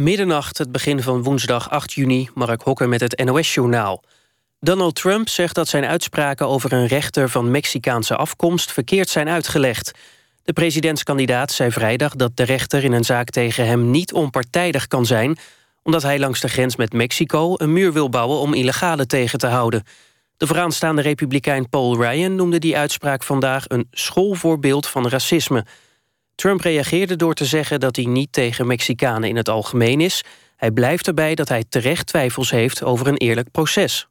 Middernacht, het begin van woensdag 8 juni, Mark Hokker met het NOS-journaal. Donald Trump zegt dat zijn uitspraken over een rechter van Mexicaanse afkomst verkeerd zijn uitgelegd. De presidentskandidaat zei vrijdag dat de rechter in een zaak tegen hem niet onpartijdig kan zijn, omdat hij langs de grens met Mexico een muur wil bouwen om illegale tegen te houden. De vooraanstaande republikein Paul Ryan noemde die uitspraak vandaag een schoolvoorbeeld van racisme. Trump reageerde door te zeggen dat hij niet tegen Mexicanen in het algemeen is. Hij blijft erbij dat hij terecht twijfels heeft over een eerlijk proces.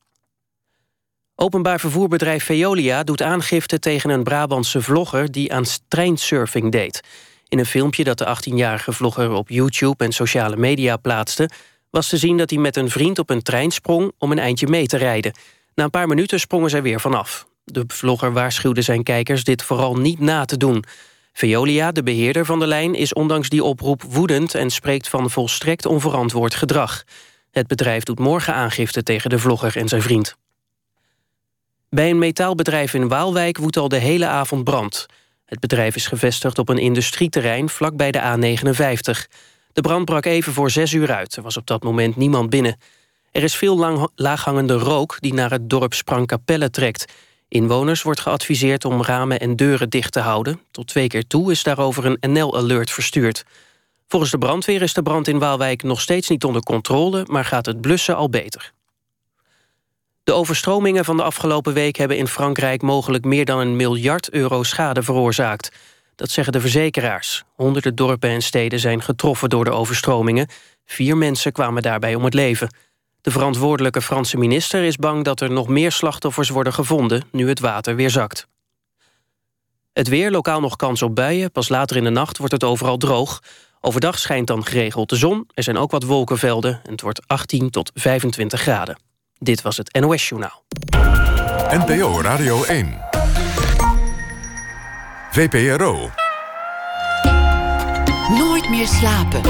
Openbaar vervoerbedrijf Veolia doet aangifte tegen een Brabantse vlogger die aan treinsurfing deed. In een filmpje dat de 18-jarige vlogger op YouTube en sociale media plaatste, was te zien dat hij met een vriend op een trein sprong om een eindje mee te rijden. Na een paar minuten sprongen zij weer vanaf. De vlogger waarschuwde zijn kijkers dit vooral niet na te doen. Veolia, de beheerder van de lijn, is ondanks die oproep woedend... en spreekt van volstrekt onverantwoord gedrag. Het bedrijf doet morgen aangifte tegen de vlogger en zijn vriend. Bij een metaalbedrijf in Waalwijk woedt al de hele avond brand. Het bedrijf is gevestigd op een industrieterrein vlakbij de A59. De brand brak even voor zes uur uit. Er was op dat moment niemand binnen. Er is veel laaghangende rook die naar het dorp Sprangkapelle trekt. Inwoners wordt geadviseerd om ramen en deuren dicht te houden. Tot twee keer toe is daarover een NL-alert verstuurd. Volgens de brandweer is de brand in Waalwijk nog steeds niet onder controle... maar gaat het blussen al beter. De overstromingen van de afgelopen week hebben in Frankrijk... mogelijk meer dan een miljard euro schade veroorzaakt. Dat zeggen de verzekeraars. Honderden dorpen en steden zijn getroffen door de overstromingen. Vier mensen kwamen daarbij om het leven... De verantwoordelijke Franse minister is bang dat er nog meer slachtoffers worden gevonden... nu het water weer zakt. Het weer, lokaal nog kans op buien. Pas later in de nacht wordt het overal droog. Overdag schijnt dan geregeld de zon. Er zijn ook wat wolkenvelden en het wordt 18 tot 25 graden. Dit was het NOS Journaal. NPO Radio 1. VPRO. Nooit meer slapen.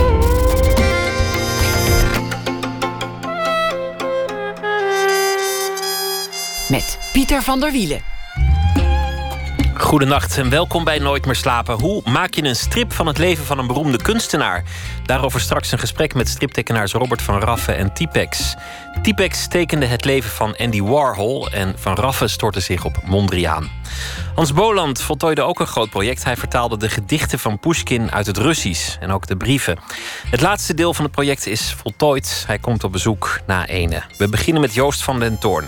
Met Pieter van der Wielen. Goedenacht en welkom bij Nooit meer slapen. Hoe maak je een strip van het leven van een beroemde kunstenaar? Daarover straks een gesprek met striptekenaars Robert van Raffe en Tipex. Tipex tekende het leven van Andy Warhol en Van Raffe stortte zich op Mondriaan. Hans Boland voltooide ook een groot project. Hij vertaalde de gedichten van Pushkin uit het Russisch en ook de brieven. Het laatste deel van het project is voltooid. Hij komt op bezoek na ene. We beginnen met Joost van den Toorn.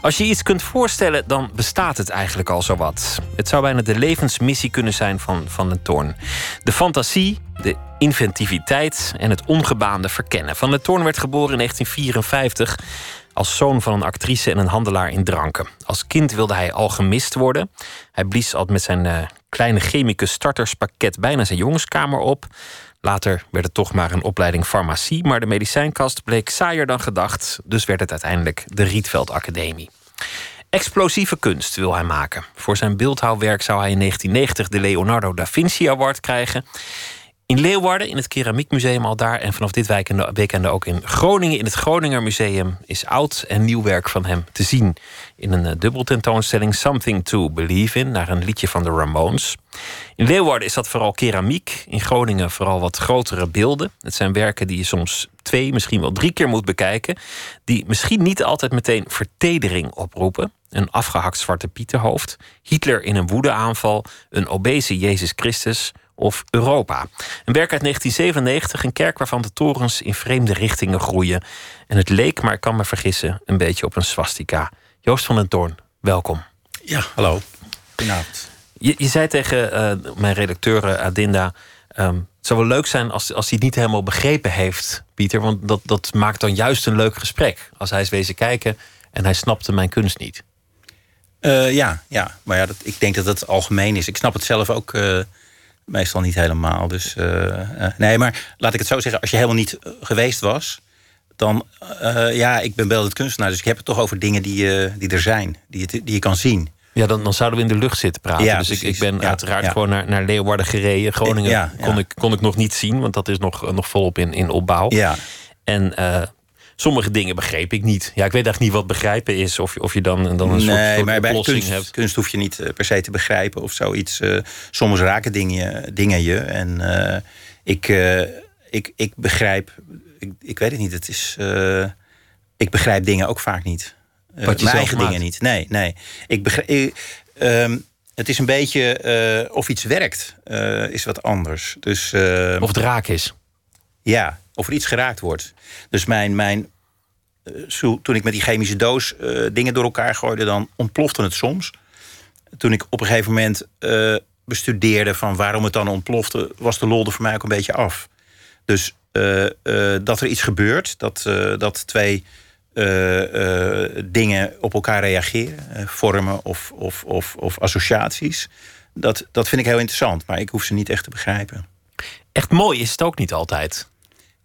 Als je iets kunt voorstellen, dan bestaat het eigenlijk al zowat. Het zou bijna de levensmissie kunnen zijn van Van den Toorn. De fantasie, de inventiviteit en het ongebaande verkennen. Van den Toorn werd geboren in 1954 als zoon van een actrice en een handelaar in dranken. Als kind wilde hij alchemist worden. Hij blies al met zijn uh, kleine chemicus starterspakket bijna zijn jongenskamer op. Later werd het toch maar een opleiding farmacie, maar de medicijnkast bleek saaier dan gedacht, dus werd het uiteindelijk de Rietveld Academie. Explosieve kunst wil hij maken. Voor zijn beeldhouwwerk zou hij in 1990 de Leonardo da Vinci Award krijgen. In Leeuwarden, in het Keramiekmuseum al daar. En vanaf dit weekende ook in Groningen. In het Groninger Museum is oud en nieuw werk van hem te zien. In een eh, dubbeltentoonstelling Something to Believe in. Naar een liedje van de Ramones. In Leeuwarden is dat vooral keramiek. In Groningen vooral wat grotere beelden. Het zijn werken die je soms twee, misschien wel drie keer moet bekijken. Die misschien niet altijd meteen vertedering oproepen. Een afgehakt zwarte pieterhoofd. Hitler in een woedeaanval. Een obese Jezus Christus of Europa. Een werk uit 1997, een kerk waarvan de torens in vreemde richtingen groeien. En het leek, maar ik kan me vergissen, een beetje op een swastika. Joost van den Toorn, welkom. Ja, hallo. Goedenavond. Je, je zei tegen uh, mijn redacteur eh, Adinda... Um, het zou wel leuk zijn als, als hij het niet helemaal begrepen heeft, Pieter. Want dat, dat maakt dan juist een leuk gesprek. Als hij is wezen kijken en hij snapte mijn kunst niet. Uh, ja, ja, maar ja, dat, ik denk dat dat algemeen is. Ik snap het zelf ook meestal niet helemaal. Dus uh, nee, maar laat ik het zo zeggen. Als je helemaal niet eh, geweest was, dan ja, ik ben wel het kunstenaar, dus ik heb het toch over dingen die, die er zijn, die, je, die je kan zien. Ja, dan, dan zouden we in de lucht zitten praten. Ja, dus ik, ik ben uiteraard gewoon naar, naar Leeuwarden gereden. Groningen kon, Ik, kon ik nog niet zien, want dat is nog, nog volop in, in opbouw. Ja. En sommige dingen begreep ik niet. Ja, ik weet echt niet wat begrijpen is. Of, of je dan, dan een nee, soort, maar bij kunst, hebt. kunst hoef je niet eh, per se te begrijpen of zoiets. Uh, soms raken dingen, dingen je. En uh, ik, ik, ik begrijp, ik, ik weet het niet. Het is, eh, ik begrijp dingen ook vaak niet. Mijn eigen maakt. dingen niet. Nee, nee. Ik begrijp, ehm, het is een beetje eh, of iets werkt, eh, is wat anders. Dus, eh, Of het raak is. ja, of er iets geraakt wordt. Dus mijn, mijn, eh, toen ik met die chemische doos eh, dingen door elkaar gooide, dan ontplofte het soms. Toen ik op een gegeven moment eh, bestudeerde van waarom het dan ontplofte, was de lol voor mij ook een beetje af. Dus dat er iets gebeurt, dat, dat twee dingen op elkaar reageren, vormen of, of, of, of associaties, dat, dat vind ik heel interessant, maar ik hoef ze niet echt te begrijpen. Echt mooi is het ook niet altijd.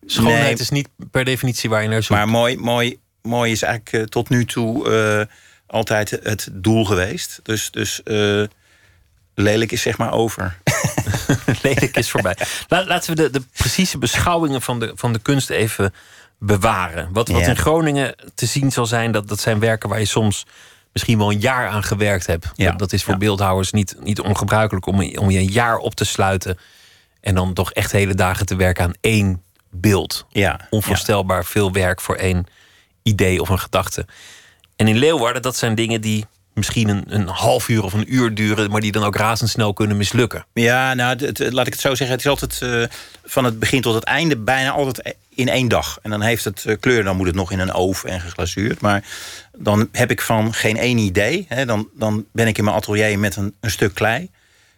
Schoonheid Nee. is niet per definitie waar je naar zoekt. Maar mooi, mooi, mooi is eigenlijk eh, tot nu toe eh, altijd het doel geweest. Dus, dus eh, lelijk is zeg maar over. lelijk is voorbij. La- laten we de, de precieze beschouwingen van de, van de kunst even bewaren. Wat, wat Ja. in Groningen te zien zal zijn, dat, dat zijn werken waar je soms misschien wel een jaar aan gewerkt hebt. Ja. Dat, dat is voor Ja. beeldhouwers niet, niet ongebruikelijk om, om je een jaar op te sluiten. En dan toch echt hele dagen te werken aan één beeld. Ja, Onvoorstelbaar veel werk voor één idee of een gedachte. En in Leeuwarden, dat zijn dingen die misschien een, een half uur of een uur duren, maar die dan ook razendsnel kunnen mislukken. Ja, nou, het, laat ik het zo zeggen. Het is altijd eh, van het begin tot het einde bijna altijd in één dag. En dan heeft het eh, kleur, dan moet het nog in een oven en geglazuurd. Maar dan heb ik van geen één idee. Hè. Dan, dan ben ik in mijn atelier met een, een stuk klei.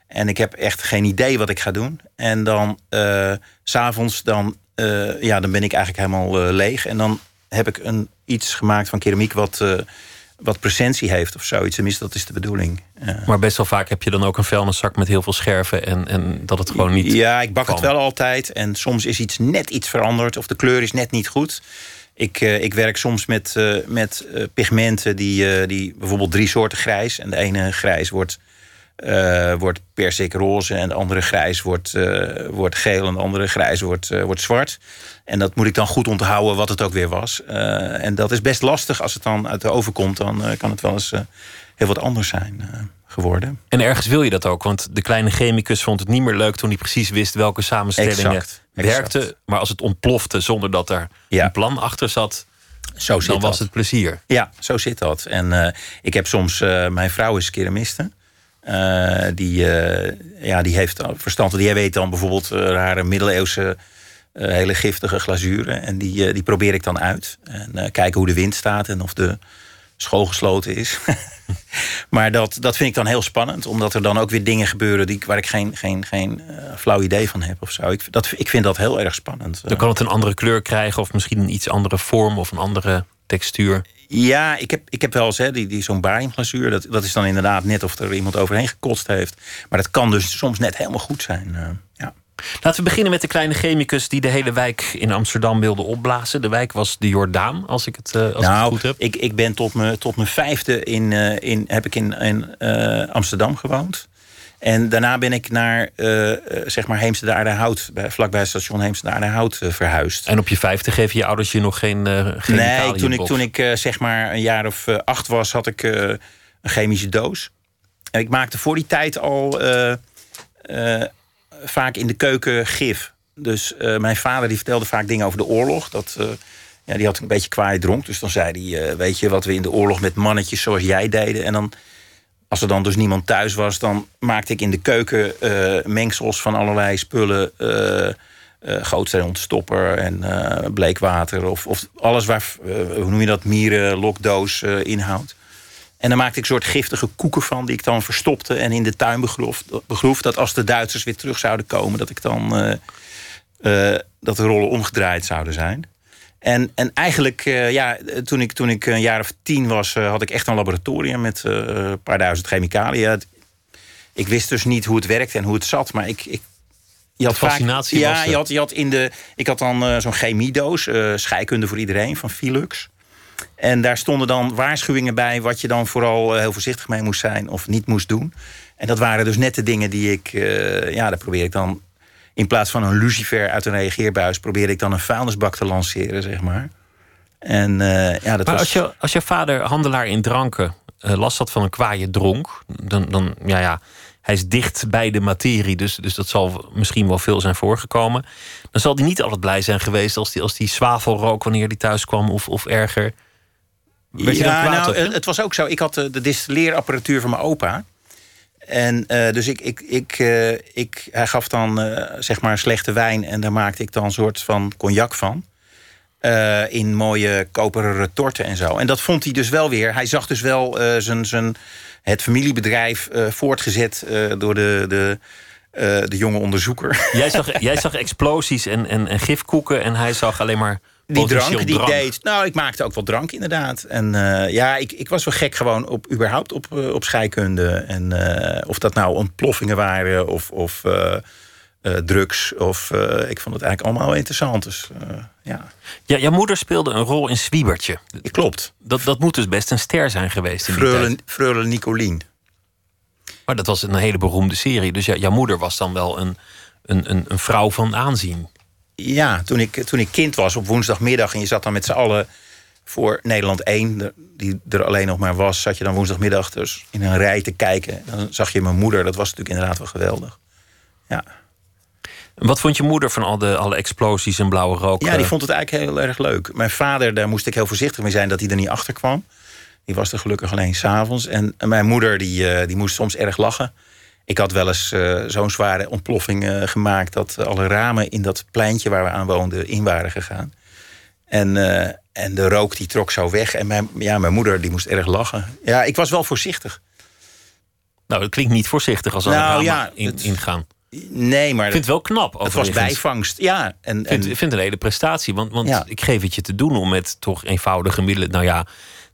En ik heb echt geen idee wat ik ga doen. En dan eh, s s'avonds, dan, eh, ja, dan ben ik eigenlijk helemaal eh, leeg. En dan heb ik een, iets gemaakt van keramiek wat, eh, wat presentie heeft of zoiets. Tenminste, dat is de bedoeling. Maar best wel vaak heb je dan ook een vuilniszak met heel veel scherven en, en dat het gewoon niet. Ja, ik bak kan. het wel altijd. En soms is iets net iets veranderd. Of de kleur is net niet goed. Ik, ik werk soms met, met pigmenten die, die bijvoorbeeld drie soorten grijs. En de ene grijs wordt, eh wordt persik roze. En de andere grijs wordt, eh, wordt geel. En de andere grijs wordt, eh, wordt zwart. En dat moet ik dan goed onthouden wat het ook weer was. En dat is best lastig. Als het dan uit de oven komt, dan kan het wel eens heel wat anders zijn geworden. En ergens wil je dat ook, want de kleine chemicus vond het niet meer leuk toen hij precies wist welke samenstellingen Exact, exact. werkten. Maar als het ontplofte zonder dat er Ja. een plan achter zat, Zo zit dan was dat. het plezier. Ja, zo zit dat. En ik heb soms, mijn vrouw is keramiste. Eh, die, eh, ja, die heeft verstand. Die weet dan bijvoorbeeld eh, rare middeleeuwse hele giftige glazuren. En die, die probeer ik dan uit. En kijken hoe de wind staat en of de school gesloten is. maar dat, dat vind ik dan heel spannend. Omdat er dan ook weer dingen gebeuren die, waar ik geen, geen, geen flauw idee van heb of zo. Ik, dat, ik vind dat heel erg spannend. Dan kan het een andere kleur krijgen of misschien een iets andere vorm of een andere textuur. Ja, ik heb, ik heb wel eens hè, die, die, zo'n bariumglazuur. Dat, dat is dan inderdaad net of er iemand overheen gekotst heeft. Maar dat kan dus soms net helemaal goed zijn. eh, ja. Laten we beginnen met de kleine chemicus die de hele wijk in Amsterdam wilde opblazen. De wijk was de Jordaan, als ik het, eh, als ik het nou, goed heb. ik, ik ben tot mijn, tot mijn vijfde in, eh, in, heb ik in, in Amsterdam gewoond. En daarna ben ik naar eh, zeg maar Heemstede Aardenhout, vlakbij het station Heemstede Aardenhout eh, verhuisd. En op je vijfde geven je ouders je nog geen uh, Nee, toen ik, toen ik zeg maar een jaar of acht was, had ik een chemische doos. En ik maakte voor die tijd al vaak in de keuken gif. Dus mijn vader die vertelde vaak dingen over de oorlog. Dat, ja, die had een beetje kwaai dronk. Dus dan zei hij, weet je wat we in de oorlog met mannetjes zoals jij deden. En dan, als er dan dus niemand thuis was, dan maakte ik in de keuken eh, mengsels van allerlei spullen. uh, gootsteen-ontstopper en uh, bleekwater. Of, of alles waar, uh, hoe noem je dat, mieren, lokdoos uh, inhoudt. En dan maakte ik een soort giftige koeken van... die ik dan verstopte en in de tuin begroef. begroef dat als de Duitsers weer terug zouden komen... dat ik dan uh, dat de rollen omgedraaid zouden zijn. En, en eigenlijk, ja, toen ik, toen ik een jaar of tien was... had ik echt een laboratorium met een paar duizend chemicaliën. Ik wist dus niet hoe het werkte en hoe het zat, maar ik, ik je had fascinatie vaak, was ja, je had, je had in de. Ik had dan zo'n chemiedoos, scheikunde voor iedereen van Philux. En daar stonden dan waarschuwingen bij wat je dan vooral heel voorzichtig mee moest zijn of niet moest doen. En dat waren dus net de dingen die ik. eh, ja, daar probeer ik dan. In plaats van een lucifer uit een reageerbuis, probeerde ik dan een vuilnisbak te lanceren, zeg maar. En eh, ja, dat maar was. als, je, als je vader handelaar in dranken uh, last had van een kwaaie dronk, dan, dan ja, ja, hij is dicht bij de materie, dus, dus dat zal misschien wel veel zijn voorgekomen. Dan zal hij niet altijd blij zijn geweest als die, als die zwavel rook wanneer hij thuis kwam, of, of erger. Werd ja, nou, op het was ook zo. Ik had de, de distilleerapparatuur van mijn opa. En eh, dus ik, ik, ik, eh, ik, hij gaf dan eh, zeg maar slechte wijn. En daar maakte ik dan een soort van cognac van. In mooie koperen retorten en zo. En dat vond hij dus wel weer. Hij zag dus wel zijn, zijn, het familiebedrijf voortgezet door de, de, de jonge onderzoeker. Jij zag, jij zag explosies en, en, en gifkoeken en hij zag alleen maar Die drank die drank. deed. Nou, ik maakte ook wel drank inderdaad. En eh, ja, ik, ik was wel gek gewoon op, überhaupt op, eh, op scheikunde. En eh, of dat nou ontploffingen waren of, of drugs. Of, ik vond het eigenlijk allemaal interessant. Dus ja, Ja, jouw moeder speelde een rol in Zwiebertje. klopt. Dat, dat moet dus best een ster zijn geweest in die Freule, tijd. Freule Nicolien. Maar dat was een hele beroemde serie. Dus ja, jouw moeder was dan wel een, een, een, een vrouw van aanzien. Ja, toen ik, toen ik kind was op woensdagmiddag... en je zat dan met z'n allen voor Nederland 1... de- die er alleen nog maar was... zat je dan woensdagmiddag dus in een rij te kijken. Dan zag je mijn moeder. Dat was natuurlijk inderdaad wel geweldig. Ja. Wat vond je moeder van al de, alle explosies en blauwe rook? Ja, die eh, vond het eigenlijk heel erg leuk. Mijn vader, daar moest ik heel voorzichtig mee zijn dat hij er niet achter kwam. Die was er gelukkig alleen s'avonds. En mijn moeder, die, eh, die moest soms erg lachen. Ik had wel eens eh, zo'n zware ontploffing eh, gemaakt... dat alle ramen in dat pleintje waar we aan woonden in waren gegaan. En, eh, en de rook die trok zo weg. En mijn, ja, mijn moeder die moest erg lachen. Ja, ik was wel voorzichtig. Nou, dat klinkt niet voorzichtig als Nou, ja, in, het- ingaan. Nee, maar Ik vind het wel knap. het was bijvangst. Ja, en, Ik vind, en ik vind het een hele prestatie. Want, want Ja. ik geef het je te doen om met toch eenvoudige middelen. Nou ja,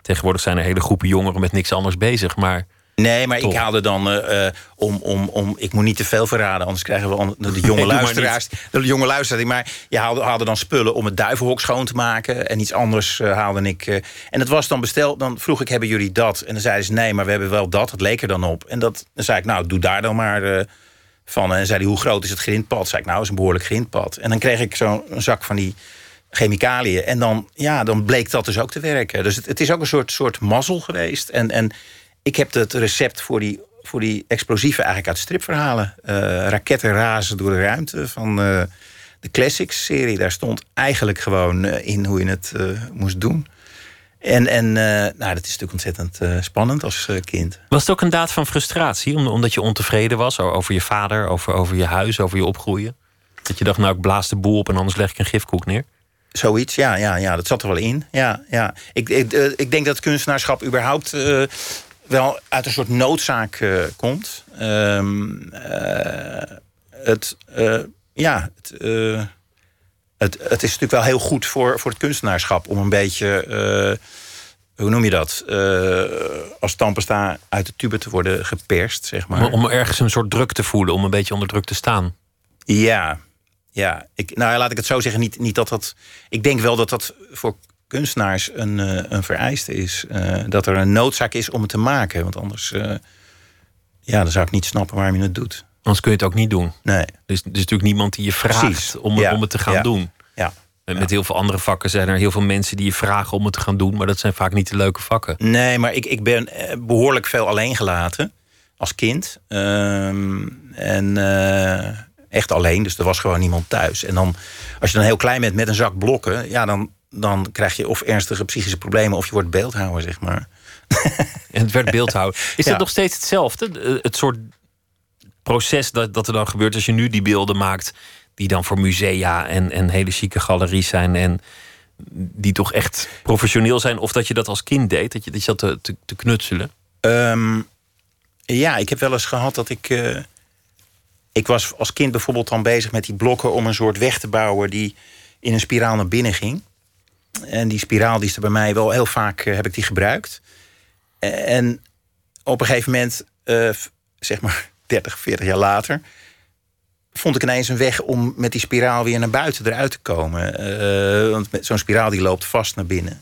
tegenwoordig zijn er hele groepen jongeren met niks anders bezig. Maar Nee, maar ik haalde dan eh, eh, om, om, om. Ik moet niet te veel verraden, anders krijgen we de jonge luisteraars. De jonge luisteraars. Maar je haalde, haalde dan spullen om het duivenhok schoon te maken. En iets anders eh, haalde ik. en het was dan besteld. Dan vroeg ik: hebben jullie dat? En dan zeiden ze: nee, maar we hebben wel dat. Het leek er dan op. En dat, dan zei ik: nou, doe daar dan maar van. En zei hij: hoe groot is het grindpad? Zei ik: nou, is een behoorlijk grindpad. En dan kreeg ik zo'n zak van die chemicaliën. En dan, ja, dan bleek dat dus ook te werken. Dus het, het is ook een soort, soort mazzel geweest. En, en ik heb het recept voor die, voor die explosieven eigenlijk uit stripverhalen. Eh, raketten razen door de ruimte van eh, de Classics serie. Daar stond eigenlijk gewoon eh, in hoe je het moest doen. En, en nou, dat is natuurlijk ontzettend spannend als kind. was het ook een daad van frustratie? om- Omdat je ontevreden was over je vader, over, over je huis, over je opgroeien? Dat je dacht, nou, ik blaas de boel op en anders leg ik een gifkoek neer? Zoiets, ja, ja, ja, dat zat er wel in. Ja, ja. Ik, ik, ik denk dat kunstenaarschap überhaupt wel uit een soort noodzaak eh, komt. Ehm, eh, het, eh, ja, het, het, het is natuurlijk wel heel goed voor, voor het kunstenaarschap om een beetje, hoe noem je dat, als tandpasta uit de tube te worden geperst, zeg maar. Om, om ergens een soort druk te voelen, om een beetje onder druk te staan. Ja, ja. Ik, nou ja, laat ik het zo zeggen. Niet, niet dat dat. Ik denk wel dat dat voor kunstenaars een, eh, een vereiste is. Eh, dat er een noodzaak is om het te maken. Want anders. eh, ja, dan zou ik niet snappen waarom je het doet. Anders kun je het ook niet doen. Nee. Dus er is natuurlijk niemand die je vraagt om, Ja. om het te gaan Ja. doen. Ja. En Met heel veel andere vakken zijn er heel veel mensen die je vragen om het te gaan doen, maar dat zijn vaak niet de leuke vakken. Nee, maar ik, ik ben eh, behoorlijk veel alleen gelaten. Als kind. Ehm, en echt alleen. Dus er was gewoon niemand thuis. En dan, als je dan heel klein bent met een zak blokken. Ja, dan, dan krijg je of ernstige psychische problemen. of je wordt beeldhouwer, zeg maar. En het werd beeldhouwer. Is Ja. dat nog steeds hetzelfde? Eh, Het soort proces dat, dat er dan gebeurt als je nu die beelden maakt, die dan voor musea en, en hele chique galeries zijn en die toch echt professioneel zijn, of dat je dat als kind deed, dat je, dat je zat te, te, te knutselen? Ehm, ja, ik heb wel eens gehad dat ik. eh, ik was als kind bijvoorbeeld dan bezig met die blokken om een soort weg te bouwen die in een spiraal naar binnen ging. En die spiraal die is er bij mij wel heel vaak eh, heb ik die gebruikt. En op een gegeven moment, eh, zeg maar 30, 40 jaar later, vond ik ineens een weg om met die spiraal weer naar buiten eruit te komen. Eh, want zo'n spiraal die loopt vast naar binnen.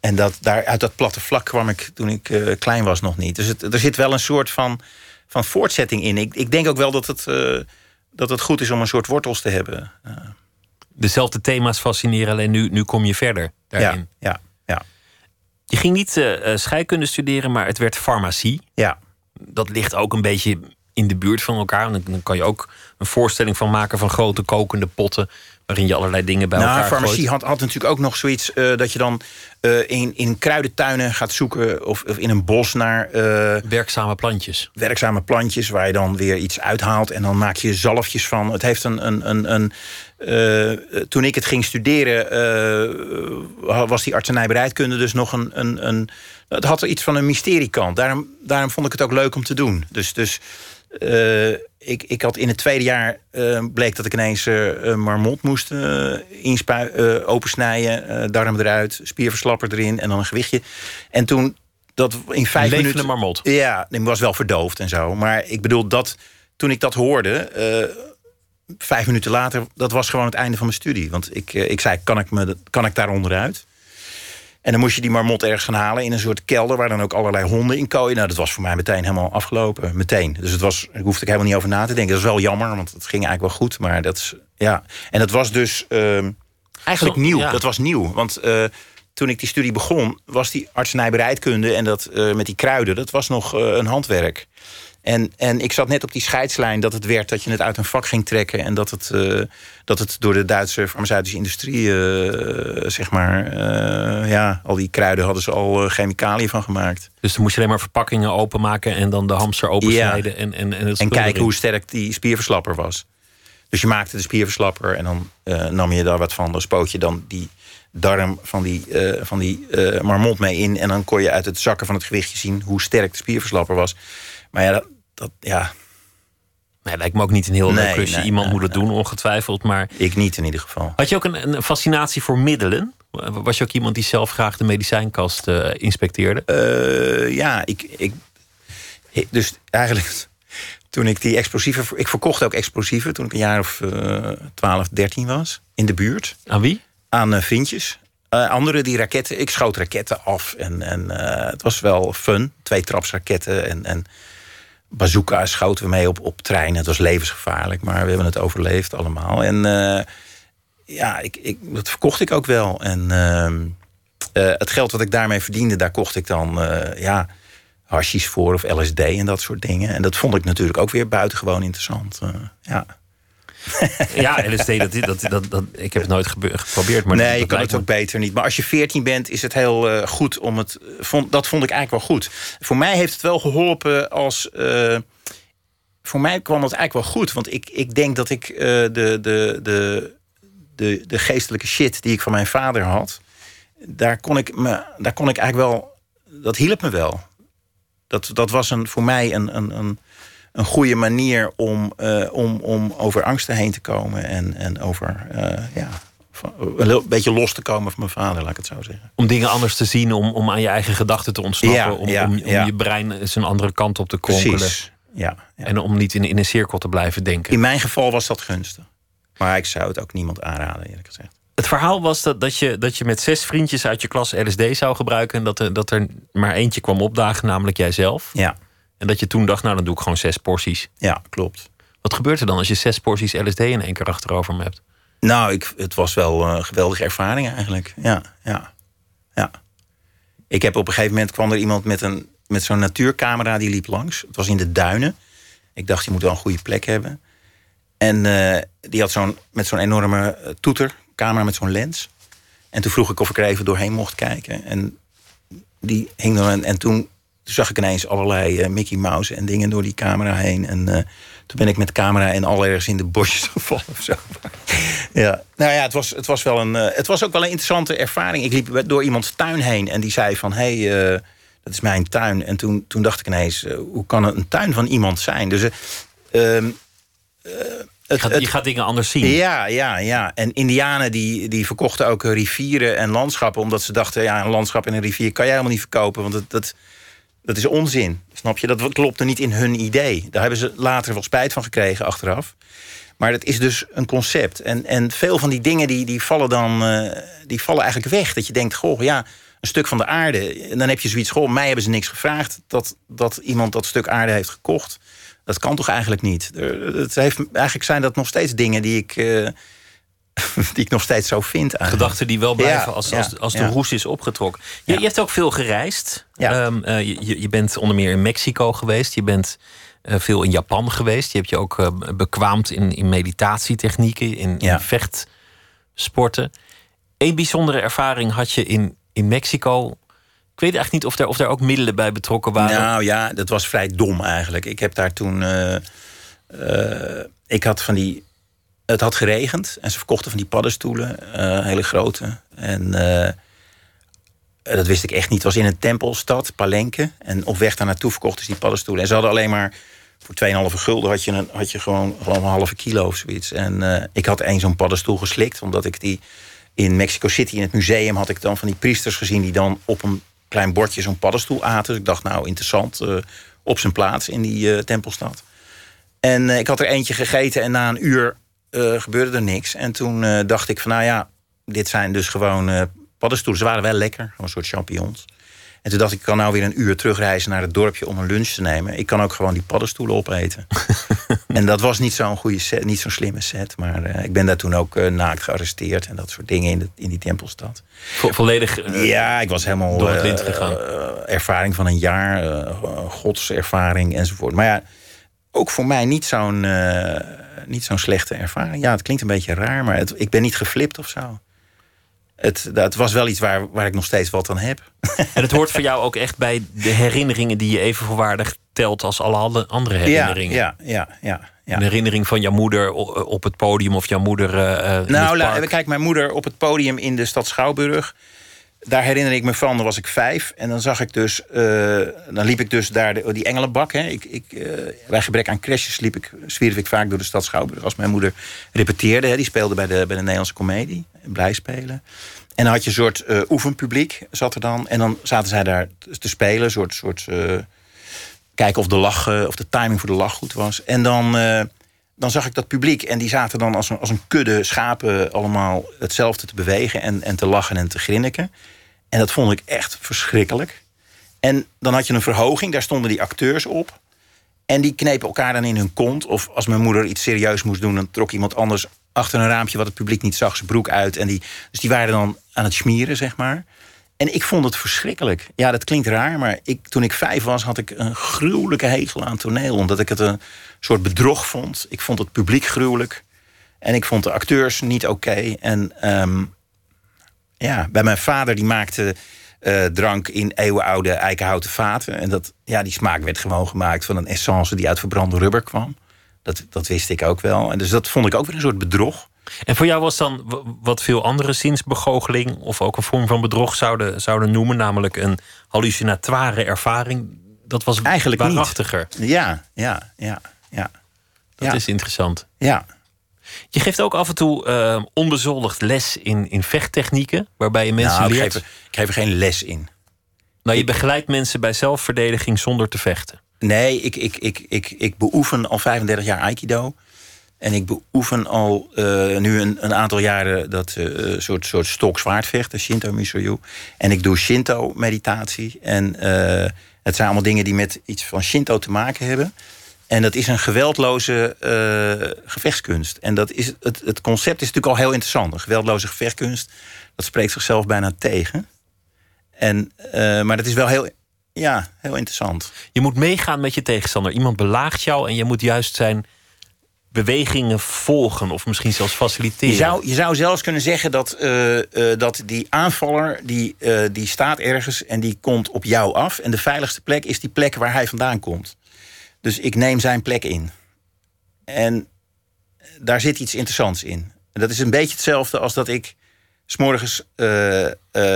En dat, daar, uit dat platte vlak kwam ik toen ik klein was nog niet. Dus er zit wel een soort van, van voortzetting in. Ik, ik denk ook wel dat het, dat het goed is om een soort wortels te hebben. Dezelfde thema's fascineren, alleen nu, nu kom je verder daarin. ja, ja, ja, Je ging niet eh, scheikunde studeren, maar het werd farmacie. ja. dat ligt ook een beetje in de buurt van elkaar. Dan, dan kan je ook een voorstelling van maken van grote kokende potten waarin je allerlei dingen bij nou, elkaar farmacie gooit. had, had natuurlijk ook nog zoiets eh, dat je dan eh, in, in kruidentuinen gaat zoeken of, of in een bos naar eh, Werkzame plantjes. werkzame plantjes waar je dan weer iets uithaalt en dan maak je zalfjes van. Het heeft een. een, een, een toen ik het ging studeren, was die artsenijbereidkunde dus nog een, een, een. Het had er iets van een mysteriekant. Daarom, daarom vond ik het ook leuk om te doen. Dus. dus eh, ik, ik had in het tweede jaar eh, bleek dat ik ineens een marmot moest eh, opensnijden, darm eruit, spierverslapper erin en dan een gewichtje. En toen dat in vijf Levende minuten. marmot. Ja, die was wel verdoofd en zo. Maar ik bedoel dat toen ik dat hoorde, vijf minuten later, dat was gewoon het einde van mijn studie. Want ik, ik zei, kan ik, me, kan ik daar onderuit? En dan moest je die marmot ergens gaan halen in een soort kelder... waar dan ook allerlei honden in kooien. Nou, dat was voor mij meteen helemaal afgelopen. Meteen. Dus het was, ik hoefde er helemaal niet over na te denken. Dat is wel jammer, want het ging eigenlijk wel goed. Maar dat is, ja. En dat was dus ehm, eigenlijk Zo, nieuw. ja. Dat was nieuw. Want eh, toen ik die studie begon, was die artsenijbereidkunde... en dat eh, met die kruiden, dat was nog eh, een handwerk. En, en ik zat net op die scheidslijn dat het werd dat je het uit een vak ging trekken. En dat het, eh, dat het door de Duitse farmaceutische industrie, eh, zeg maar, eh, ja, al die kruiden hadden ze al chemicaliën van gemaakt. Dus dan moest je alleen maar verpakkingen openmaken en dan de hamster opensnijden. En, en, en, het En kijken erin. hoe sterk die spierverslapper was. Dus je maakte de spierverslapper en dan nam je daar wat van. Dan spoot je dan die darm van die, eh, van die eh, marmot mee in. En dan kon je uit het zakken van het gewichtje zien hoe sterk de spierverslapper was. Maar ja, dat, dat ja, Nee, lijkt me ook niet een heel leuk Nee, klusje. nee, Iemand nee, moet het doen, ongetwijfeld. Maar ik niet in ieder geval. had je ook een, een fascinatie voor middelen? Was je ook iemand die zelf graag de medicijnkast eh, inspecteerde? Eh, ja, ik, ik, ik- Dus eigenlijk toen ik die explosieven... Ik verkocht ook explosieven toen ik een jaar of eh 12, 13 was. In de buurt. Aan wie? Aan eh, vriendjes. Anderen die raketten... Ik schoot raketten af. En, en het was wel fun. Twee trapsraketten en... en bazooka's schoten we mee op, op treinen. Het was levensgevaarlijk, maar we hebben het overleefd allemaal. En eh, ja, ik, ik, dat verkocht ik ook wel. En ehm, eh, het geld wat ik daarmee verdiende, daar kocht ik dan eh ja, hashies voor of LSD en dat soort dingen. En dat vond ik natuurlijk ook weer buitengewoon interessant. ja. Ja, LSD, dat, dat, dat, dat, ik heb het nooit geprobeerd. Maar nee, dat je kan het ook beter niet. Maar als je 14 bent, is het heel eh, goed om het. Vond, dat vond ik eigenlijk wel goed. Voor mij heeft het wel geholpen als. eh, voor mij kwam het eigenlijk wel goed. Want ik, ik denk dat ik eh, de, de, de, de, de geestelijke shit die ik van mijn vader had. Daar kon ik, me, daar kon ik eigenlijk wel. Dat hielp me wel. Dat, dat was een, voor mij een, een, een, een goede manier om, eh, om, om over angsten heen te komen. En, en over. eh, ja, van- een beetje los te komen van mijn vader, laat ik het zo zeggen. Om dingen anders te zien, om, om aan je eigen gedachten te ontsnappen. Ja, om, ja, om, om ja. je brein eens een andere kant op te kronkelen. Precies. Ja, ja. En om niet in, in een cirkel te blijven denken. In mijn geval was dat gunstig. Maar ik zou het ook niemand aanraden, eerlijk gezegd. Het verhaal was dat, dat, je, dat je met zes vriendjes uit je klas LSD zou gebruiken. En dat er, dat er maar eentje kwam opdagen, namelijk jijzelf. Ja, En dat je toen dacht, nou dan doe ik gewoon zes porties. ja klopt. Wat gebeurt er dan als je zes porties LSD in één keer achterover hebt? Nou, ik, het was wel een geweldige ervaring eigenlijk. Ja, ja, ja. Ik heb op een gegeven moment kwam er iemand met, een, met zo'n natuurcamera die liep langs. Het was in de duinen. Ik dacht, je moet wel een goede plek hebben. En eh, die had zo'n met zo'n enorme eh, toeter, camera met zo'n lens. En toen vroeg ik of ik er even doorheen mocht kijken. En die hing en, en toen, toen zag ik ineens allerlei eh, Mickey Mouse en dingen door die camera heen. En eh, toen ben ik met de camera en al ergens in de bosjes gevallen of zo. ja. Nou ja, het was, het was wel een. eh, het was ook wel een interessante ervaring. Ik liep door iemands tuin heen en die zei van hé, hey, dat is mijn tuin. En toen, toen dacht ik ineens, hoe kan het een tuin van iemand zijn? Dus eh, ehm, eh, Je het, gaat, het- je gaat dingen anders zien. ja, ja, ja. En Indianen die, die verkochten ook rivieren en landschappen. Omdat ze dachten, ja, een landschap en een rivier kan jij helemaal niet verkopen. Want dat, dat, dat is onzin. Snap je? Dat klopte niet in hun idee. Daar hebben ze later wel spijt van gekregen achteraf. Maar dat is dus een concept. En, en veel van die dingen die, die vallen dan eh, die vallen eigenlijk weg. Dat je denkt, goh, ja, een stuk van de aarde. En dan heb je zoiets, goh, mij hebben ze niks gevraagd. Dat, dat iemand dat stuk aarde heeft gekocht. Dat kan toch eigenlijk niet? Het heeft, eigenlijk zijn dat nog steeds dingen die ik... eh, die ik nog steeds zo vind. Eigenlijk. Gedachten die wel blijven Ja, als, als, als de roes is opgetrokken. Je, je hebt ook veel gereisd. Ehm, eh, je, je bent onder meer in Mexico geweest. Je bent eh, veel in Japan geweest. Je hebt je ook eh, bekwaamd in, in meditatietechnieken, in, vechtsporten. Eén bijzondere ervaring had je in, in Mexico. Ik weet eigenlijk niet of daar, of daar ook middelen bij betrokken waren. Nou ja, dat was vrij dom eigenlijk. Ik heb daar toen. ik had van die. Het had geregend en ze verkochten van die paddenstoelen, eh, hele grote. En eh, dat wist ik echt niet. Het was in een tempelstad, Palenque. En op weg daar naartoe verkochten ze die paddenstoelen. En ze hadden alleen maar. Voor 2,5 gulden had je, een, had je gewoon, gewoon een halve kilo of zoiets. En eh, ik had één zo'n paddenstoel geslikt, omdat ik die in Mexico City in het museum had ik dan van die priesters gezien die dan op een klein bordje zo'n paddenstoel aten. Dus ik dacht, nou interessant, op zijn plaats in die tempelstad. En ik had er eentje gegeten en na een uur eh, gebeurde er niks. En toen eh, dacht ik van, nou ja, dit zijn dus gewoon eh, paddenstoelen. Ze waren wel lekker, gewoon een soort champignons. En toen dacht ik, ik kan nou weer een uur terugreizen naar het dorpje om een lunch te nemen. Ik kan ook gewoon die paddenstoelen opeten. en dat was niet zo'n goede set, niet zo'n slimme set. Maar ik ben daar toen ook naakt gearresteerd en dat soort dingen in, de, in die tempelstad. Vo- volledig. Ja, ik was helemaal door het lint gegaan. ervaring van een jaar, godservaring enzovoort. Maar ja, ook voor mij niet zo'n eh, niet zo'n slechte ervaring. Ja, het klinkt een beetje raar, maar het, ik ben niet geflipt of zo. Het, dat was wel iets waar, waar ik nog steeds wat aan heb. En het hoort voor jou ook echt bij de herinneringen die je even volwaardig telt als alle andere herinneringen. Ja, ja, ja. ja, Een herinnering van jouw moeder o- op het podium of jouw moeder. eh, eh, in Nou, kijk, mijn moeder op het podium in de stad Schouwburg. Daar herinner ik me van, dan was ik vijf. En dan zag ik dus, eh, dan liep ik dus daar de, die engelenbak. Hè. Ik, ik, eh, bij gebrek aan crashes liep ik, zwierf ik vaak door de stad Schouwburg. Als mijn moeder repeteerde, hè, die speelde bij de, bij de Nederlandse Comedie. Blij spelen. En dan had je een soort eh, oefenpubliek, zat er dan. En dan zaten zij daar te spelen, een soort... soort kijken of de lach, of de timing voor de lach goed was. En dan, dan zag ik dat publiek. En die zaten dan als een, als een kudde schapen allemaal hetzelfde te bewegen en, en te lachen en te grinniken. En dat vond ik echt verschrikkelijk. En dan had je een verhoging, daar stonden die acteurs op. En die knepen elkaar dan in hun kont. Of als mijn moeder iets serieus moest doen, dan trok iemand anders achter een raampje wat het publiek niet zag, zijn broek uit. En die, dus die waren dan aan het smieren, zeg maar. En ik vond het verschrikkelijk. Ja, dat klinkt raar, maar ik, toen ik vijf was... had ik een gruwelijke hekel aan toneel. Omdat ik het een soort bedrog vond. Ik vond het publiek gruwelijk. En ik vond de acteurs niet oké. En ehm, ja, bij mijn vader, die maakte eh, drank in eeuwenoude eikenhouten vaten. En dat, ja, die smaak werd gewoon gemaakt van een essence... die uit verbrande rubber kwam. Dat, dat wist ik ook wel. En dus dat vond ik ook weer een soort bedrog. En voor jou was dan wat veel andere zinsbegoocheling of ook een vorm van bedrog zouden, zouden noemen, namelijk een hallucinatoire ervaring. Dat was Eigenlijk niet. waarachtiger. Ja, ja, ja, ja. Dat Ja. is interessant. Ja, Je geeft ook af en toe eh, onbezoldigd les in, in vechttechnieken, waarbij je mensen nou, ik, leert. geef, er- ik geef er geen les in. nou, je begeleidt mensen bij zelfverdediging zonder te vechten. Nee, ik, ik, ik, ik, ik beoefen al 35 jaar Aikido. En ik beoefen al eh, nu een, een aantal jaren dat eh, soort, soort stok-zwaardvechten, Shinto Misoryu. En ik doe Shinto-meditatie. En eh, het zijn allemaal dingen die met iets van Shinto te maken hebben. En dat is een geweldloze eh, gevechtskunst. En dat is, het, het concept is natuurlijk al heel interessant. Een geweldloze gevechtskunst, dat spreekt zichzelf bijna tegen. En, eh, maar dat is wel heel, ja, heel interessant. Je moet meegaan met je tegenstander. Iemand belaagt jou en je moet juist zijn bewegingen volgen of misschien zelfs faciliteren. Je zou, je zou zelfs kunnen zeggen dat, eh, dat die aanvaller... Die, die staat ergens en die komt op jou af. En de veiligste plek is die plek waar hij vandaan komt. Dus ik neem zijn plek in. En daar zit iets interessants in. En dat is een beetje hetzelfde als dat ik... s'morgens eh,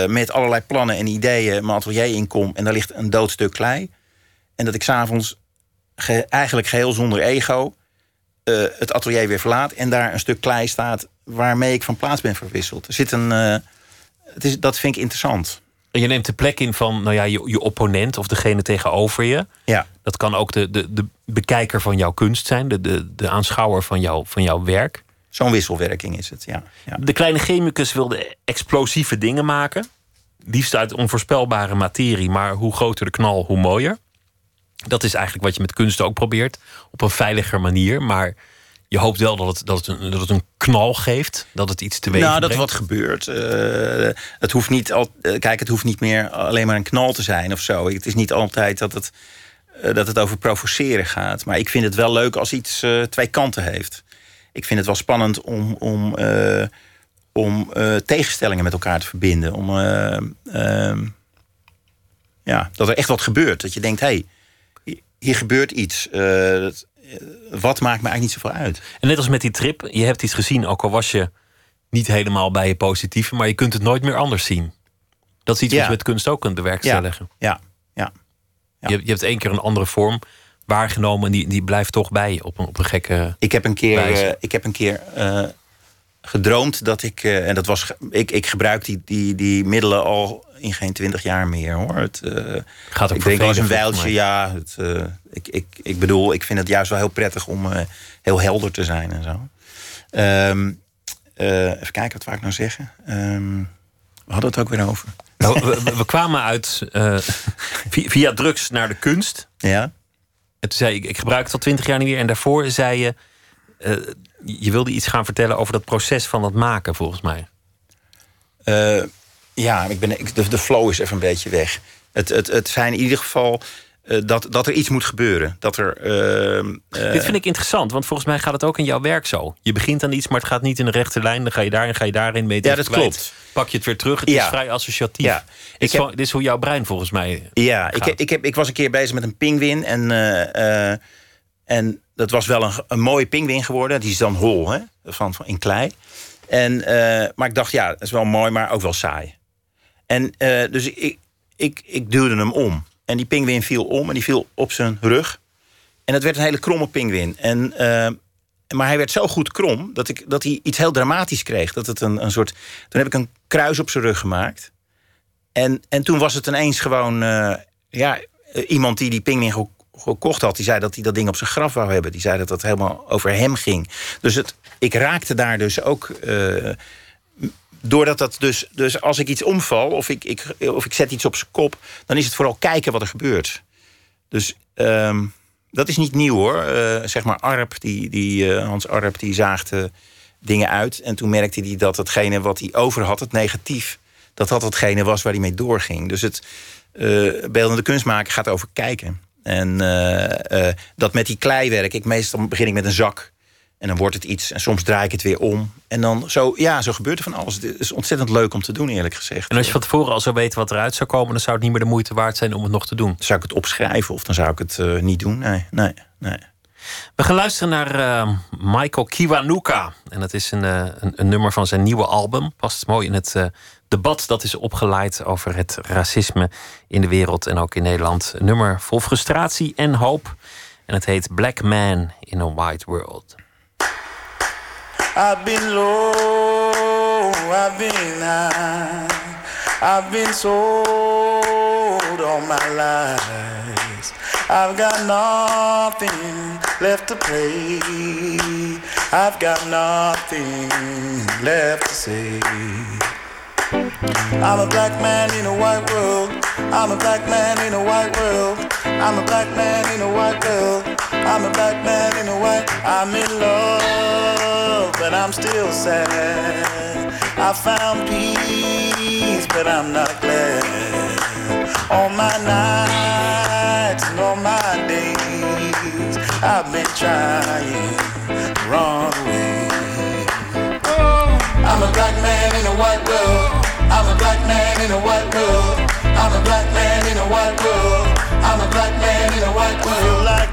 met allerlei plannen en ideeën mijn atelier inkom... en daar ligt een doodstuk klei. En dat ik s'avonds ge eigenlijk geheel zonder ego... eh, het atelier weer verlaat en daar een stuk klei staat waarmee ik van plaats ben verwisseld. Er zit een. het is, dat vind ik interessant. En je neemt de plek in van nou ja, je, je opponent of degene tegenover je. Ja, Dat kan ook de, de, de bekijker van jouw kunst zijn, de, de, de aanschouwer van, jou, van jouw werk. zo'n wisselwerking is het. Ja, ja. De kleine chemicus wilde explosieve dingen maken. Liefst uit onvoorspelbare materie, maar hoe groter de knal, hoe mooier. Dat is eigenlijk wat je met kunst ook probeert. Op een veiliger manier. Maar je hoopt wel dat het, dat, het een, dat het een knal geeft. Dat het iets teweeg Nou, dat brengt. wat gebeurt. Eh, het hoeft niet al, eh, kijk, het hoeft niet meer alleen maar een knal te zijn of zo. Het is niet altijd dat het, dat het over provoceren gaat. Maar ik vind het wel leuk als iets eh, twee kanten heeft. Ik vind het wel spannend om, om, eh, om eh, tegenstellingen met elkaar te verbinden. Om, eh, ehm, ja, dat er echt wat gebeurt. Dat je denkt, hé, hey, hier- gebeurt iets. Eh, dat- eh, wat maakt me eigenlijk niet zoveel uit? En net als met die trip, je hebt iets gezien, ook al was je niet helemaal bij je positieve, maar je kunt het nooit meer anders zien. Dat is iets Ja. wat je met kunst ook kunt bewerkstelligen. Ja, ja. Ja. Je, je hebt één keer een andere vorm waargenomen en die, die blijft toch bij je op een, op een gekke. Ik heb een keer, eh, ik heb een keer eh, gedroomd dat ik. eh, en dat was. Ik, ik gebruik die, die, die middelen al in geen twintig jaar meer hoor. Het, Gaat ook ik denk eens een wijltje, ja. Het, ik, ik, ik bedoel, ik vind het juist wel heel prettig om heel helder te zijn en zo. Ehm, eh, even kijken, wat wou ik nou zeggen? Ehm, we hadden het ook weer over. Nou, we, kwamen uit eh, via, via drugs naar de kunst. Ja? En toen zei ik, ik gebruik het al twintig jaar niet meer. En daarvoor zei je, eh, je wilde iets gaan vertellen over dat proces van het maken, volgens mij. Eh, ja, ik ben, ik, de, de flow is even een beetje weg. Het, het, het zijn in ieder geval eh, dat, dat er iets moet gebeuren. Dat er. ehm, eh, Dit vind ik interessant, want volgens mij gaat het ook in jouw werk zo. Je begint aan iets, maar het gaat niet in een rechte lijn. Dan ga je daarin, ga je daarin mee. Ja, dat klopt. Pak je het weer terug. Het Ja. is vrij associatief. Ja. Dit, heb- dit is hoe jouw brein volgens mij. Ja, ik, heb- ik, heb, ik was een keer bezig met een pingwin. En, eh, en dat was wel een, een mooie pingwin geworden. Die is dan hol, hè? Van, van, in klei. En, maar ik dacht, ja, dat is wel mooi, maar ook wel saai. En dus ik, ik, ik duwde hem om. En die pingwin viel om en die viel op zijn rug. En het werd een hele kromme pingwin. En, eh, maar hij werd zo goed krom dat, ik, dat hij iets heel dramatisch kreeg. Dat het een, een soort, toen heb ik een kruis op zijn rug gemaakt. En, en toen was het ineens gewoon... eh, ja, eh, iemand die die pingwin ge- gekocht had... die zei dat hij dat ding op zijn graf wou hebben. Die zei dat het helemaal over hem ging. Dus het, ik raakte daar dus ook... doordat dat dus, dus als ik iets omval of ik, ik, of ik zet iets op zijn kop, dan is het vooral kijken wat er gebeurt. Dus ehm, dat is niet nieuw hoor. Eh, zeg maar Arp, die, die, eh, Hans Arp, die zaagde dingen uit. En toen merkte hij dat hetgene wat hij over had, het negatief, dat dat hetgene was waar hij mee doorging. Dus het eh, beeldende kunst maken gaat over kijken. En dat met die kleiwerk, ik meestal begin ik met een zak. En dan wordt het iets. En soms draai ik het weer om. En dan zo, ja, zo gebeurt er van alles. Het is ontzettend leuk om te doen, eerlijk gezegd. En als je van tevoren al zou weten wat eruit zou komen, dan zou het niet meer de moeite waard zijn om het nog te doen. Zou ik het opschrijven of dan zou ik het eh, niet doen? Nee, nee, nee. We gaan luisteren naar eh, Michael Kiwanuka. En dat is een, eh, een, een nummer van zijn nieuwe album. Past mooi in het debat dat is opgeleid over het racisme in de wereld en ook in Nederland. Een nummer vol frustratie en hoop. En het heet Black Man in a White World. I've been low, I've been high, I've been sold all my lies. I've got nothing left to play. I've got nothing left to say. I'm a black man in a white world. I'm a black man in a white world. I'm a black man in a white world. I'm a black man in a white. I'm in love, but I'm still sad. I found peace, but I'm not glad. All my nights and all my days, I've been trying to run away. Oh, I'm a black man in a white world. I'm a black man in a white world. I'm a black man in a white world. I'm a black man in a white world.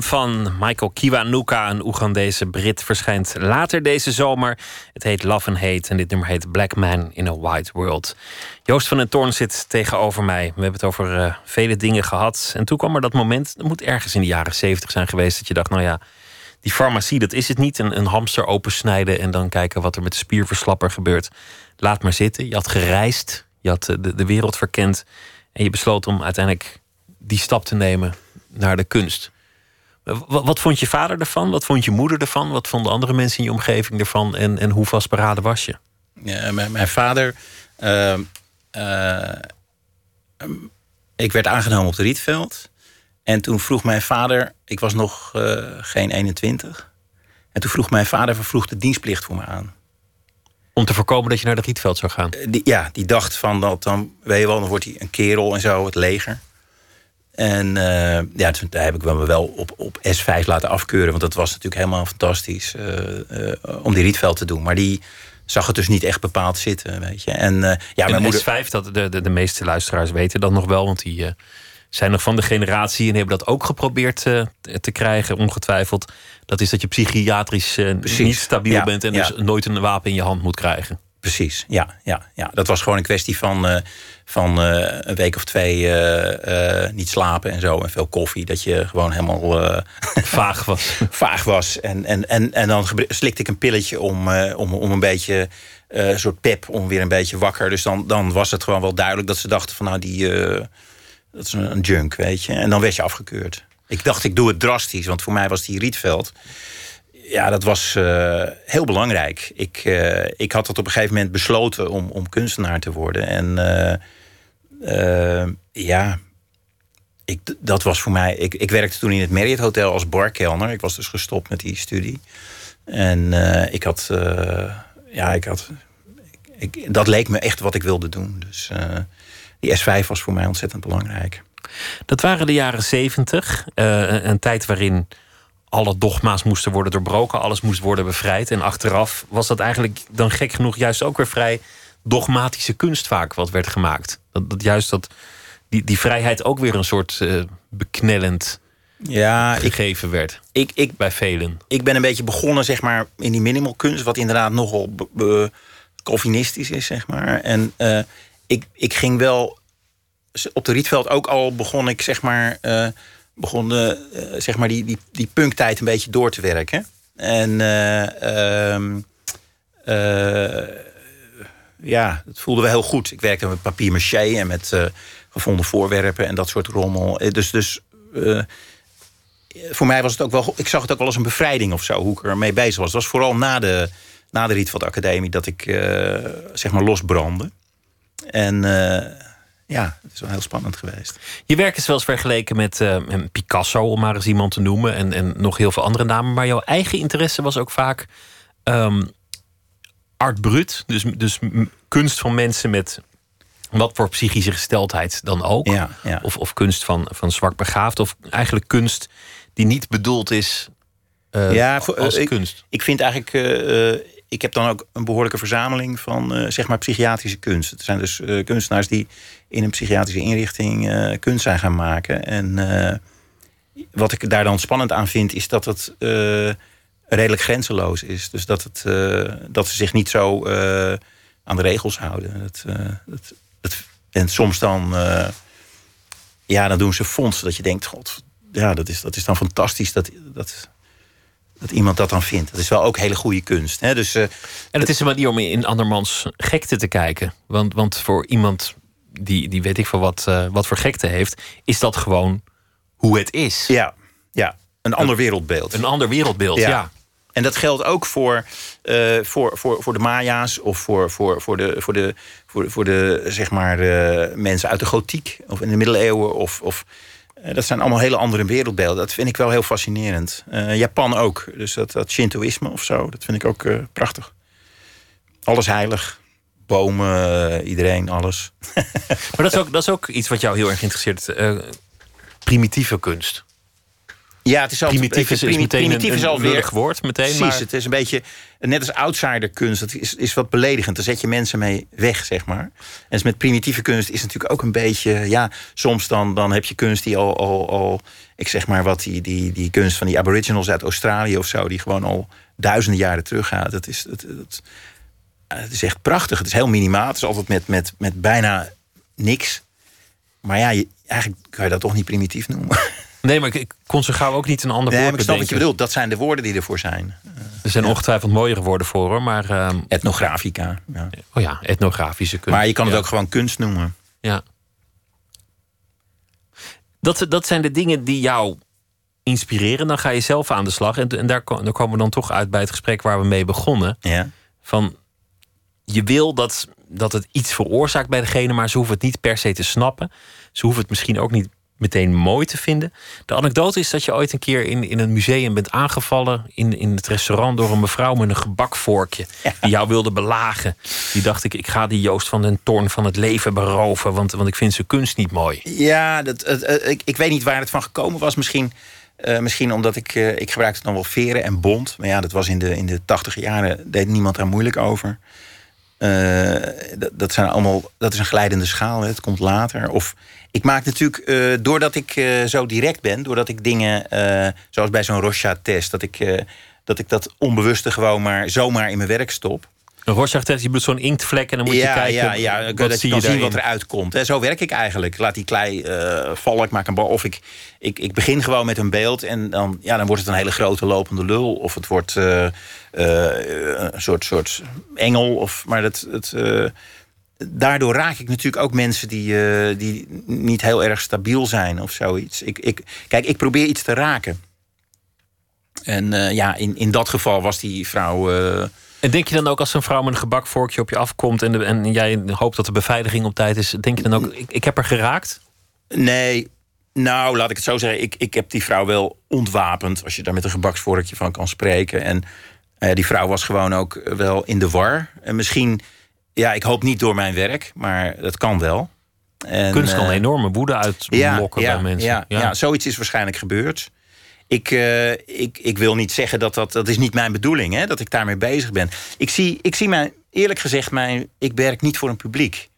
Van Michael Kiwanuka, een Oegandese Brit, verschijnt later deze zomer. Het heet Love and Hate en dit nummer heet Black Man in a White World. Joost van den Toorn zit tegenover mij. We hebben het over uh, vele dingen gehad. En toen kwam er dat moment, het moet ergens in de jaren zeventig zijn geweest, dat je dacht, nou ja, die farmacie, dat is het niet. Een, hamster opensnijden en dan kijken wat er met de spierverslapper gebeurt. Laat maar zitten. Je had gereisd, je had eh, de wereld verkend. En je besloot om uiteindelijk die stap te nemen naar de kunst. Wat, vond je vader ervan? Wat vond je moeder ervan? Wat vonden andere mensen in je omgeving ervan? En, en hoe vastberaden was je? Ja, mijn, mijn vader. Uh, uh, ik werd aangenomen op de Rietveld. En toen vroeg mijn vader. Ik was nog uh, geen 21. En toen vroeg mijn vader vervroeg de dienstplicht voor me aan. Om te voorkomen dat je naar de Rietveld zou gaan? Die, ja, die dacht van dat dan, weet je wel, dan wordt hij een kerel en zo, het leger. En uh, ja, daar heb ik me wel op, op S5 laten afkeuren. Want dat was natuurlijk helemaal fantastisch uh, uh, om die Rietveld te doen. Maar die zag het dus niet echt bepaald zitten, weet je. En, ja, mijn moeder... S5, dat de, de, de, meeste luisteraars weten dat nog wel. Want die zijn nog van de generatie en hebben dat ook geprobeerd te krijgen, ongetwijfeld. Dat is dat je psychiatrisch niet stabiel ja, bent en ja. dus nooit een wapen in je hand moet krijgen. Precies, ja, ja, ja. Dat was gewoon een kwestie van, uh, van uh, een week of twee uh, niet slapen en zo. En veel koffie. Dat je gewoon helemaal vaag was. vaag was. En, en, en, en dan slikte ik een pilletje om, om, om een beetje een soort pep, om weer een beetje wakker. Dus dan, dan was het gewoon wel duidelijk dat ze dachten van nou die dat is een, een junk, weet je. En dan werd je afgekeurd. Ik dacht, ik doe het drastisch, want voor mij was die Rietveld ja, dat was uh, heel belangrijk. Ik, uh, ik had het op een gegeven moment besloten om, om kunstenaar te worden. En uh, ja, ik, dat was voor mij. Ik, ik werkte toen in het Marriott Hotel als barkelner. Ik was dus gestopt met die studie. En ik had. ja, ik had. Ik, dat leek me echt wat ik wilde doen. Dus die S5 was voor mij ontzettend belangrijk. Dat waren de jaren zeventig. een tijd waarin alle dogma's moesten worden doorbroken, alles moest worden bevrijd. En achteraf was dat eigenlijk dan gek genoeg juist ook weer vrij dogmatische kunst vaak wat werd gemaakt. Dat, dat juist dat die, die vrijheid ook weer een soort uh, beknellend ja, gegeven ik, werd. Ik, ik, bij velen. Ik ben een beetje begonnen zeg maar, in die minimal kunst, wat inderdaad nogal Calvinistisch is, zeg maar. En uh, ik, ik ging wel op de Rietveld ook al begon ik zeg maar. Uh, begon uh, zeg maar die, die, die punktijd een beetje door te werken. En uh, ja, dat voelde we heel goed. Ik werkte met papier maché en met gevonden voorwerpen en dat soort rommel. Dus, dus voor mij was het ook wel. Ik zag het ook wel als een bevrijding of zo, hoe ik ermee bezig was. Het was vooral na de, na de Rietveld Academie dat ik zeg maar losbrandde. En ja, het is wel heel spannend geweest. Je werk is wel eens vergeleken met uh, Picasso, om maar eens iemand te noemen. En, en nog heel veel andere namen. Maar jouw eigen interesse was ook vaak um, art brut. Dus, dus kunst van mensen met wat voor psychische gesteldheid dan ook. Ja, ja. Of, of kunst van, van zwak begaafd. Of eigenlijk kunst die niet bedoeld is uh, ja, voor, als ik, kunst. Ik vind eigenlijk... Uh, ik heb dan ook een behoorlijke verzameling van uh, zeg maar psychiatrische kunst. Het zijn dus kunstenaars die in een psychiatrische inrichting uh, kunst zijn gaan maken. En wat ik daar dan spannend aan vind, is dat het redelijk grenzeloos is. Dus dat, het, dat ze zich niet zo aan de regels houden. En soms dan, ja, dan doen ze fondsen dat je denkt, god, ja, dat is, dat is dan fantastisch. Dat, dat, dat iemand dat dan vindt. Dat is wel ook hele goede kunst. Hè? Dus, en het is een manier om in andermans gekte te kijken. Want, want voor iemand die, die weet ik van wat, uh, wat voor gekte heeft, is dat gewoon hoe het is. Ja, ja. een ander wereldbeeld. Een ander wereldbeeld, ja. En dat geldt ook voor, uh, voor, voor, voor de Maya's of voor, voor, voor, de, voor, de, voor, voor de zeg maar, mensen uit de gotiek of in de middeleeuwen of, of eh, dat zijn allemaal hele andere wereldbeelden. Dat vind ik wel heel fascinerend. Uh, Japan ook. Dus dat, dat Shintoïsme of zo, dat vind ik ook prachtig. Alles heilig. Bomen, iedereen, alles. maar dat is, ook, dat is ook iets wat jou heel erg interesseert. primitieve kunst. Ja, het is altijd primitief is, is meteen primitief een, is een alweer- lullig woord. Meteen, Precies, maar het is een beetje net als outsider kunst. Dat is, is wat beledigend. Daar zet je mensen mee weg, zeg maar. En dus met primitieve kunst is natuurlijk ook een beetje... Ja, soms dan, dan heb je kunst die al, al, al... Ik zeg maar wat, die, die, die kunst van die aboriginals uit Australië of zo... die gewoon al duizenden jaren teruggaat. Het is, het, het, het is echt prachtig. Het is heel minimaal. Het is altijd met, met, met bijna niks. Maar ja, je- eigenlijk kan je dat toch niet primitief noemen. Nee, maar ik, kon zo gauw ook niet een ander Nee, woord ik snap wat je bedoelt. Dat zijn de woorden die ervoor zijn. Er zijn ongetwijfeld mooiere woorden voor, hoor. Maar, ehm, Etnografica. Ja. oh ja, etnografische kunst. Maar je kan het Ja. ook gewoon kunst noemen. Ja. Dat, dat zijn de dingen die jou inspireren. Dan ga je zelf aan de slag. En, en daar, daar komen we dan toch uit bij het gesprek waar we mee begonnen. Ja. Van je wil dat, dat het iets veroorzaakt bij degene, maar ze hoeven het niet per se te snappen. Ze hoeven het misschien ook niet meteen mooi te vinden. De anekdote is dat je ooit een keer in, in een museum bent aangevallen in, in het restaurant door een mevrouw met een gebakvorkje. Die jou wilde belagen. Die dacht ik, ik ga die Joost van den Toorn van het leven beroven, want, want ik vind zijn kunst niet mooi. Ja, dat, ik, ik weet niet waar het van gekomen was. Misschien, eh, misschien omdat ik... eh, ik gebruikte dan wel veren en bont. Maar ja, dat was in de, in de tachtig jaren... deed niemand daar moeilijk over. Eh, dat, zijn allemaal, dat is een glijdende schaal. Hè. Het komt later. Of ik maak natuurlijk... eh, doordat ik eh, zo direct ben... doordat ik dingen... zoals bij zo'n Rorschach-test... Dat ik, dat ik dat onbewuste gewoon maar zomaar in mijn werk stop. Een Rorschach-test, je zo'n inktvlek en dan moet je kijken Ja, ja, wat dat je zie kan je zien wat eruit komt. Hè. Zo werk ik eigenlijk. Laat die klei eh, vallen, ik maak een bal. Of ik, ik, ik begin gewoon met een beeld en dan, ja, dan wordt het een hele grote lopende lul. Of het wordt eh, eh, een soort, soort engel. Of, maar dat, het, daardoor raak ik natuurlijk ook mensen die, die niet heel erg stabiel zijn of zoiets. Ik, ik, kijk, ik probeer iets te raken. En ja, in, in dat geval was die vrouw... eh, En denk je dan ook als een vrouw met een gebakvorkje op je afkomt en, de, en jij hoopt dat de beveiliging op tijd is, denk je dan ook, ik, ik heb er geraakt? Nee, nou, laat ik het zo zeggen. Ik, ik heb die vrouw wel ontwapend, als je daar met een gebaksvorkje van kan spreken. En eh, die vrouw was gewoon ook wel in de war. En misschien, ja, ik hoop niet door mijn werk, maar dat kan wel. En, Kunst kan eh, enorme woede uitlokken bij mensen. Ja, ja. zoiets is waarschijnlijk gebeurd. Ik, eh, ik, ik wil niet zeggen dat dat... Dat is niet mijn bedoeling, hè, dat ik daarmee bezig ben. Ik zie, ik zie mijn... Eerlijk gezegd, mijn, ik werk niet voor een publiek.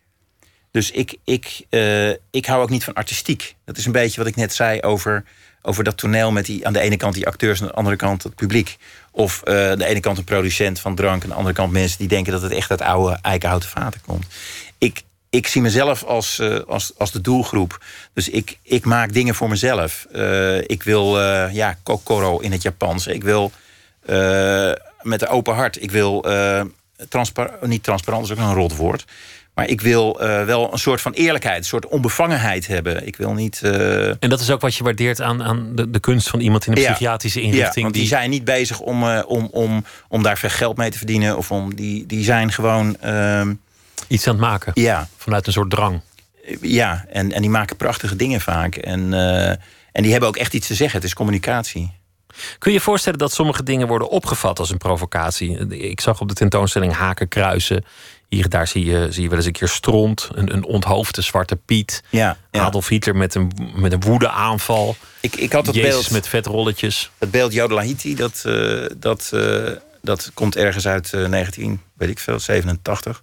Dus ik, ik, eh, ik hou ook niet van artistiek. Dat is een beetje wat ik net zei over, over dat toneel... met die, aan de ene kant die acteurs... en aan de andere kant het publiek. Of eh, aan de ene kant een producent van drank... en aan de andere kant mensen die denken dat het echt uit oude eikenhouten vaten komt. Ik, ik zie mezelf als, eh, als, als de doelgroep. Dus ik, ik maak dingen voor mezelf. Eh, ik wil, eh, ja, kokoro in het Japans. Ik wil met een open hart. Ik wil, transpar niet transparant, is ook een rot woord. Maar ik wil wel een soort van eerlijkheid, een soort onbevangenheid hebben. Ik wil niet. En dat is ook wat je waardeert aan, aan de, de kunst van iemand in een Ja. psychiatrische ja, inrichting. want die, zijn niet bezig om, om, om, om daar veel geld mee te verdienen. Of om, die, die zijn gewoon. Iets aan het maken. ja, Vanuit een soort drang. Ja, en, en die maken prachtige dingen vaak. En, eh, en die hebben ook echt iets te zeggen. Het is communicatie. Kun je je voorstellen dat sommige dingen worden opgevat als een provocatie? Ik zag op de tentoonstelling haken kruisen. Hier daar zie je, zie je wel eens een keer stront. Een, een onthoofde zwarte Piet. Ja, ja. Adolf Hitler met een, met een woedeaanval. Ik, ik had het Jezus beeld, met vetrolletjes. het beeld Jodelahiti. Dat, eh, dat, eh, dat komt ergens uit eh, 19, weet ik veel, 87.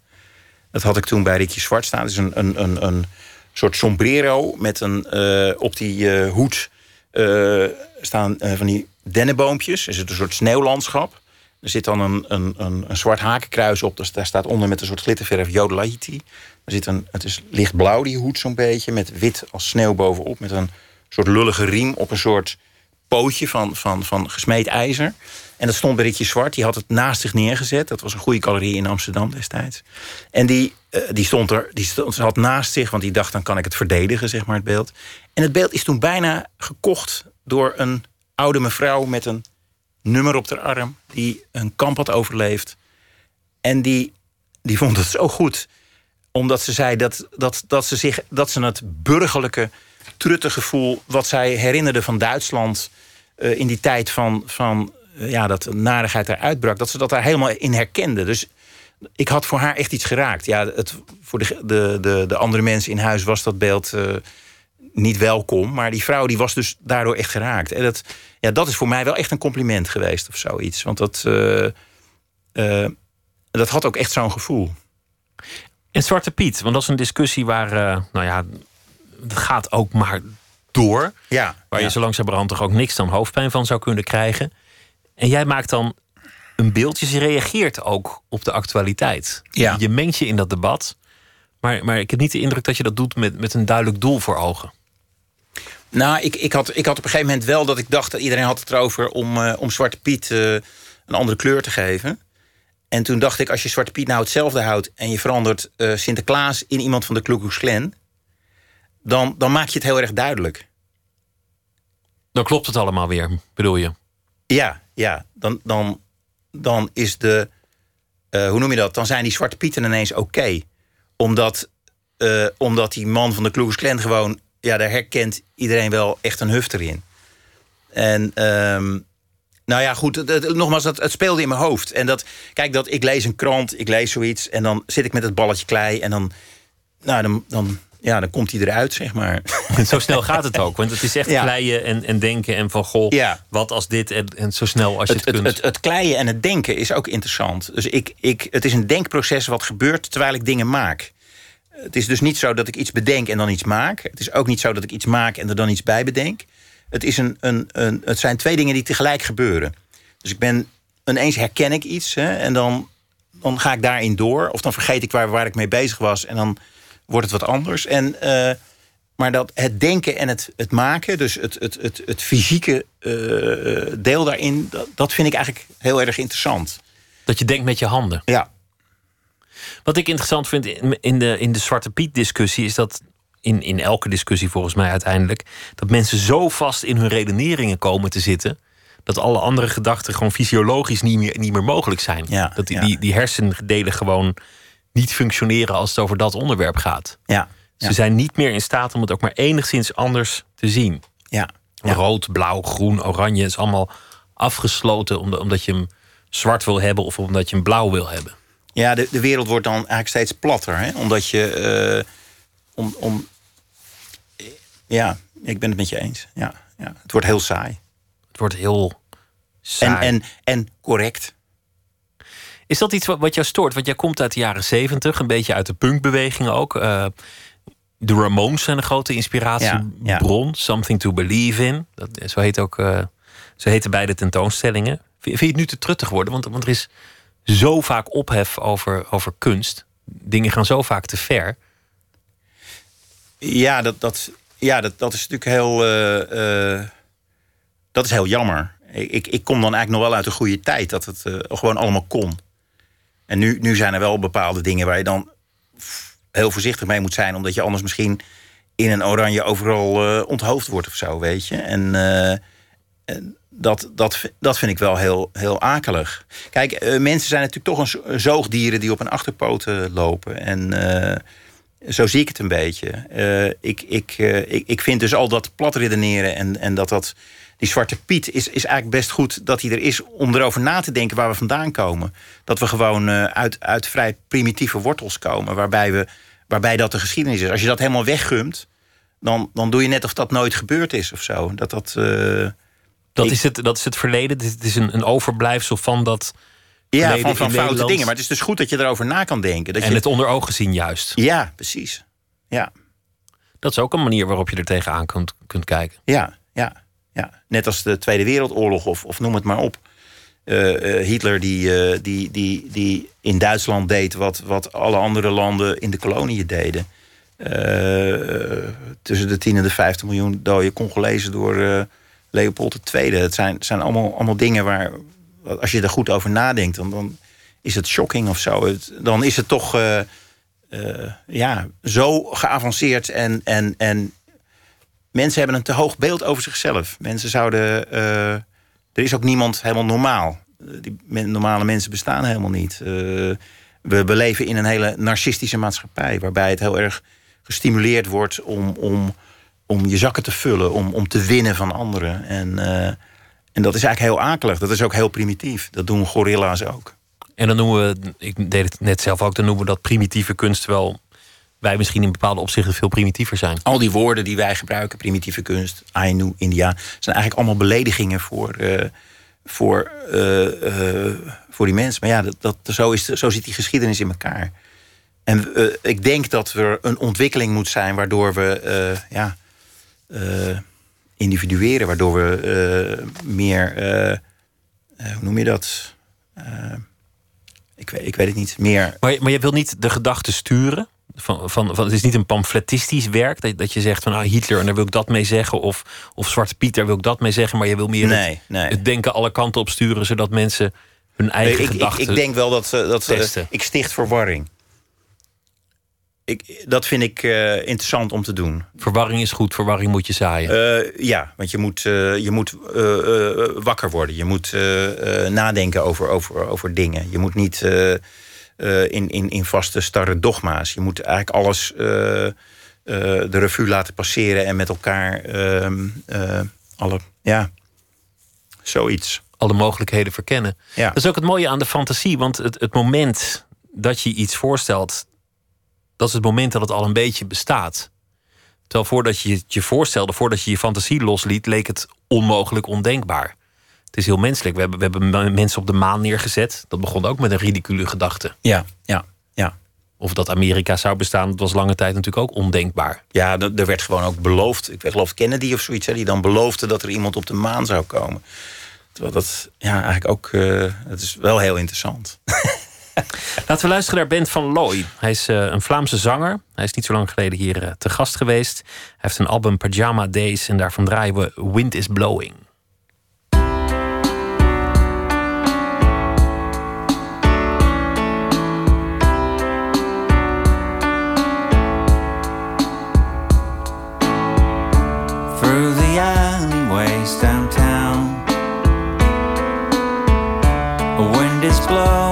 Dat had ik toen bij Ricky Zwart staan. Het is een, een, een, een soort sombrero met een, eh, op die eh, hoed eh, staan van die dennenboompjes. Er zit een soort sneeuwlandschap. Er zit dan een, een, een, een zwart hakenkruis op. Daar staat onder met een soort glitterverf Jodelahiti. Er zit een, het is lichtblauw die hoed zo'n beetje. Met wit als sneeuw bovenop. Met een soort lullige riem op een soort pootje van, van, van gesmeed ijzer. En dat stond bij Rietje Zwart. Die had het naast zich neergezet. Dat was een goede galerie in Amsterdam destijds. En die, eh, die stond er, die stond, had naast zich, want die dacht dan kan ik het verdedigen, zeg maar, het beeld. En het beeld is toen bijna gekocht door een oude mevrouw met een nummer op haar arm, die een kamp had overleefd. En die, die vond het zo goed omdat ze zei dat, dat, dat, ze zich, dat ze het burgerlijke truttengevoel... wat zij herinnerde van Duitsland eh, in die tijd van, van ja, dat narigheid eruit brak... dat ze dat daar helemaal in herkende. Dus ik had voor haar echt iets geraakt. Ja, het, voor de, de, de, de andere mensen in huis was dat beeld... eh, niet welkom. Maar die vrouw die was dus daardoor echt geraakt. En dat, ja, dat is voor mij wel echt een compliment geweest of zoiets. Want dat, eh, eh, dat had ook echt zo'n gevoel. En Zwarte Piet, want dat is een discussie waar, nou ja, het gaat ook maar door. Ja, Waar ja. je zo langzamerhand toch ook niks dan hoofdpijn van zou kunnen krijgen. En jij maakt dan een beeld, dus je reageert ook op de actualiteit. Ja. Je mengt je in dat debat. Maar, maar ik heb niet de indruk dat je dat doet met, met een duidelijk doel voor ogen. Nou, ik, ik, had, ik had op een gegeven moment wel dat ik dacht... dat iedereen had het erover om, eh, om Zwarte Piet eh, een andere kleur te geven. En toen dacht ik, als je Zwarte Piet nou hetzelfde houdt... en je verandert eh, Sinterklaas in iemand van de Ku Klux Klan... Dan, dan maak je het heel erg duidelijk. Dan klopt het allemaal weer, bedoel je? Ja, ja. Dan, dan, dan is de... eh, hoe noem je dat? Dan zijn die Zwarte Pieten ineens oké. Omdat, eh, omdat die man van de Klux Klan gewoon... Ja, daar herkent iedereen wel echt een hufter in. En... ehm, nou ja, goed, nogmaals, dat, het speelde in mijn hoofd. En dat, kijk, dat, ik lees een krant, ik lees zoiets... en dan zit ik met het balletje klei en dan... Nou, dan, dan, ja, dan komt hij eruit, zeg maar. Zo snel gaat het ook. Want het is echt Ja. kleien en, en denken en van... goh, Ja. wat als dit en, en zo snel als je het, het, kunt. het, het, het kleien en het denken is ook interessant. Dus ik, ik, het is een denkproces wat gebeurt terwijl ik dingen maak. Het is dus niet zo dat ik iets bedenk en dan iets maak. Het is ook niet zo dat ik iets maak en er dan iets bij bedenk. Het, is een, een, een, het zijn twee dingen die tegelijk gebeuren. Dus ik ben ineens herken ik iets hè, en dan, dan ga ik daarin door. Of dan vergeet ik waar, waar ik mee bezig was en dan wordt het wat anders. En, eh, maar dat het denken en het, het maken, dus het, het, het, het fysieke eh, deel daarin, dat, dat vind ik eigenlijk heel erg interessant. Dat je denkt met je handen. Ja, Wat ik interessant vind in, in de, in de Zwarte Piet discussie is dat. In, in elke discussie volgens mij uiteindelijk. Dat mensen zo vast in hun redeneringen komen te zitten. Dat alle andere gedachten gewoon fysiologisch niet meer, niet meer mogelijk zijn. Ja, dat die, ja. die, die hersendelen gewoon niet functioneren als het over dat onderwerp gaat. ja, Ze Ja. zijn niet meer in staat om het ook maar enigszins anders te zien. ja. ja. Rood, blauw, groen, oranje is allemaal afgesloten omdat, omdat je hem zwart wil hebben of omdat je hem blauw wil hebben. Ja, de, de wereld wordt dan eigenlijk steeds platter. Hè? Omdat je. eh, om, om, ja, ik ben het met je eens. Ja, ja. Het wordt heel saai. Het wordt heel saai. En, en, en correct. Is dat iets wat, wat jou stoort? Want jij komt uit de jaren zeventig, een beetje uit de punkbeweging ook. Eh, de Ramones zijn een grote inspiratiebron. Something to believe in. Dat, zo, heet ook, eh, zo heten beide tentoonstellingen. Vind, je het nu te truttig worden? Want, want er is zo vaak ophef over, over kunst. Dingen gaan zo vaak te ver. Ja, dat, dat, ja, dat, dat is natuurlijk heel. eh, eh, dat is heel jammer. Ik, ik, kom dan eigenlijk nog wel uit een goede tijd dat het eh, gewoon allemaal kon. En nu, nu zijn er wel bepaalde dingen waar je dan heel voorzichtig mee moet zijn, omdat je anders misschien in een oranje overal eh, onthoofd wordt of zo, weet je. En, eh, en dat, dat, dat vind ik wel heel, heel akelig. Kijk, eh, mensen zijn natuurlijk toch een zo- zoogdieren die op een achterpoten lopen. En zo zie ik het een beetje. Ik, ik, ik, ik vind dus al dat plat redeneren en, en dat dat. Die zwarte Piet is, is eigenlijk best goed dat hij er is om erover na te denken waar we vandaan komen. Dat we gewoon eh, uit, uit vrij primitieve wortels komen, waarbij, we, waarbij dat de geschiedenis is. Als je dat helemaal weggumt, dan, dan doe je net of dat nooit gebeurd is of zo. Dat dat. eh, Dat, Ik- is, het, dat is het verleden. Het is een, een overblijfsel van dat. ja, van, van foute Nederland. dingen. Maar het is dus goed dat je erover na kan denken. Dat En je, het onder ogen zien juist. Ja, precies. Ja. Dat is ook een manier waarop je er tegenaan kunt, kunt kijken. Ja, ja, ja. Net als de Tweede Wereldoorlog, of, of noem het maar op. Eh, eh, Hitler die, eh, die, die, die in Duitsland deed wat, wat alle andere landen in de koloniën deden. Tussen de 10 en de 50 miljoen dode Congolezen door Leopold II. Het zijn, zijn allemaal, allemaal dingen waar, als je er goed over nadenkt, dan, dan is het shocking of zo. Dan is het toch ja, zo geavanceerd en, en, en mensen hebben een te hoog beeld over zichzelf. Mensen zouden. eh, er is ook niemand helemaal normaal. Eh, Die normale mensen bestaan helemaal niet. Eh, we, we leven in een hele narcistische maatschappij. Waarbij het heel erg gestimuleerd wordt om, om, om je zakken te vullen. Om, om te winnen van anderen. En, en dat is eigenlijk heel akelig. Dat is ook heel primitief. Dat doen gorilla's ook. En dan noemen we, ik deed het net zelf ook, dan noemen we dat primitieve kunst wel wij misschien in bepaalde opzichten veel primitiever zijn. Al die woorden die wij gebruiken, primitieve kunst, Ainu, India, zijn eigenlijk allemaal beledigingen voor, eh, voor, eh, eh, voor die mensen. Maar ja, dat, dat, zo, is, zo zit die geschiedenis in elkaar. En ik denk dat er een ontwikkeling moet zijn waardoor we ja, individueren, waardoor we meer, hoe noem je dat? Ik, weet, ik weet het niet, meer. Maar, maar je wil niet de gedachten sturen? Van, van, van, het is niet een pamfletistisch werk. Dat, dat je zegt van ah, Hitler en daar wil ik dat mee zeggen. Of, of Zwarte Piet, daar wil ik dat mee zeggen. Maar je wil meer Nee, het, nee. het denken alle kanten op sturen. Zodat mensen hun eigen ik, ik, gedachten... ik denk wel dat, ze- dat ze- testen. ik sticht verwarring. Ik, dat vind ik eh, interessant om te doen. Verwarring is goed, verwarring moet je zaaien. Eh, ja, want je moet, eh, je moet wakker worden. Je moet nadenken over, over, over dingen. Je moet niet in, in, in vaste, starre dogma's. Je moet eigenlijk alles eh, eh, de revue laten passeren... en met elkaar ehm, eh, alle... Ja, zoiets. Alle mogelijkheden verkennen. Ja. Dat is ook het mooie aan de fantasie. Want het, het moment dat je iets voorstelt... dat is het moment dat het al een beetje bestaat. Terwijl voordat je het je voorstelde, voordat je je fantasie losliet... leek het onmogelijk ondenkbaar. Het is heel menselijk. We hebben, we hebben mensen op de maan neergezet. Dat begon ook met een ridicule gedachte. Ja, ja, ja. Of dat Amerika zou bestaan, dat was lange tijd natuurlijk ook ondenkbaar. Ja, er er werd gewoon ook beloofd. Ik geloof Kennedy of zoiets, hè, die dan beloofde dat er iemand op de maan zou komen. Terwijl dat, ja, eigenlijk ook, eh het is wel heel interessant. Laten we luisteren naar Bent van Looy. Hij is eh, een Vlaamse zanger. Hij is niet zo lang geleden hier eh, te gast geweest. Hij heeft een album Pajama Days en daarvan draaien we Wind is Blowing. Downtown. The wind is blowing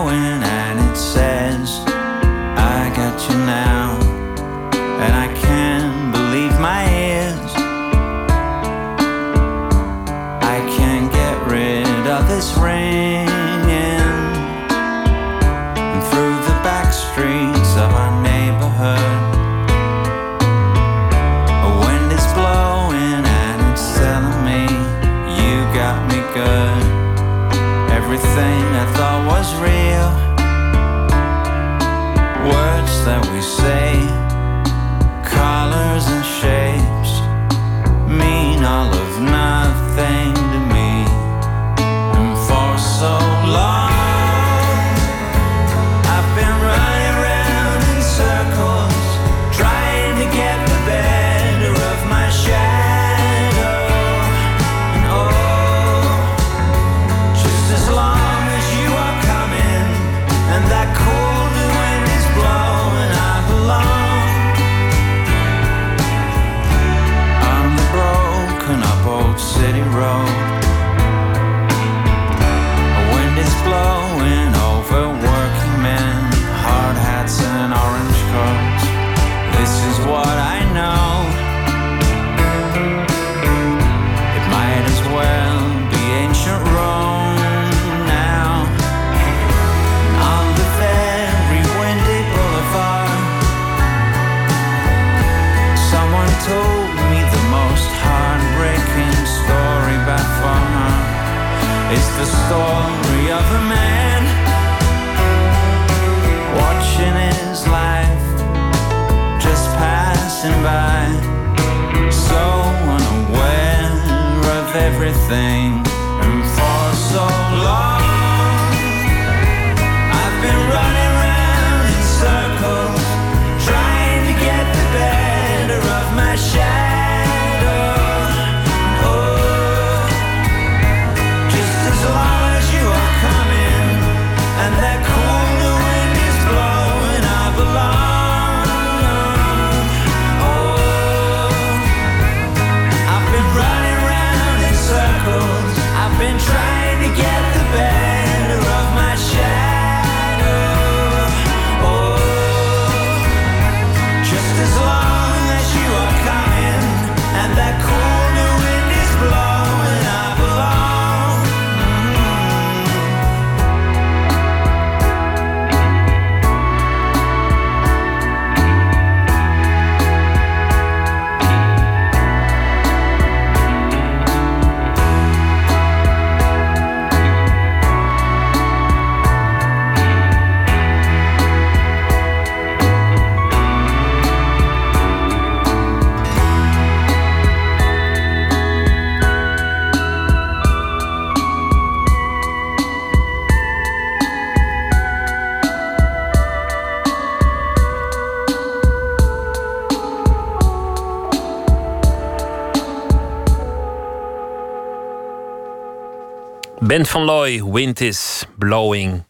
Ben van Looy, Wind is Blowing.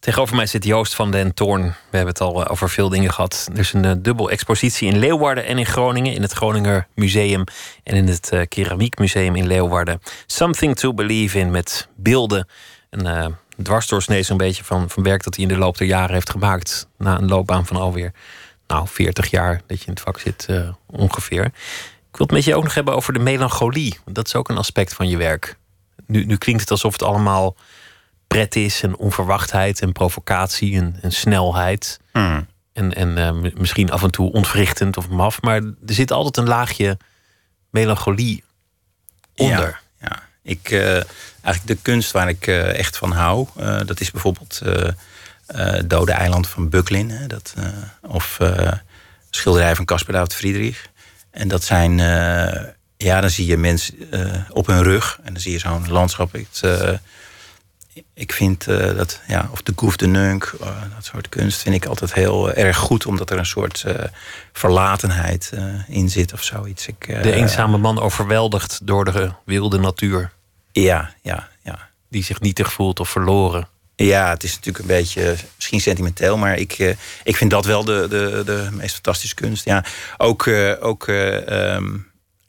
Tegenover mij zit Joost van den Toorn. We hebben het al eh, over veel dingen gehad. Er is een uh, dubbel expositie in Leeuwarden en in Groningen. In het Groninger Museum en in het uh, Keramiekmuseum in Leeuwarden. Something to Believe in met beelden. Een uh, zo'n beetje van, van werk dat hij in de loop der jaren heeft gemaakt. Na een loopbaan van alweer nou, 40 jaar dat je in het vak zit ongeveer. Ik wil het met je ook nog hebben over de melancholie. Dat is ook een aspect van je werk. Nu, nu klinkt het alsof het allemaal pret is en onverwachtheid en provocatie en, en snelheid. Hmm. En, en uh, misschien af en toe ontwrichtend of maf. Maar er zit altijd een laagje melancholie onder. Ja, ja. Ik, uh, eigenlijk de kunst waar ik uh, echt van hou, dat is bijvoorbeeld Dode Eiland van Bucklin. Hè, dat, of schilderij van Caspar David Friedrich. En dat zijn ja, dan zie je mensen uh, op hun rug. En dan zie je zo'n landschap. Het, uh, ik vind uh, dat, ja, of de Gouf de Nunk, dat soort kunst, vind ik altijd heel erg goed. Omdat er een soort verlatenheid in zit of zoiets. Ik, de eenzame man overweldigd door de wilde natuur. Ja, ja, ja. Die zich nietig voelt of verloren. Ja, het is natuurlijk een beetje misschien sentimenteel, maar ik, ik vind dat wel de, de, de meest fantastische kunst. Ja, ook, ook um,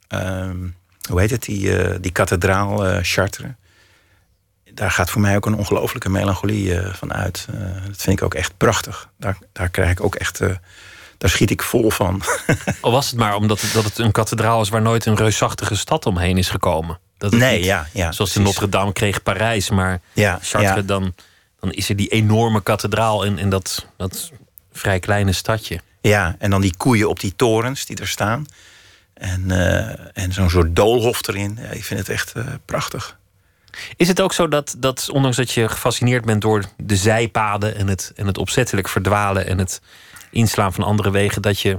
um, hoe heet het, die, die kathedraal Chartres. Daar gaat voor mij ook een ongelofelijke melancholie van uit. dat vind ik ook echt prachtig. Daar, daar krijg ik ook echt daar schiet ik vol van. Al was het maar omdat het, dat het een kathedraal is waar nooit een reusachtige stad omheen is gekomen. Dat nee, niet, ja, ja. Zoals de Notre Dame kreeg Parijs, maar ja, Chartres, ja. Dan, dan is er die enorme kathedraal in, in dat, dat vrij kleine stadje. Ja, en dan die koeien op die torens die er staan. En, uh, en zo'n soort doolhof erin. Ja, ik vind het echt uh, prachtig. Is het ook zo dat, dat, ondanks dat je gefascineerd bent door de zijpaden en het, en het opzettelijk verdwalen en het inslaan van andere wegen, dat je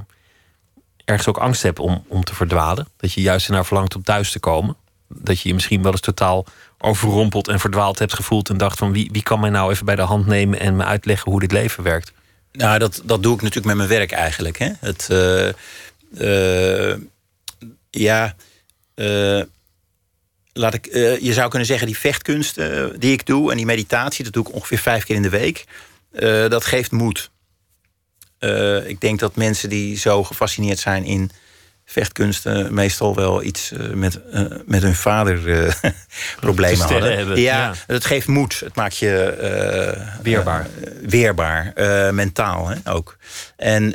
ergens ook angst hebt om, om te verdwalen? Dat je juist ernaar verlangt om thuis te komen? Dat je je misschien wel eens totaal overrompeld en verdwaald hebt gevoeld en dacht van wie, wie kan mij nou even bij de hand nemen en me uitleggen hoe dit leven werkt? Nou, dat, dat doe ik natuurlijk met mijn werk eigenlijk. Hè? Het, uh, uh, ja, uh, laat ik, je zou kunnen zeggen, die vechtkunst die ik doe en die meditatie, dat doe ik ongeveer vijf keer in de week. dat geeft moed. ik denk dat mensen die zo gefascineerd zijn in vechtkunsten meestal wel iets met, uh, met hun vader uh, problemen hadden. Hebben. Ja, ja, het geeft moed. Het maakt je weerbaar. weerbaar, mentaal hè, ook. En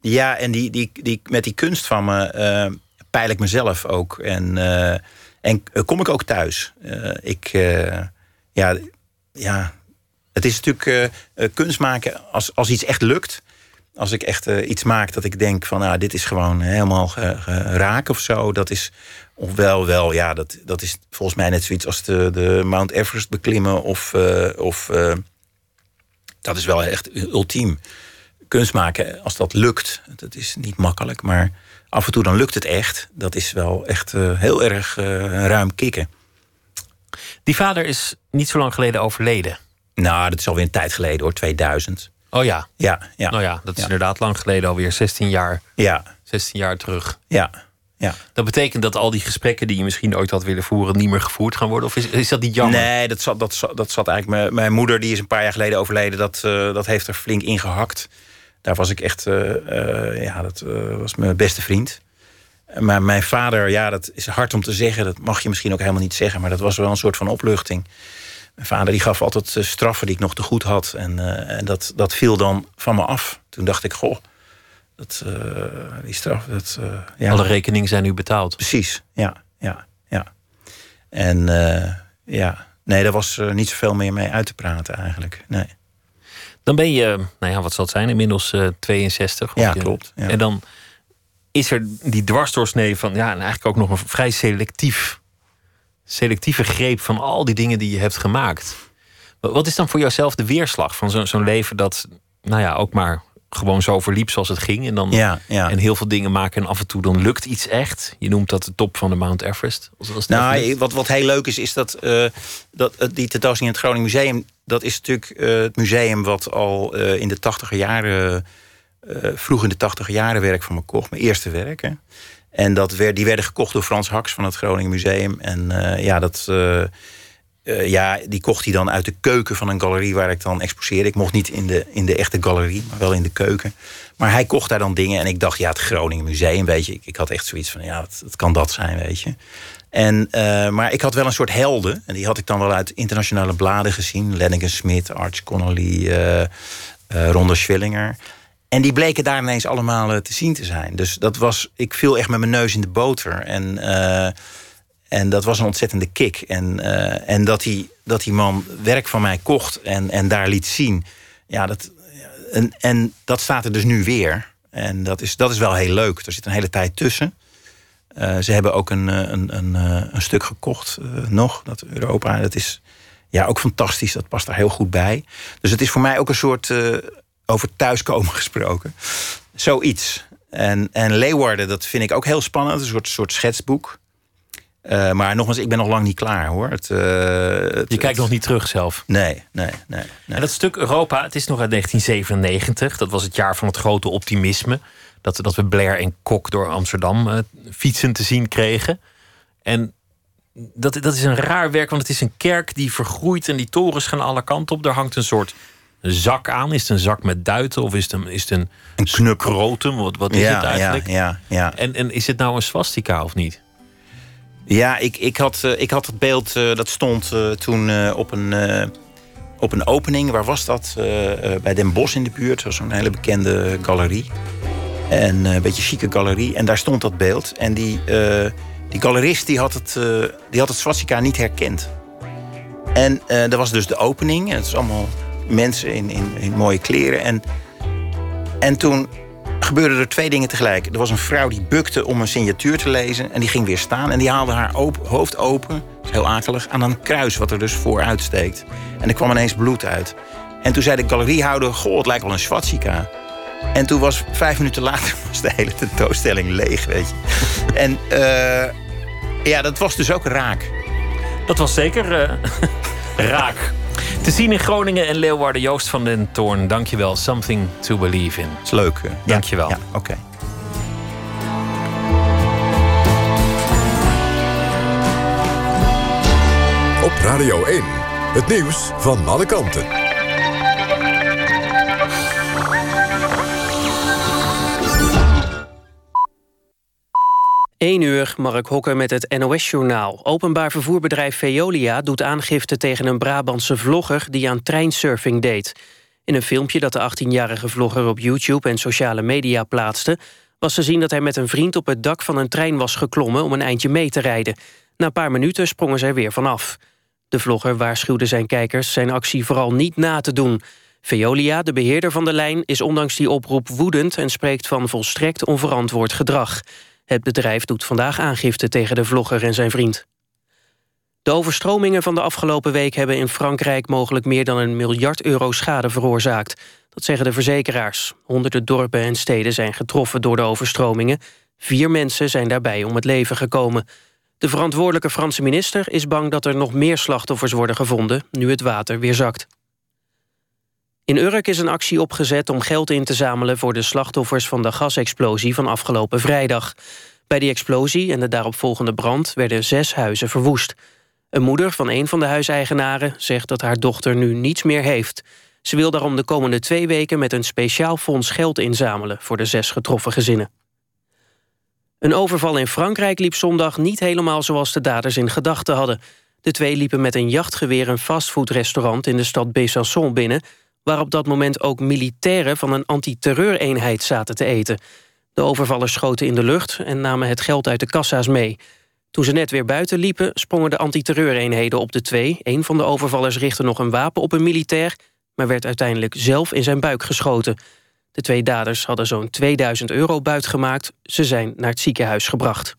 ja, en die, die, die, met die kunst van me peil ik mezelf ook. En, en kom ik ook thuis. ik, ja, ja, het is natuurlijk kunst maken als, als iets echt lukt als ik echt uh, iets maak dat ik denk van nou, dit is gewoon helemaal raak of zo. Dat is of wel, ja, dat, dat is volgens mij net zoiets als de, de Mount Everest beklimmen. Of, uh, of uh, dat is wel echt ultiem. Kunst maken, als dat lukt, dat is niet makkelijk, maar af en toe dan lukt het echt. Dat is wel echt heel erg ruim kicken. Die vader is niet zo lang geleden overleden. Nou, dat is alweer een tijd geleden hoor, 2000. Oh ja. Ja, ja. Nou ja, dat is ja. inderdaad lang geleden alweer, 16 jaar. Ja. 16 jaar terug. Ja. ja. Dat betekent dat al die gesprekken die je misschien ooit had willen voeren, niet meer gevoerd gaan worden? Of is, is dat niet jammer? Nee, dat zat, dat, zat, dat zat eigenlijk. Mijn, mijn moeder, die is een paar jaar geleden overleden, dat, uh, dat heeft er flink ingehakt. Daar was ik echt, uh, uh, ja, dat was mijn beste vriend. Maar mijn vader, ja, dat is hard om te zeggen. Dat mag je misschien ook helemaal niet zeggen. Maar dat was wel een soort van opluchting. Mijn vader die gaf altijd straffen die ik nog te goed had. En, uh, en dat, dat viel dan van me af. Toen dacht ik, goh, dat, uh, die straf... Dat, uh, ja. Alle rekeningen zijn nu betaald. Precies, ja. ja, ja. En ja, nee, daar was niet zoveel meer mee uit te praten eigenlijk. Nee. Dan ben je, nou ja, wat zal het zijn, inmiddels 62. Ja, je, klopt. Ja. En dan is er die dwarsdoorsnee van, ja, en eigenlijk ook nog een vrij selectief selectieve greep van al die dingen die je hebt gemaakt. Wat is dan voor jouzelf de weerslag van zo'n zo leven dat, nou ja, ook maar gewoon zo verliep zoals het ging. En dan ja, ja. en heel veel dingen maken en af en toe dan lukt iets echt. Je noemt dat de top van de Mount Everest. Als nou, wat, wat heel leuk is, is dat, uh, dat uh, die tentoonstelling in het Groningen Museum, dat is natuurlijk uh, het museum wat al in de tachtiger jaren eh, vroeg in de tachtig jaren werk van me kocht. Mijn eerste werken. En dat werd, die werden gekocht door Frans Haks van het Groningen Museum. En eh, ja, dat, eh, ja, die kocht hij dan uit de keuken van een galerie waar ik dan exposeerde. Ik mocht niet in de, in de echte galerie, maar wel in de keuken. Maar hij kocht daar dan dingen en ik dacht, ja, het Groningen Museum, weet je. Ik, ik had echt zoiets van, ja, het, kan dat zijn, weet je. En, eh, maar ik had wel een soort helden. En die had ik dan wel uit internationale bladen gezien. Lenningen Smit, Arch Connolly, eh, eh, Ronda Schwillinger. En die bleken daar ineens allemaal te zien te zijn. Dus dat was, ik viel echt met mijn neus in de boter. En, en dat was een ontzettende kick. En, eh, en dat, die, dat die man werk van mij kocht en, en daar liet zien. Ja, dat, en, en dat staat er dus nu weer. En dat is, dat is wel heel leuk. Er zit een hele tijd tussen. Eh, ze hebben ook een, eh, een, een, een stuk gekocht nog, dat Europa. Dat is ja, ook fantastisch. Dat past daar heel goed bij. Dus het is voor mij ook een soort over thuiskomen gesproken. Zoiets. En, en Leeuwarden, dat vind ik ook heel spannend. Een soort, soort schetsboek. Eh, maar nogmaals, ik ben nog lang niet klaar hoor. Het, eh, het- Je kijkt nog niet terug zelf. Nee, nee, nee. nee. En dat stuk Europa, het is nog uit 1997. Dat was het jaar van het grote optimisme. Dat, dat we Blair en Kok door Amsterdam eh, fietsen te zien kregen. En dat, dat is een raar werk, want het is een kerk die vergroeit en die torens gaan alle kanten op. Er hangt een soort zak aan. Is het een zak met duiten of is het een, is het een, Een? Wat, wat is ja, het eigenlijk? Ja, ja, ja. En, en is het nou een swastika of niet? Ja, ik, ik, had, eh, ik had het beeld, eh, dat stond eh, toen op, een, op een opening. Waar was dat? Bij Den Bosch in de buurt. Zo'n hele bekende galerie. En een beetje chique galerie. En daar stond dat beeld. En die, die galerist die had, het, die had het swastika niet herkend. En dat was dus de opening. En het is allemaal mensen in, in, in mooie kleren. En, en toen gebeurden er twee dingen tegelijk. Er was een vrouw die bukte om een signatuur te lezen. En die ging weer staan. En die haalde haar op- hoofd open, heel akelig, aan een kruis wat er dus vooruit steekt. En er kwam ineens bloed uit. En toen zei de galeriehouder, goh, het lijkt wel een swastika. En toen was vijf minuten later was de hele tentoonstelling leeg, weet je. En eh, ja, dat was dus ook raak. Dat was zeker eh, raak. Te zien in Groningen en Leeuwarden. Joost van den Toorn, dankjewel. Something to believe in. Dat is leuk. eh. Ja, Dankjewel. Ja, oké. Op Radio 1. Het nieuws van alle kanten. 1 uur, Mark Hokker met het NOS-journaal. Openbaar vervoerbedrijf Veolia doet aangifte tegen een Brabantse vlogger... die aan treinsurfing deed. In een filmpje dat de 18-jarige vlogger op YouTube en sociale media plaatste... was te zien dat hij met een vriend op het dak van een trein was geklommen... om een eindje mee te rijden. Na een paar minuten sprongen zij weer vanaf. De vlogger waarschuwde zijn kijkers zijn actie vooral niet na te doen. Veolia, de beheerder van de lijn, is ondanks die oproep woedend... en spreekt van volstrekt onverantwoord gedrag. Het bedrijf doet vandaag aangifte tegen de vlogger en zijn vriend. De overstromingen van de afgelopen week hebben in Frankrijk... mogelijk meer dan een miljard euro schade veroorzaakt. Dat zeggen de verzekeraars. Honderden dorpen en steden zijn getroffen door de overstromingen. Vier mensen zijn daarbij om het leven gekomen. De verantwoordelijke Franse minister is bang dat er nog meer slachtoffers worden gevonden... nu het water weer zakt. In Urk is een actie opgezet om geld in te zamelen... voor de slachtoffers van de gasexplosie van afgelopen vrijdag. Bij die explosie en de daaropvolgende brand werden zes huizen verwoest. Een moeder van een van de huiseigenaren zegt dat haar dochter nu niets meer heeft. Ze wil daarom de komende twee weken met een speciaal fonds geld inzamelen... voor de zes getroffen gezinnen. Een overval in Frankrijk liep zondag niet helemaal zoals de daders in gedachten hadden. De twee liepen met een jachtgeweer een fastfoodrestaurant in de stad Besançon binnen... waar op dat moment ook militairen van een antiterreureenheid zaten te eten. De overvallers schoten in de lucht en namen het geld uit de kassa's mee. Toen ze net weer buiten liepen, sprongen de antiterreureenheden op de twee. Een van de overvallers richtte nog een wapen op een militair... maar werd uiteindelijk zelf in zijn buik geschoten. De twee daders hadden zo'n 2000 euro buit gemaakt. Ze zijn naar het ziekenhuis gebracht.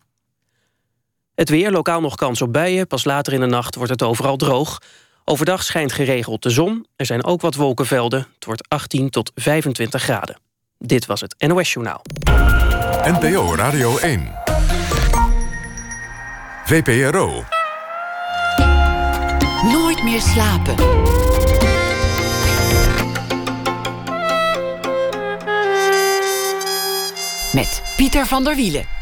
Het weer, lokaal nog kans op buien. Pas later in de nacht wordt het overal droog. Overdag schijnt geregeld de zon. Er zijn ook wat wolkenvelden. Het wordt 18 tot 25 graden. Dit was het NOS Journaal. NPO Radio 1. VPRO. Nooit meer slapen. met Pieter van der Wielen.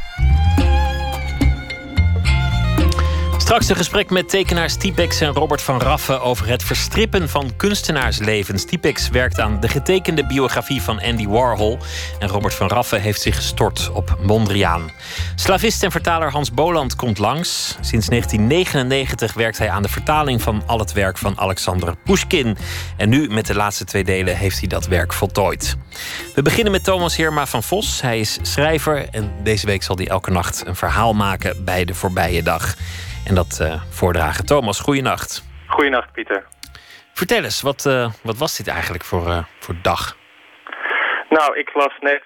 Straks een gesprek met tekenaars Typex en Robert van Raffen over het verstrippen van kunstenaarslevens. Typex werkt aan de getekende biografie van Andy Warhol. En Robert van Raffen heeft zich gestort op Mondriaan. Slavist en vertaler Hans Boland komt langs. Sinds 1999 werkt hij aan de vertaling van al het werk van Alexander Pushkin. En nu, met de laatste twee delen, heeft hij dat werk voltooid. We beginnen met Thomas Heerma van Vos. Hij is schrijver en deze week zal hij elke nacht een verhaal maken bij de voorbije dag en dat uh, voordragen. Thomas, goeienacht. Goeienacht, Pieter. Vertel eens, wat, uh, wat was dit eigenlijk voor, uh, voor dag? Nou, ik las net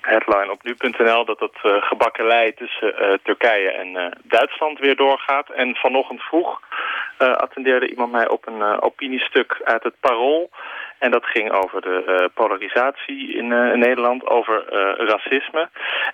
headline op nu.nl dat het gebakkelei tussen Turkije en Duitsland weer doorgaat. En vanochtend vroeg attendeerde iemand mij op een opiniestuk uit het Parool. En dat ging over de uh, polarisatie in, uh, Nederland, over uh, racisme.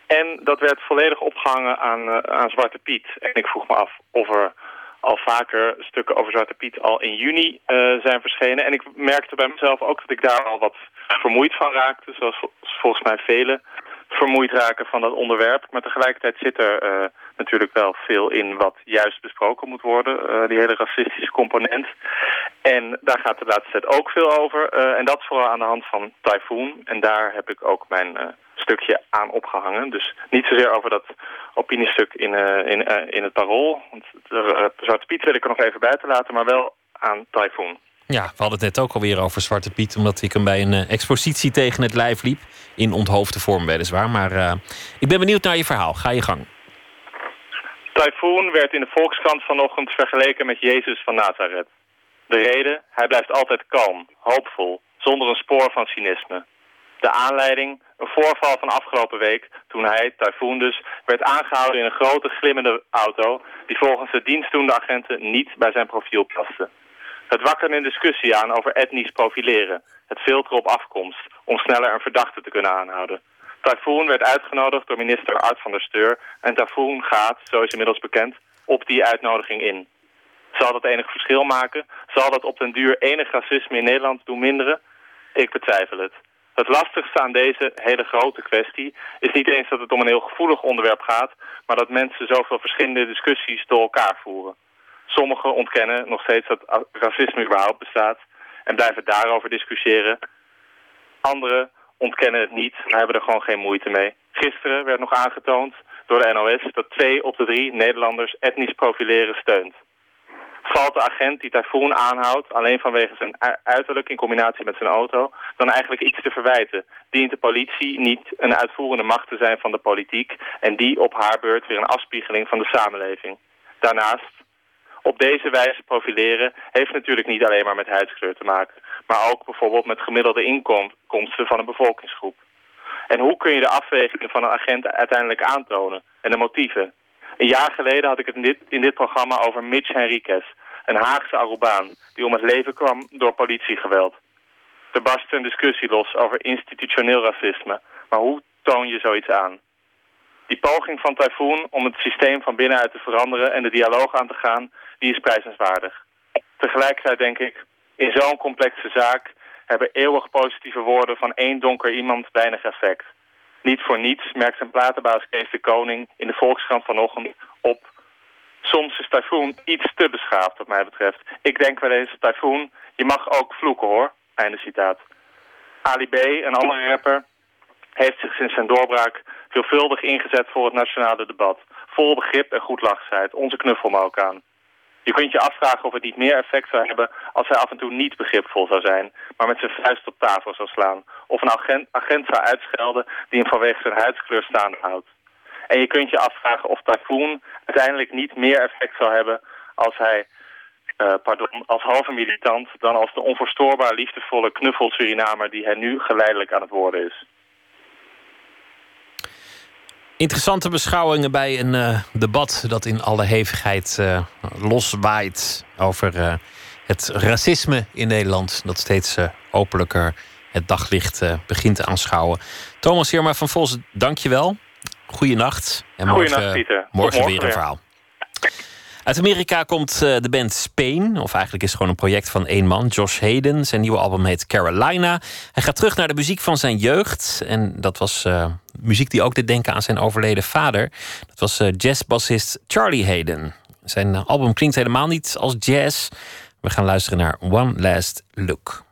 En dat werd volledig opgehangen aan, aan Zwarte Piet. En ik vroeg me af of er al vaker stukken over Zwarte Piet al in juni zijn verschenen. En ik merkte bij mezelf ook dat ik daar al wat vermoeid van raakte. Zoals volgens mij velen vermoeid raken van dat onderwerp. Maar tegelijkertijd zit er natuurlijk wel veel in wat juist besproken moet worden. Uh, die hele racistische component. En daar gaat de laatste tijd ook veel over. Uh, en dat vooral aan de hand van Typhoon. En daar heb ik ook mijn uh, stukje aan opgehangen. Dus niet zozeer over dat opiniestuk in, in, in het parool. Want Zwarte Piet wil ik er nog even buiten laten. Maar wel aan Typhoon. Ja, we hadden het net ook alweer over Zwarte Piet... omdat ik hem bij een expositie tegen het lijf liep. In onthoofde vorm weliswaar. Maar ik ben benieuwd naar je verhaal. Ga je gang. Typhoon werd in de Volkskrant vanochtend vergeleken met Jezus van Nazareth. De reden? Hij blijft altijd kalm, hoopvol, zonder een spoor van cynisme. De aanleiding? Een voorval van afgelopen week toen hij, Typhoon dus, werd aangehouden in een grote glimmende auto die volgens de dienstdoende agenten niet bij zijn profiel paste. Het wakkerde een discussie aan over etnisch profileren, het filter op afkomst, om sneller een verdachte te kunnen aanhouden. Typhoon werd uitgenodigd door minister Art van der Steur. En Typhoon gaat, zo is inmiddels bekend, op die uitnodiging in. Zal dat enig verschil maken? Zal dat op den duur enig racisme in Nederland doen minderen? Ik betwijfel het. Het lastigste aan deze hele grote kwestie is niet eens dat het om een heel gevoelig onderwerp gaat, maar dat mensen zoveel verschillende discussies door elkaar voeren. Sommigen ontkennen nog steeds dat racisme überhaupt bestaat en blijven daarover discussiëren. Anderen ontkennen het niet, maar hebben er gewoon geen moeite mee. Gisteren werd nog aangetoond door de NOS dat twee op de drie Nederlanders etnisch profileren steunt. Valt de agent die Typhoon aanhoudt alleen vanwege zijn uiterlijk in combinatie met zijn auto, dan eigenlijk iets te verwijten. Dient de politie niet een uitvoerende macht te zijn van de politiek en die op haar beurt weer een afspiegeling van de samenleving. Daarnaast, op deze wijze profileren heeft natuurlijk niet alleen maar met huidskleur te maken maar ook bijvoorbeeld met gemiddelde inkomsten van een bevolkingsgroep. En hoe kun je de afwegingen van een agent uiteindelijk aantonen en de motieven? Een jaar geleden had ik het in dit, in dit programma over Mitch Henriquez, een Haagse Arubaan die om het leven kwam door politiegeweld. Er barstte een discussie los over institutioneel racisme, maar hoe toon je zoiets aan? Die poging van Typhoon om het systeem van binnenuit te veranderen en de dialoog aan te gaan, die is prijzenswaardig. Tegelijkertijd denk ik, in zo'n complexe zaak hebben eeuwig positieve woorden van één donker iemand weinig effect. Niet voor niets merkt zijn platenbaas Kees de Koning in de Volkskrant vanochtend op... Soms is Typhoon iets te beschaafd wat mij betreft. Ik denk wel eens, Typhoon, je mag ook vloeken hoor. Einde citaat. Ali B, een andere rapper, heeft zich sinds zijn doorbraak veelvuldig ingezet voor het nationale debat. Vol begrip en goed lachsheid. Onze knuffel maar ook aan. Je kunt je afvragen of het niet meer effect zou hebben als hij af en toe niet begripvol zou zijn, maar met zijn vuist op tafel zou slaan. Of een agent, agent zou uitschelden die hem vanwege zijn huidskleur staande houdt. En je kunt je afvragen of Typhoon uiteindelijk niet meer effect zou hebben als hij, uh, pardon, als halve militant dan als de onverstoorbaar liefdevolle knuffel Surinamer die hij nu geleidelijk aan het worden is. Interessante beschouwingen bij een uh, debat dat in alle hevigheid uh, loswaait over uh, het racisme in Nederland. Dat steeds openlijker het daglicht begint te aanschouwen. Thomas Heerma van Vos, dank je wel. Goeienacht. En morgen, Pieter. Morgen, morgen weer een verhaal. Uit Amerika komt eh, de band Spain. Of eigenlijk is het gewoon een project van één man, Josh Hayden. Zijn nieuwe album heet Carolina. Hij gaat terug naar de muziek van zijn jeugd. En dat was muziek die ook deed denken aan zijn overleden vader. Dat was uh, jazzbassist Charlie Hayden. Zijn album klinkt helemaal niet als jazz. We gaan luisteren naar One Last Look.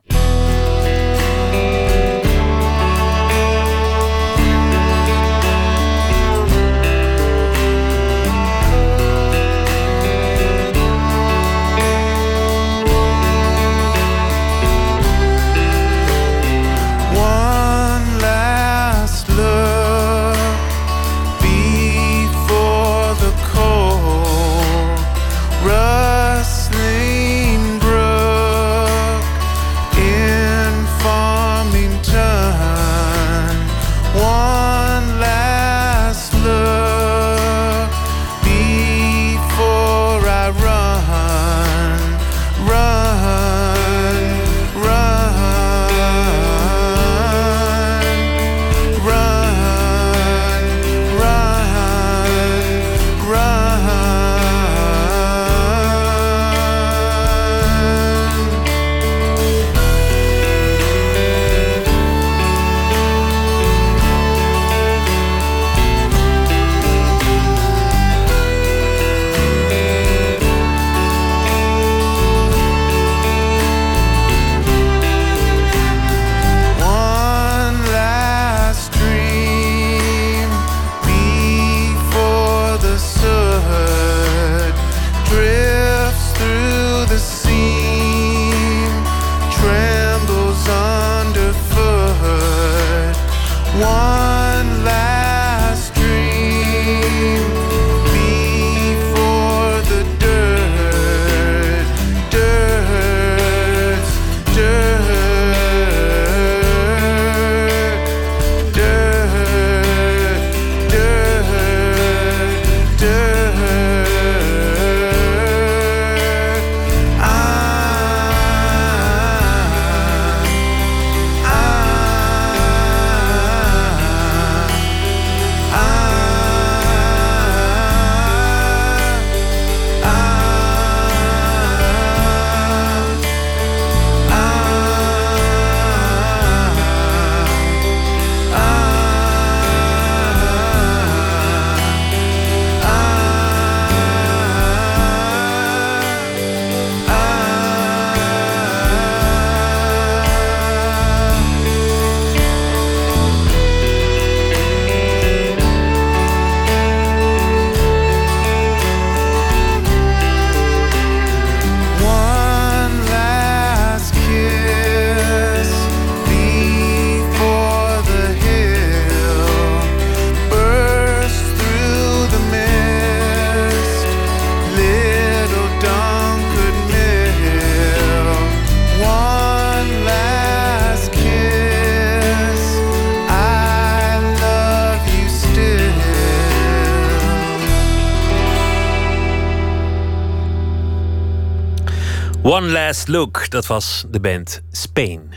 One Last Look, dat was de band Spain.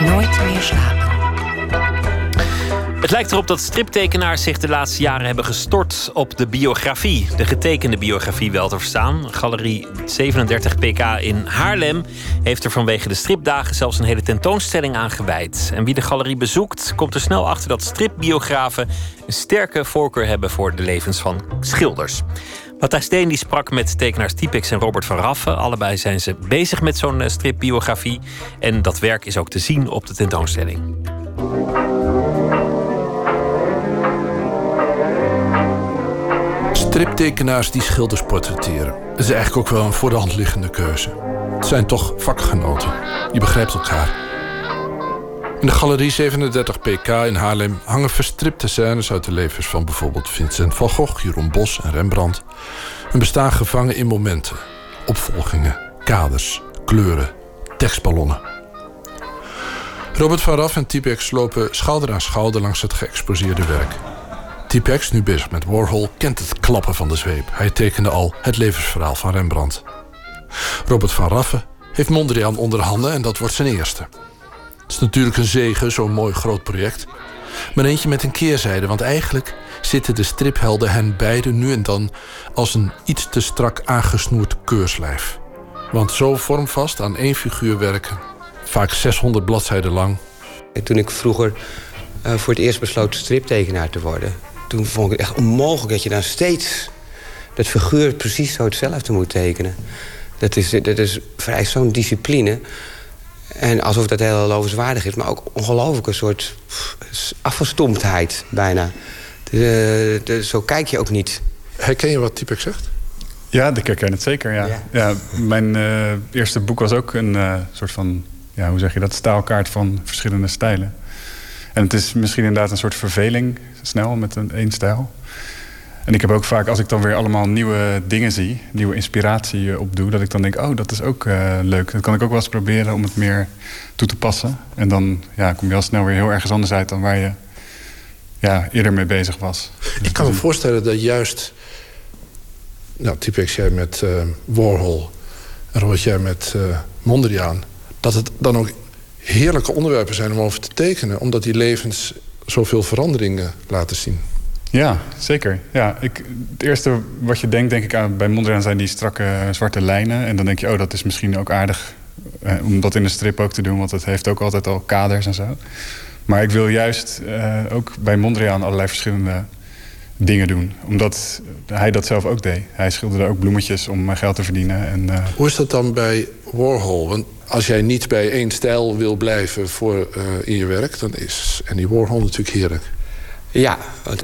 Nooit meer slapen. Het lijkt erop dat striptekenaars zich de laatste jaren hebben gestort op de biografie. De getekende biografie wel te verstaan. Galerie 37 PK in Haarlem heeft er vanwege de stripdagen zelfs een hele tentoonstelling aan gewijd. En wie de galerie bezoekt, komt er snel achter dat stripbiografen een sterke voorkeur hebben voor de levens van schilders. Matthijs Steen die sprak met tekenaars Typex en Robert van Raffen. Allebei zijn ze bezig met zo'n eh, stripbiografie. En dat werk is ook te zien op de tentoonstelling. Striptekenaars die schilders portretteren. Is eigenlijk ook wel een voor de hand liggende keuze. Het zijn toch vakgenoten. Je begrijpt elkaar. In de Galerie 37 PK in Haarlem hangen verstripte scènes uit de levens van bijvoorbeeld Vincent van Gogh, Jeroen Bos en Rembrandt. En bestaan gevangen in momenten, opvolgingen, kaders, kleuren, tekstballonnen. Robert van Raff en Typex lopen schouder aan schouder langs het geëxposeerde werk. Typex, nu bezig met Warhol, kent het klappen van de zweep. Hij tekende al het levensverhaal van Rembrandt. Robert van Raffen heeft Mondriaan onder handen en dat wordt zijn eerste. Het is natuurlijk een zegen, zo'n mooi groot project. maar eentje met een keerzijde. Want eigenlijk zitten de striphelden hen beiden nu en dan als een iets te strak aangesnoerd keurslijf. Want zo vormvast aan één figuur werken, vaak 600 bladzijden lang. Toen ik vroeger uh, voor het eerst besloot striptekenaar te worden... toen vond ik het echt onmogelijk dat je dan steeds dat figuur precies zo hetzelfde moet tekenen. Dat is, dat is vrij zo'n discipline. En alsof dat heel lovenswaardig is, maar ook ongelooflijk een soort afgestomptheid bijna. De, de, zo kijk je ook niet. Herken je wat Typek zegt? Ja, ik herken het zeker, ja. ja. mijn uh, eerste boek was ook een uh, soort van... Ja, hoe zeg je dat? Staalkaart van verschillende stijlen. En het is misschien inderdaad een soort verveling, snel, met een één stijl. En ik heb ook vaak, als ik dan weer allemaal nieuwe dingen zie... nieuwe inspiratie opdoe, dat ik dan denk... oh, dat is ook uh, leuk. Dat kan ik ook wel eens proberen om het meer toe te passen. En dan ja, kom je al snel weer heel ergens anders uit... dan waar je ja, eerder mee bezig was. Ik kan me voorstellen dat juist... Nou, typisch jij met uh, Warhol... en Robert jij met uh, Mondriaan... dat het dan ook heerlijke onderwerpen zijn om over te tekenen... omdat die levens zoveel veranderingen laten zien. Ja, zeker. Ja, ik, het eerste wat je denkt, denk ik aan bij Mondriaan zijn die strakke zwarte lijnen. En dan denk je, oh, dat is misschien ook aardig eh, om dat in de strip ook te doen, want het heeft ook altijd al kaders en zo. Maar ik wil juist eh, ook bij Mondriaan allerlei verschillende dingen doen. Omdat hij dat zelf ook deed. Hij schilderde ook bloemetjes om geld te verdienen. En, uh... Hoe is dat dan bij Warhol? Want als jij niet bij één stijl wil blijven voor, uh, in je werk... dan is Andy Warhol natuurlijk heerlijk. Ja,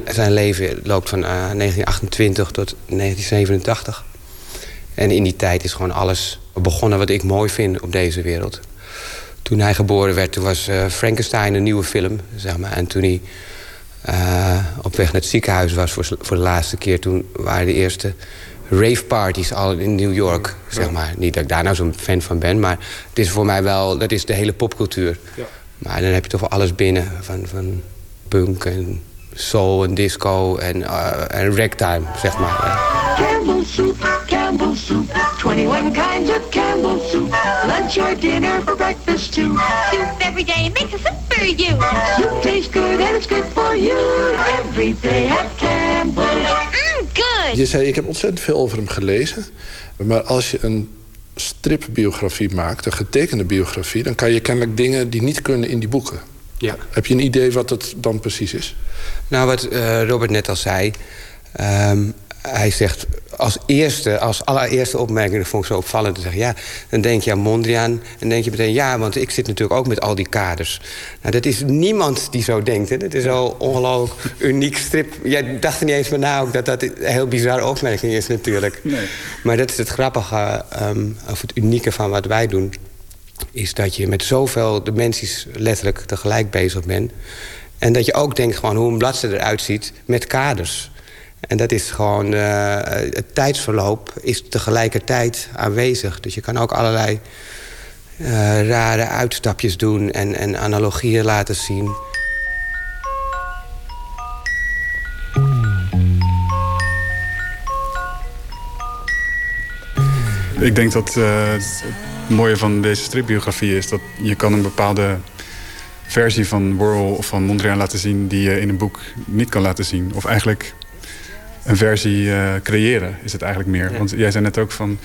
zijn leven loopt van uh, 1928 tot 1987. En in die tijd is gewoon alles begonnen wat ik mooi vind op deze wereld. Toen hij geboren werd, toen was uh, Frankenstein een nieuwe film. Zeg maar. En toen hij uh, op weg naar het ziekenhuis was voor, voor de laatste keer... toen waren de eerste rave parties al in New York, zeg maar. Niet dat ik daar nou zo'n fan van ben, maar het is voor mij wel... dat is de hele popcultuur. Ja. Maar dan heb je toch wel alles binnen, van, van punk en soul en disco en, uh, en ragtime, zeg maar. Campbell soup, Campbell soup, 21 kinds of Campbell soup. Lunch or dinner for breakfast too. Soup every day makes a soup for you. Soup tastes good and it's good for you. Every day at Campbell. Mm, good. Je zei, ik heb ontzettend veel over hem gelezen. Maar als je een stripbiografie maakt, een getekende biografie... dan kan je kennelijk dingen die niet kunnen in die boeken. Ja. Heb je een idee wat het dan precies is? Nou, wat uh, Robert net al zei... Um, hij zegt als eerste, als allereerste opmerking... dat vond ik zo opvallend te zeggen... ja, dan denk je aan Mondriaan en dan denk je meteen... ja, want ik zit natuurlijk ook met al die kaders. Nou, dat is niemand die zo denkt. Hè. Dat is al ongelooflijk uniek strip. Jij dacht er niet eens meer na ook dat dat een heel bizarre opmerking is natuurlijk. Nee. Maar dat is het grappige um, of het unieke van wat wij doen is dat je met zoveel dimensies letterlijk tegelijk bezig bent. En dat je ook denkt gewoon hoe een bladzijde eruit ziet met kaders. En dat is gewoon, uh, het tijdsverloop is tegelijkertijd aanwezig. Dus je kan ook allerlei uh, rare uitstapjes doen en, en analogieën laten zien. Ik denk dat uh, het mooie van deze stripbiografie is dat je kan een bepaalde versie van Warhol of van Mondriaan laten zien die je in een boek niet kan laten zien. Of eigenlijk een versie uh, creëren is het eigenlijk meer. Want jij zei net ook van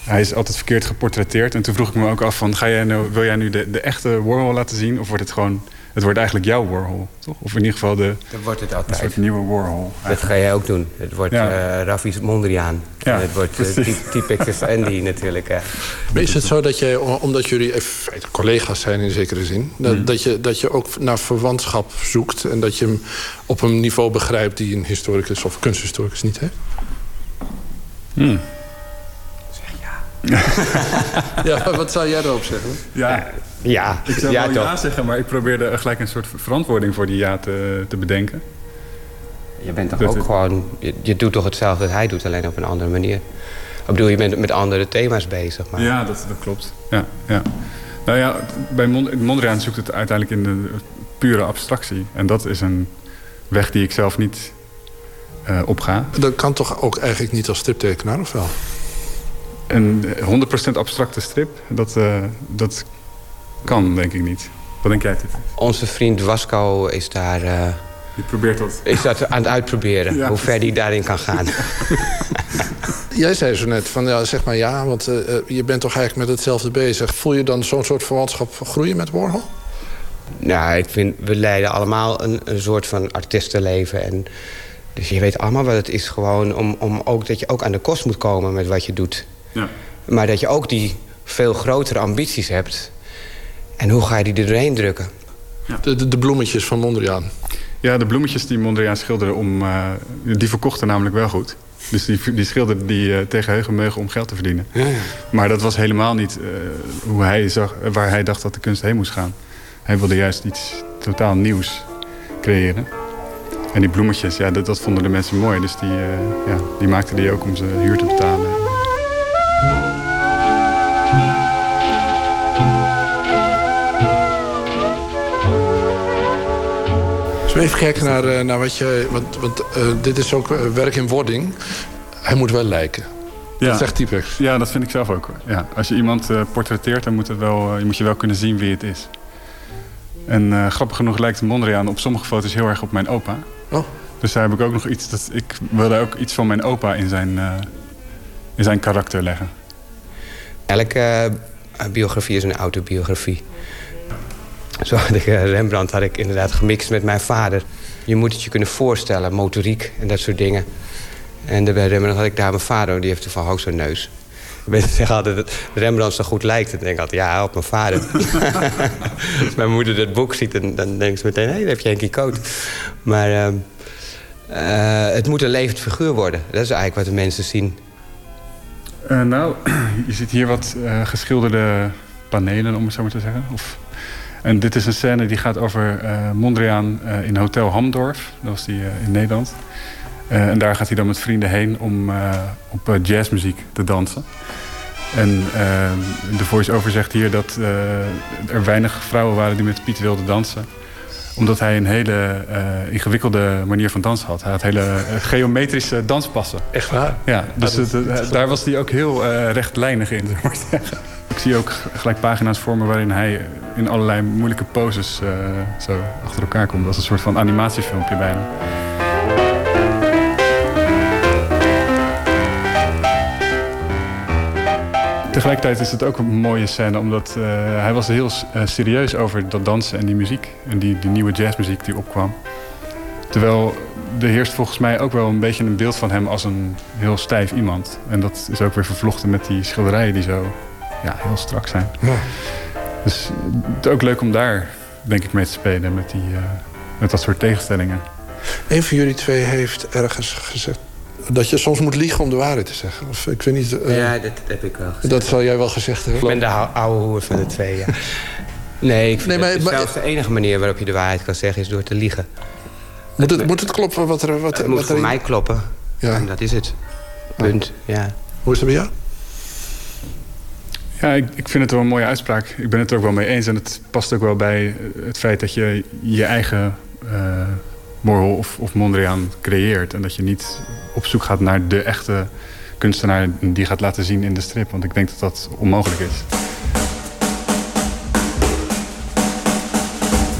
hij is altijd verkeerd geportretteerd. En toen vroeg ik me ook af van ga jij nou, wil jij nu de, de echte Warhol laten zien of wordt het gewoon het wordt eigenlijk jouw Warhol, toch? Of in ieder geval de, dat wordt het altijd. een soort nieuwe Warhol. Dat ga jij ook doen. Het wordt ja. uh, Raffi's Mondriaan. Ja, en het wordt uh, Typex Andy natuurlijk. Uh. Is het zo dat jij, omdat jullie collega's zijn in zekere zin... Dat, hmm. dat, je, dat je ook naar verwantschap zoekt... en dat je hem op een niveau begrijpt die een historicus of kunsthistoricus niet heeft? Hmm. ja, wat zou jij erop zeggen? Ja, ja. Ik zou ja, wel ja zeggen, maar ik probeerde gelijk een soort verantwoording voor die ja te, te bedenken. Je bent toch ook gewoon... Je, je, doet toch hetzelfde dat hij doet, alleen op een andere manier. Ik bedoel, je bent met andere thema's bezig. Maar... Ja, dat, dat klopt. Ja, ja. Nou ja, bij Mondriaan zoekt het uiteindelijk in de pure abstractie. En dat is een weg die ik zelf niet uh, opga. Dat kan toch ook eigenlijk niet als striptekenaar, of wel? Een 100% abstracte strip, dat, uh, dat kan denk ik niet. Wat denk jij, Tip? Onze vriend Wasco is daar... eh, Die probeert dat. is dat aan het uitproberen. Ja. Hoe ver die daarin kan gaan. Jij zei zo net van ja, zeg maar ja, want eh, eh, je bent toch eigenlijk met hetzelfde bezig. Voel je dan zo'n soort verwantschap groeien met Warhol? nou, ik vind, we leiden allemaal een, een soort van artiestenleven. En, dus je weet allemaal wat het is gewoon om, om ook, dat je ook aan de kost moet komen met wat je doet. Ja. Maar dat je ook die veel grotere ambities hebt. En hoe ga je die er doorheen drukken? De, de, de bloemetjes van Mondriaan. Ja, de bloemetjes die Mondriaan schilderde, om, eh, die verkochten namelijk wel goed. Dus die, die schilderde die eh, tegen heugenmeugen om geld te verdienen. Maar dat was helemaal niet eh, hoe hij zag, waar hij dacht dat de kunst heen moest gaan. Hij wilde juist iets totaal nieuws creëren. En die bloemetjes, ja, dat, dat vonden de mensen mooi. Dus die, eh, ja, die maakten die ook om zijn huur te betalen. Even kijken naar, eh, naar wat je... Want, want eh, dit is ook eh, werk in wording. Hij moet wel lijken. Dat zegt Typex. Ja, dat vind ik zelf ook. Ja, als je iemand eh, portretteert, dan moet, het wel, je moet je wel kunnen zien wie het is. En eh, grappig genoeg lijkt Mondriaan op sommige foto's heel erg op mijn opa. Oh. Dus daar heb ik ook nog iets... Dat, ik wilde ook iets van mijn opa in zijn, eh, in zijn karakter leggen. Elke biografie is een autobiografie. Zo had ik Rembrandt had ik inderdaad gemixt met mijn vader. Je moet het je kunnen voorstellen, motoriek en dat soort dingen. En bij Rembrandt had ik daar mijn vader, die heeft toevallig ook zo'n neus. Mensen zeggen altijd dat Rembrandt zo goed lijkt. En dan denk ik altijd, ja, op mijn vader. Als mijn moeder dat boek ziet, dan, dan denkt ze meteen... hé, daar heb je Henkie Koot. Maar ehm, eh, het moet een levend figuur worden. Dat is eigenlijk wat de mensen zien. Eh, nou, je ziet hier wat eh, geschilderde panelen, om het zo maar te zeggen. Of, en dit is een scène die gaat over eh, Mondriaan eh, in Hotel Hamdorf. Dat was die eh, in Nederland. En daar gaat hij dan met vrienden heen om op jazzmuziek te dansen. En de voice-over zegt hier dat er weinig vrouwen waren die met Piet wilden dansen omdat hij een hele ingewikkelde manier van dansen had. Hij had hele geometrische danspassen. Echt waar? Ja, dus Ja, dat- het, dat- daar was hij ook heel rechtlijnig in, maar te zeggen. Ik zie ook gelijk pagina's vormen waarin hij in allerlei moeilijke poses eh, zo achter elkaar komt. Dat is een soort van animatiefilmpje bijna. Tegelijkertijd is het ook een mooie scène, omdat eh, hij was heel eh, serieus over dat dansen en die muziek. En die, die nieuwe jazzmuziek die opkwam. Terwijl er heerst volgens mij ook wel een beetje een beeld van hem als een heel stijf iemand. En dat is ook weer vervlochten met die schilderijen die zo ja, heel strak zijn. Ja. Dus het is ook leuk om daar, denk ik, mee te spelen met, die, eh, met dat soort tegenstellingen. Een van jullie twee heeft ergens gezegd... dat je soms moet liegen om de waarheid te zeggen. Of ik weet niet... eh, Ja, dat heb ik wel gezegd. Dat zal jij wel gezegd hebben. Ik ben de oude hoer van de twee, ja. Nee, ik vind Nee, maar- het maar- zelfs de enige manier waarop je de waarheid kan zeggen... is door te liegen. Moet het, moet het kloppen wat er... Wat, Het moet wat voor er mij kloppen. Ja. En dat is het. Punt, ja. Hoe is het bij jou? Ja, ik, ik vind het wel een mooie uitspraak. Ik ben het er ook wel mee eens. En het past ook wel bij eh, het feit dat je je eigen Warhol of, of Mondriaan creëert. En dat je niet op zoek gaat naar de echte kunstenaar die gaat laten zien in de strip. Want ik denk dat dat onmogelijk is.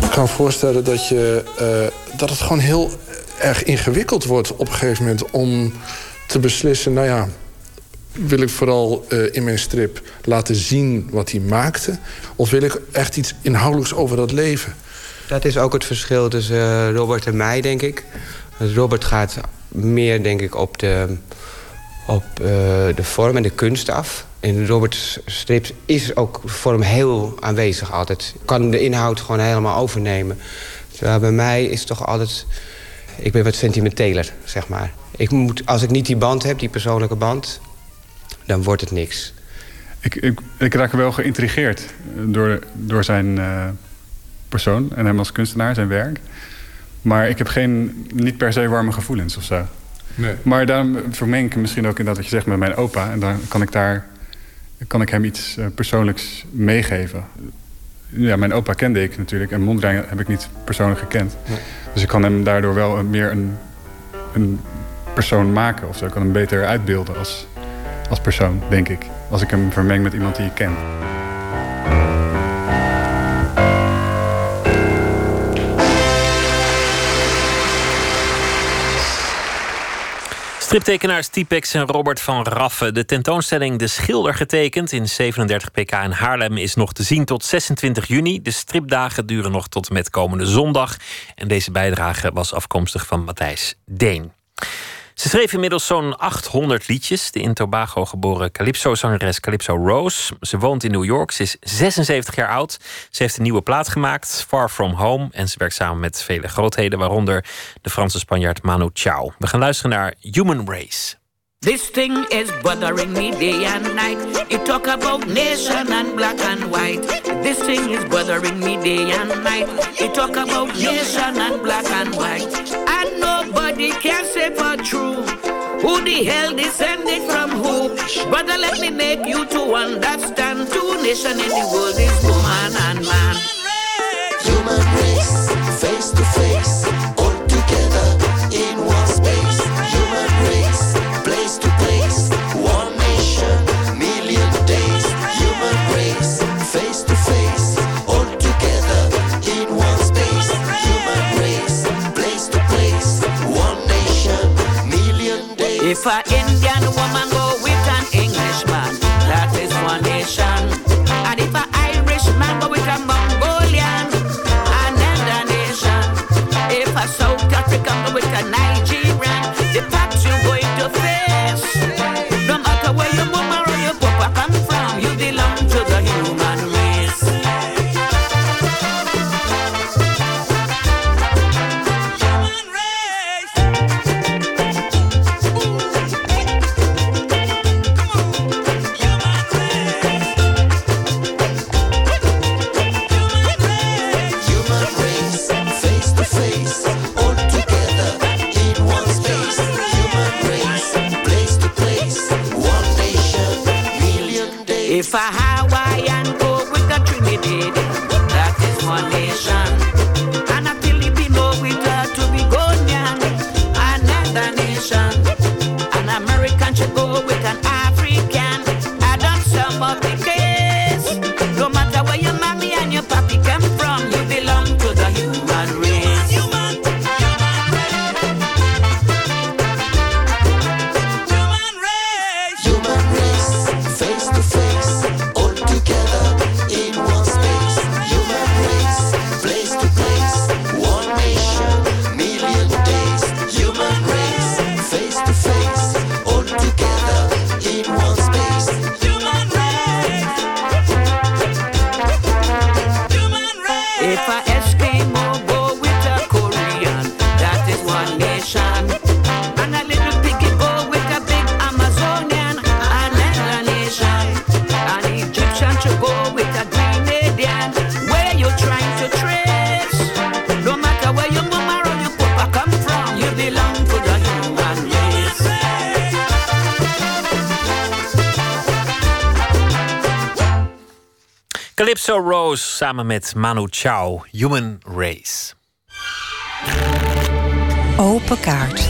Ik kan me voorstellen dat, je, eh, dat het gewoon heel erg ingewikkeld wordt op een gegeven moment om te beslissen, nou ja, wil ik vooral eh, in mijn strip laten zien wat hij maakte, of wil ik echt iets inhoudelijks over dat leven? Dat is ook het verschil tussen eh, Robert en mij, denk ik. Robert gaat meer, denk ik, op de, op, eh, de vorm en de kunst af. In Robert's strips is ook vorm heel aanwezig altijd. Kan de inhoud gewoon helemaal overnemen. Terwijl bij mij is toch altijd... Ik ben wat sentimenteler, zeg maar. Ik moet, als ik niet die band heb, die persoonlijke band... dan wordt het niks. Ik, ik, ik raak wel geïntrigeerd door, door zijn eh, persoon en hem als kunstenaar, zijn werk. Maar ik heb geen, niet per se warme gevoelens of zo. Nee. Maar daarom vermeng ik misschien ook inderdaad wat je zegt met mijn opa. En dan kan ik daar kan ik hem iets eh, persoonlijks meegeven. Ja, mijn opa kende ik natuurlijk en Mondriaan heb ik niet persoonlijk gekend. Dus ik kan hem daardoor wel een- meer een, een persoon maken of zo. Ik kan hem beter uitbeelden als, persoon, denk ik. Als ik hem vermeng met iemand die ik ken. Striptekenaars Typex en Robert van Raffen. De tentoonstelling De Schilder getekend in 37 pk in Haarlem is nog te zien tot 26 juni. De stripdagen duren nog tot en met komende zondag. En deze bijdrage was afkomstig van Matthijs Deen. Ze schreef inmiddels zo'n 800 liedjes. De in Tobago geboren calypso-zangeres Calypso Rose. Ze woont in New York. Ze is 76 jaar oud. Ze heeft een nieuwe plaat gemaakt, Far From Home. En ze werkt samen met vele grootheden, waaronder de Franse Spanjaard Manu Chao. We gaan luisteren naar Human Race. This thing is bothering me day and night. You talk about nation and black and white. This thing is bothering me day and night. You talk about nation and black and white. And nobody can say for true. Who the hell descended from who? Brother, let me make you to understand. Two nation in the world is woman and man. Human race, face to face, If a Indian woman go with an Englishman, that is one nation. And if a Irishman go with a Mongolian, another nation. If a South African go with a Nigerian, Calypso Rose samen met Manu Chao, Human Race. Open kaart.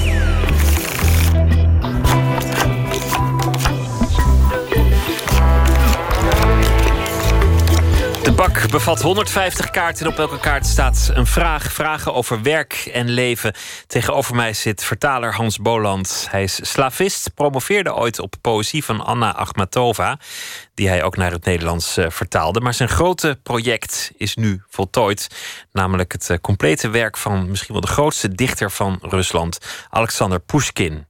De bak bevat 150 kaarten en op elke kaart staat een vraag. Vragen over werk en leven. Tegenover mij zit vertaler Hans Boland. Hij is slavist, promoveerde ooit op poëzie van Anna Akhmatova... die hij ook naar het Nederlands eh, vertaalde. Maar zijn grote project is nu voltooid. Namelijk het eh, complete werk van misschien wel de grootste dichter van Rusland... Alexander Pushkin.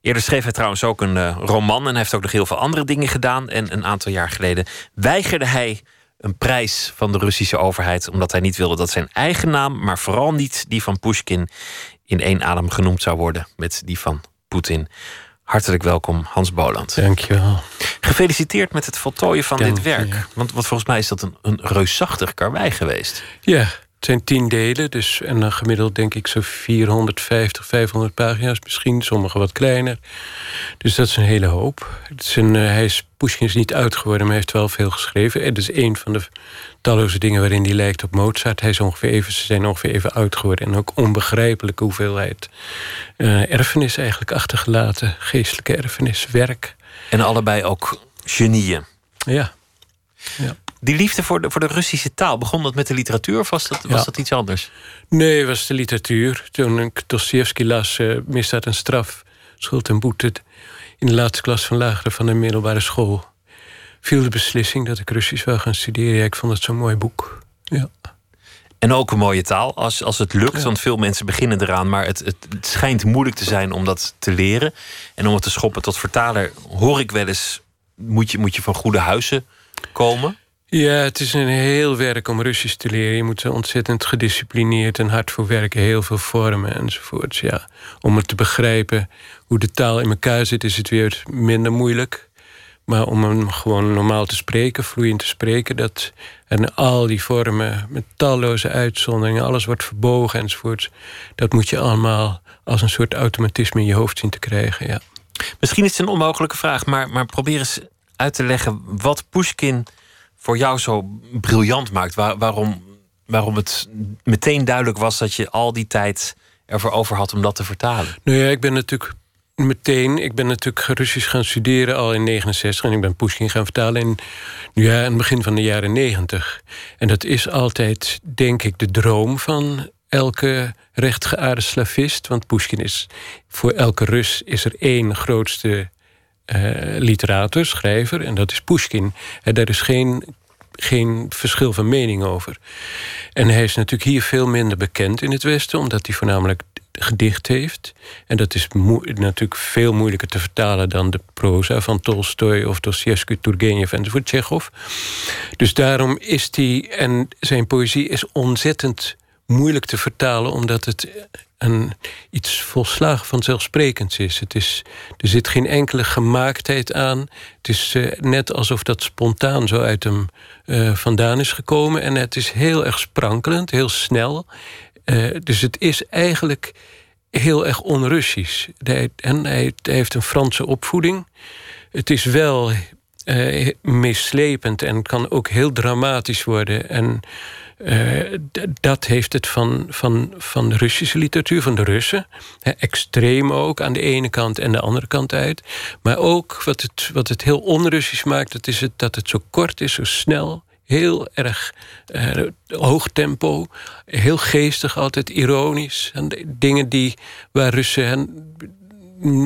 Eerder schreef hij trouwens ook een eh, roman... en heeft ook nog heel veel andere dingen gedaan. En een aantal jaar geleden weigerde hij een prijs van de Russische overheid, omdat hij niet wilde dat zijn eigen naam, maar vooral niet die van Pushkin, in één adem genoemd zou worden met die van Poetin. Hartelijk welkom, Hans Boland. Dankjewel. Gefeliciteerd met het voltooien van Dank dit werk. Want, want volgens mij is dat een, een reusachtig karwei geweest. Ja, het zijn tien delen, dus en dan gemiddeld denk ik zo 450, 500 pagina's misschien, sommige wat kleiner. Dus dat is een hele hoop. Het is een, eh, hij is, Pushkin is niet oud geworden, maar hij heeft wel veel geschreven. En het is een van de talloze dingen waarin hij lijkt op Mozart. Hij is ongeveer even, ze zijn ongeveer even oud geworden. En ook onbegrijpelijke hoeveelheid eh, erfenis eigenlijk achtergelaten. Geestelijke erfenis, werk. En allebei ook genieën. Ja. ja. Die liefde voor de, voor de Russische taal, begon dat met de literatuur of was dat, was Ja. dat iets anders? Nee, het was de literatuur. Toen ik Dostoevsky las, eh, Misdaad en Straf... Schuld en boete. In de laatste klas van lagere van de middelbare school viel de beslissing dat ik Russisch zou gaan studeren. Ja, ik vond het zo'n mooi boek. Ja. En ook een mooie taal, als, als het lukt. Want veel mensen beginnen eraan, maar het, het, het schijnt moeilijk te zijn om dat te leren. En om het te schoppen tot vertaler, hoor ik wel eens, moet je, moet je van goede huizen komen. Ja, het is een heel werk om Russisch te leren. Je moet ontzettend gedisciplineerd en hard voor werken. Heel veel vormen enzovoorts. Ja. Om het te begrijpen hoe de taal in elkaar zit, is het weer minder moeilijk. Maar om hem gewoon normaal te spreken, vloeiend te spreken... Dat, en al die vormen met talloze uitzonderingen... alles wordt verbogen enzovoorts... dat moet je allemaal als een soort automatisme in je hoofd zien te krijgen, ja. Misschien is het een onmogelijke vraag, maar, maar probeer eens uit te leggen wat Pushkin voor jou zo briljant maakt. Waar, waarom, waarom het meteen duidelijk was dat je al die tijd ervoor over had om dat te vertalen. Nou ja, ik ben natuurlijk meteen, ik ben natuurlijk Russisch gaan studeren al in 69 en ik ben Pushkin gaan vertalen in, ja, in het begin van de jaren 90. En dat is altijd, denk ik, de droom van elke rechtgeaarde slavist. Want Pushkin is voor elke Rus is er één grootste uh, literator, schrijver, en dat is Pushkin. En daar is geen, geen verschil van mening over. En hij is natuurlijk hier veel minder bekend in het Westen, omdat hij voornamelijk gedicht heeft. En dat is natuurlijk veel moeilijker te vertalen dan de proza van Tolstoy of Dostoevsky, Turgenev enzovoort, Tsjechov. Dus daarom is hij, en zijn poëzie is ontzettend moeilijk te vertalen, omdat het iets volslagen vanzelfsprekends is. Het is. Er zit geen enkele gemaaktheid aan. Het is uh, net alsof dat spontaan zo uit hem uh, vandaan is gekomen. En het is heel erg sprankelend, heel snel. Uh, dus het is eigenlijk heel erg onrussisch. En hij, heeft een Franse opvoeding. Het is wel meeslepend en kan ook heel dramatisch worden. En uh, dat heeft het van, van, van de Russische literatuur, van de Russen. extreem ook, aan de ene kant en de andere kant uit. Maar ook wat het, wat het heel onrussisch maakt, dat is het, dat het zo kort is, zo snel. Heel erg uh, hoog tempo, heel geestig, altijd ironisch. En dingen die waar Russen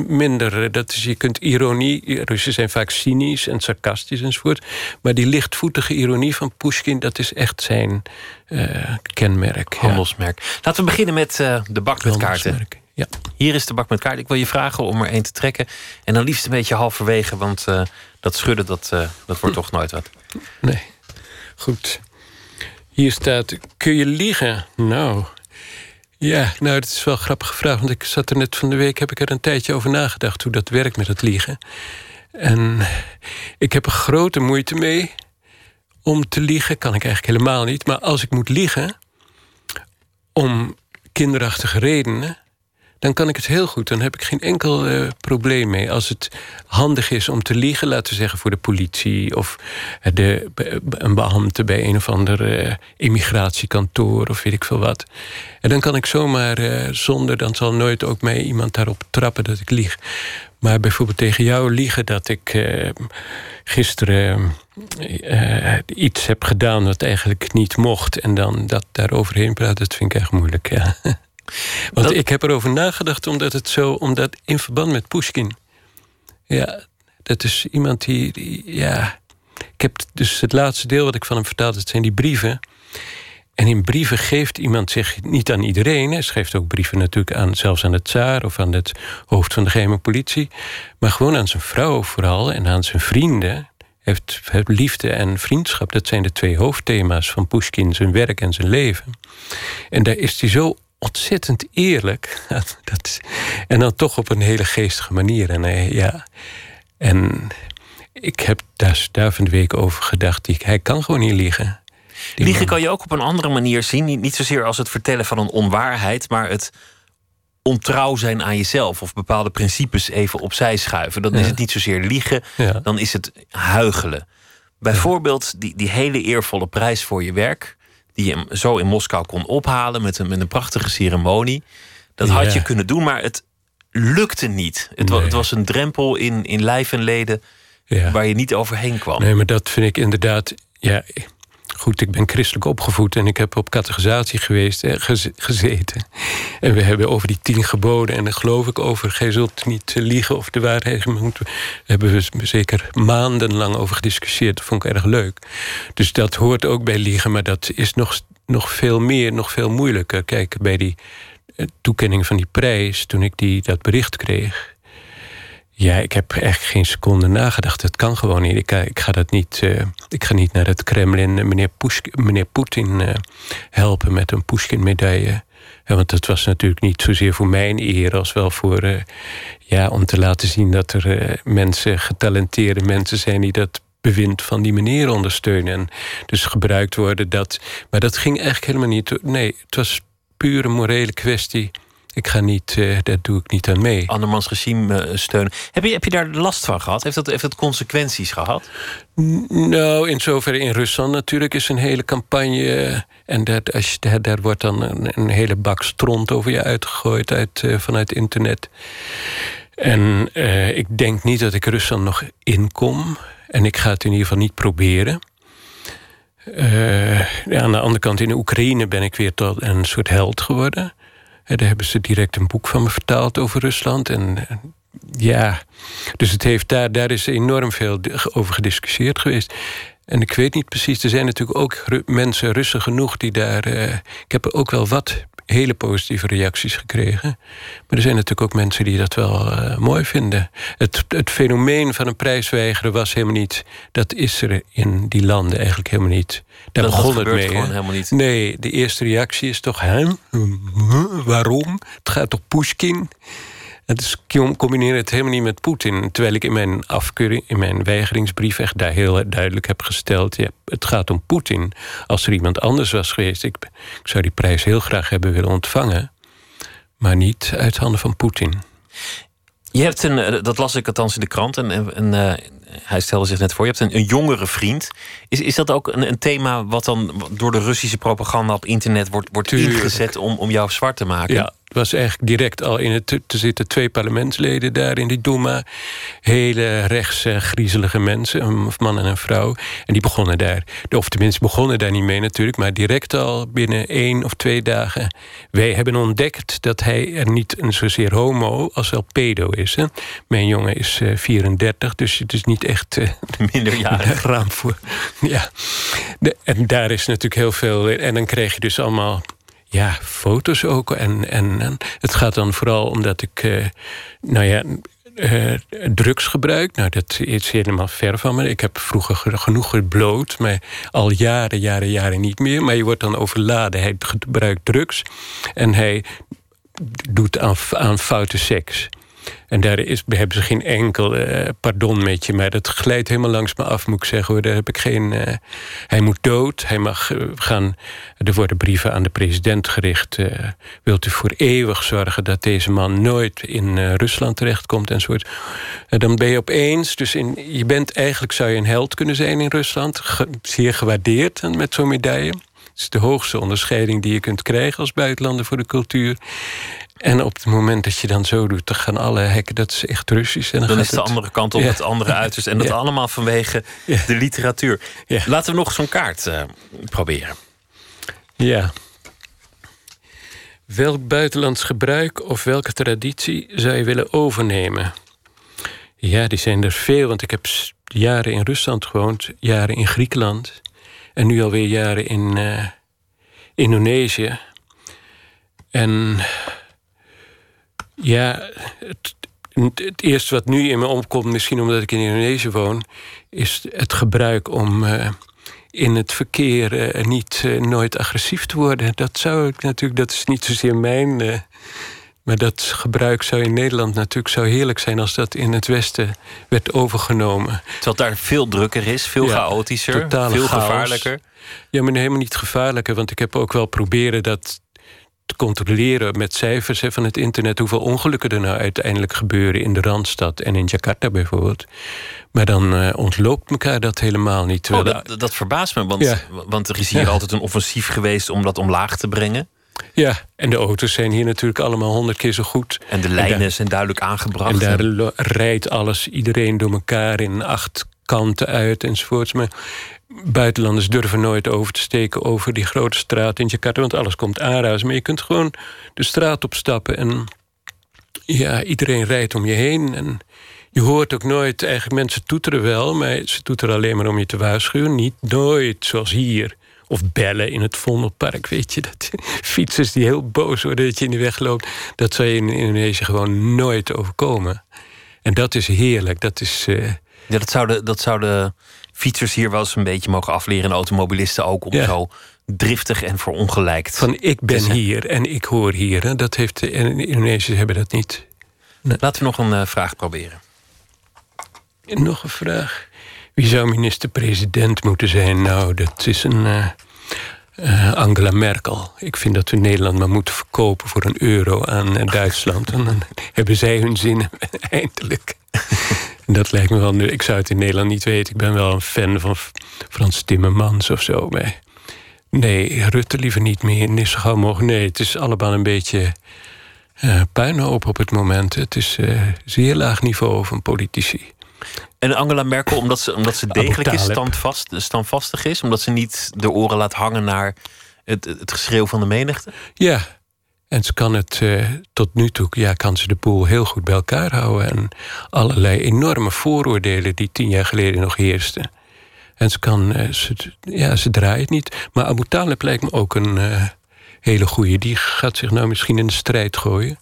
minder. Dat is, je kunt ironie, Russen zijn vaak cynisch en sarcastisch enzovoort. Maar die lichtvoetige ironie van Pushkin, dat is echt zijn uh, kenmerk. Handelsmerk. Laten we beginnen met uh, de bak met kaarten. Ja. Hier is de bak met kaarten. Ik wil je vragen om er één te trekken. En dan liefst een beetje halverwege, want uh, dat schudden, dat, dat wordt toch nooit wat. Nee. Goed. Hier staat, kun je liegen? Nou, ja, nou, dat is wel een grappige vraag. Want ik zat er net van de week, heb ik er een tijdje over nagedacht hoe dat werkt met het liegen. En ik heb er grote moeite mee om te liegen. Kan ik eigenlijk helemaal niet. Maar als ik moet liegen om kinderachtige redenen, dan kan ik het heel goed. Dan heb ik geen enkel uh, probleem mee. Als het handig is om te liegen, laten we zeggen voor de politie of de, een beambte bij een of ander uh, immigratiekantoor of weet ik veel wat. En dan kan ik zomaar uh, zonder, dan zal nooit ook mij iemand daarop trappen dat ik lieg. Maar bijvoorbeeld tegen jou liegen dat ik gisteren iets heb gedaan wat eigenlijk niet mocht. En dan dat daar overheen praten, dat vind ik echt moeilijk. Ja. Want ik heb erover nagedacht omdat het zo, omdat in verband met Pushkin. Ja, dat is iemand die, die, ja. Ik heb dus het laatste deel wat ik van hem verteld, dat zijn die brieven. En in brieven geeft iemand zich niet aan iedereen. Hij schrijft ook brieven natuurlijk aan, zelfs aan het tsaar of aan het hoofd van de geheime politie. Maar gewoon aan zijn vrouw vooral en aan zijn vrienden. Heeft, heeft liefde en vriendschap, dat zijn de twee hoofdthema's van Pushkin, zijn werk en zijn leven. En daar is hij zo ontzettend eerlijk. Dat, en dan toch op een hele geestige manier. En, uh, ja, en ik heb daar, daar van de week over gedacht. Die, hij kan gewoon niet liegen. Liegen kan je ook op een andere manier zien. Niet, niet zozeer als het vertellen van een onwaarheid, maar het ontrouw zijn aan jezelf of bepaalde principes even opzij schuiven. Dan ja. is het niet zozeer liegen, ja. dan is het huigelen. Bijvoorbeeld die, die hele eervolle prijs voor je werk die je zo in Moskou kon ophalen met een, met een prachtige ceremonie. Dat had je kunnen doen, maar het lukte niet. Het, nee. was, het was een drempel in, in lijf en leden ja. waar je niet overheen kwam. Nee, maar dat vind ik inderdaad. Ja, goed, ik ben christelijk opgevoed en ik heb op catechisatie geweest, gez- gezeten. En we hebben over die tien geboden en daar geloof ik over. Gij zult niet liegen of de waarheid. Daar hebben we zeker maandenlang over gediscussieerd. Dat vond ik erg leuk. Dus dat hoort ook bij liegen, maar dat is nog, nog veel meer, nog veel moeilijker. Kijk, bij die eh, toekenning van die prijs, toen ik die, dat bericht kreeg. Ja, ik heb echt geen seconde nagedacht. Dat kan gewoon niet. Ik, ga- ik ga dat niet. eh, ik ga niet naar het Kremlin eh, meneer, meneer Poetin eh, helpen met een Pushkin-medaille. Want dat was natuurlijk niet zozeer voor mijn eer als wel voor. eh, ja, om te laten zien dat er eh, mensen, getalenteerde mensen zijn die dat bewind van die meneer ondersteunen. En dus gebruikt worden dat. Maar dat ging eigenlijk helemaal niet. Nee, het was puur een morele kwestie. Ik ga niet, eh, daar doe ik niet aan mee. Andermans regime eh, steunen. Heb je, heb je daar last van gehad? Heeft dat, heeft dat consequenties gehad? Nou, in zoverre in Rusland natuurlijk is een hele campagne. eh, En dat, als je, daar, daar wordt dan een, een hele bak stront over je uitgegooid uit, vanuit internet. En ik denk niet dat ik Rusland nog inkom. En ik ga het in ieder geval niet proberen. Ja, aan de andere kant, in de Oekraïne ben ik weer tot een soort held geworden. Daar hebben ze direct een boek van me vertaald over Rusland. En ja, dus het heeft daar, daar is enorm veel over gediscussieerd geweest. En ik weet niet precies, er zijn natuurlijk ook mensen, Russen genoeg, die daar. eh, ik heb ook wel wat hele positieve reacties gekregen. Maar er zijn natuurlijk ook mensen die dat wel eh, mooi vinden. Het, het fenomeen van een prijsweigeren was helemaal niet. Dat is er in die landen eigenlijk helemaal niet. Daar Dat- dat begon het mee. gewoon helemaal niet. Nee, de eerste reactie is toch. Hè? Huh? Waarom? Het gaat toch Pushkin? Het is, ik combineer het helemaal niet met Poetin. Terwijl ik in mijn afkeuring, in mijn weigeringsbrief echt daar heel duidelijk heb gesteld. Ja, het gaat om Poetin. Als er iemand anders was geweest, ik, ik zou die prijs heel graag hebben willen ontvangen. Maar niet uit handen van Poetin. Je hebt een, eh, dat las ik althans in de krant, en, en, en, eh, hij stelde zich net voor, je hebt een, een jongere vriend. Is, is dat ook een, een thema wat dan door de Russische propaganda op internet wordt, wordt Tuurlijk. ingezet om, om jou zwart te maken? Ja, was eigenlijk direct al in het. Er zitten twee parlementsleden daar in die Duma. Hele rechtse, griezelige mensen, een man en een vrouw. En die begonnen daar. Of tenminste, begonnen daar niet mee natuurlijk. Maar direct al binnen één of twee dagen. Wij hebben ontdekt dat hij er niet een zozeer homo als wel pedo is. Hè? Mijn jongen is eh, 34, dus het is niet echt. eh, Minderjarig. raam voor. Ja. De- en daar is natuurlijk heel veel. En dan krijg je dus allemaal. Ja, foto's ook. En, en, en het gaat dan vooral omdat ik. eh, nou ja. eh, drugs gebruik. Nou, dat is helemaal ver van me. Ik heb vroeger ge- genoeg gebloot, maar al jaren, jaren, jaren niet meer. Maar je wordt dan overladen. Hij gebruikt drugs en hij doet aan, aan foute seks. En daar is, hebben ze geen enkel eh, pardon met je. Maar dat glijdt helemaal langs me af, moet ik zeggen. Hoor. Daar heb ik geen. eh, hij moet dood. Hij mag eh, gaan. Er worden brieven aan de president gericht. wilt u voor eeuwig zorgen dat deze man nooit in Rusland terechtkomt. En dan ben je opeens. Dus in, je bent eigenlijk zou je een held kunnen zijn in Rusland. Zeer gewaardeerd en met zo'n medaille. Het is de hoogste onderscheiding die je kunt krijgen als buitenlander voor de cultuur. En op het moment dat je dan zo doet, dan gaan alle hekken, dat is echt Russisch. En dan, Dan is de het- andere kant op Ja. het andere uiterste. En dat Ja. allemaal vanwege de literatuur. Laten we nog zo'n kaart eh, proberen. Ja. Welk buitenlands gebruik of welke traditie zou je willen overnemen? Ja, die zijn er veel, want ik heb jaren in Rusland gewoond, jaren in Griekenland en nu alweer jaren in eh, Indonesië. En ja, het, het eerste wat nu in me opkomt, misschien omdat ik in Indonesië woon, is het gebruik om eh, in het verkeer eh, niet eh, nooit agressief te worden. Dat zou ik natuurlijk, dat is niet zozeer mijn. maar dat gebruik zou in Nederland natuurlijk zo heerlijk zijn als dat in het Westen werd overgenomen. Terwijl daar veel drukker is, veel Ja, chaotischer, veel chaos. gevaarlijker. Ja, maar helemaal niet gevaarlijker. Want ik heb ook wel proberen dat te controleren met cijfers hè, van het internet. hoeveel ongelukken er nou uiteindelijk gebeuren in de Randstad en in Jakarta bijvoorbeeld. Maar dan eh, ontloopt elkaar dat helemaal niet. Oh, dat, dat verbaast me, want, Ja. want er is hier Ja. altijd een offensief geweest om dat omlaag te brengen. Ja, en de auto's zijn hier natuurlijk allemaal honderd keer zo goed. En de lijnen daar- zijn duidelijk aangebracht. En daar rijdt alles, iedereen door elkaar in acht kanten uit enzovoorts. Maar buitenlanders durven nooit over te steken over die grote straat in Jakarta, want alles komt aanruisen. Maar je kunt gewoon de straat opstappen en ja, iedereen rijdt om je heen. En je hoort ook nooit, eigenlijk mensen toeteren wel, maar ze toeteren alleen maar om je te waarschuwen. Niet nooit zoals hier. Of bellen in het Vondelpark, weet je. Dat fietsers die heel boos worden dat je in de weg loopt. Dat zou je in Indonesië gewoon nooit overkomen. En dat is heerlijk. Dat is... eh, Ja, dat zouden, dat zouden fietsers hier wel eens een beetje mogen afleren. En automobilisten ook om Ja. zo driftig en verongelijkt. Van ik ben hier en ik hoor hier. hè. Dat heeft de en Indonesiërs hebben dat niet. Laten we nog een eh, vraag proberen. En nog een vraag. Wie zou minister-president moeten zijn? Nou, dat is een eh, eh, Angela Merkel. Ik vind dat we Nederland maar moeten verkopen voor een euro aan Duitsland. En dan hebben zij hun zin eindelijk. Dat lijkt me wel nu. Ik zou het in Nederland niet weten. Ik ben wel een fan van Frans Timmermans of zo. Maar nee, Rutte liever niet meer. Niet zo gauw mogelijk. Nee, het is allemaal een beetje eh puinhoop op het moment. Het is eh, zeer laag niveau van politici. En Angela Merkel, omdat ze, omdat ze degelijk is, standvast, standvastig is, omdat ze niet de oren laat hangen naar het, het geschreeuw van de menigte. Ja, en ze kan het eh, tot nu toe, ja, kan ze de boel heel goed bij elkaar houden. En allerlei enorme vooroordelen die tien jaar geleden nog heersten. En ze kan, eh, ze, ja, ze draait niet. Maar Abu Talib lijkt me ook een eh, hele goeie. Die gaat zich nou misschien in de strijd gooien.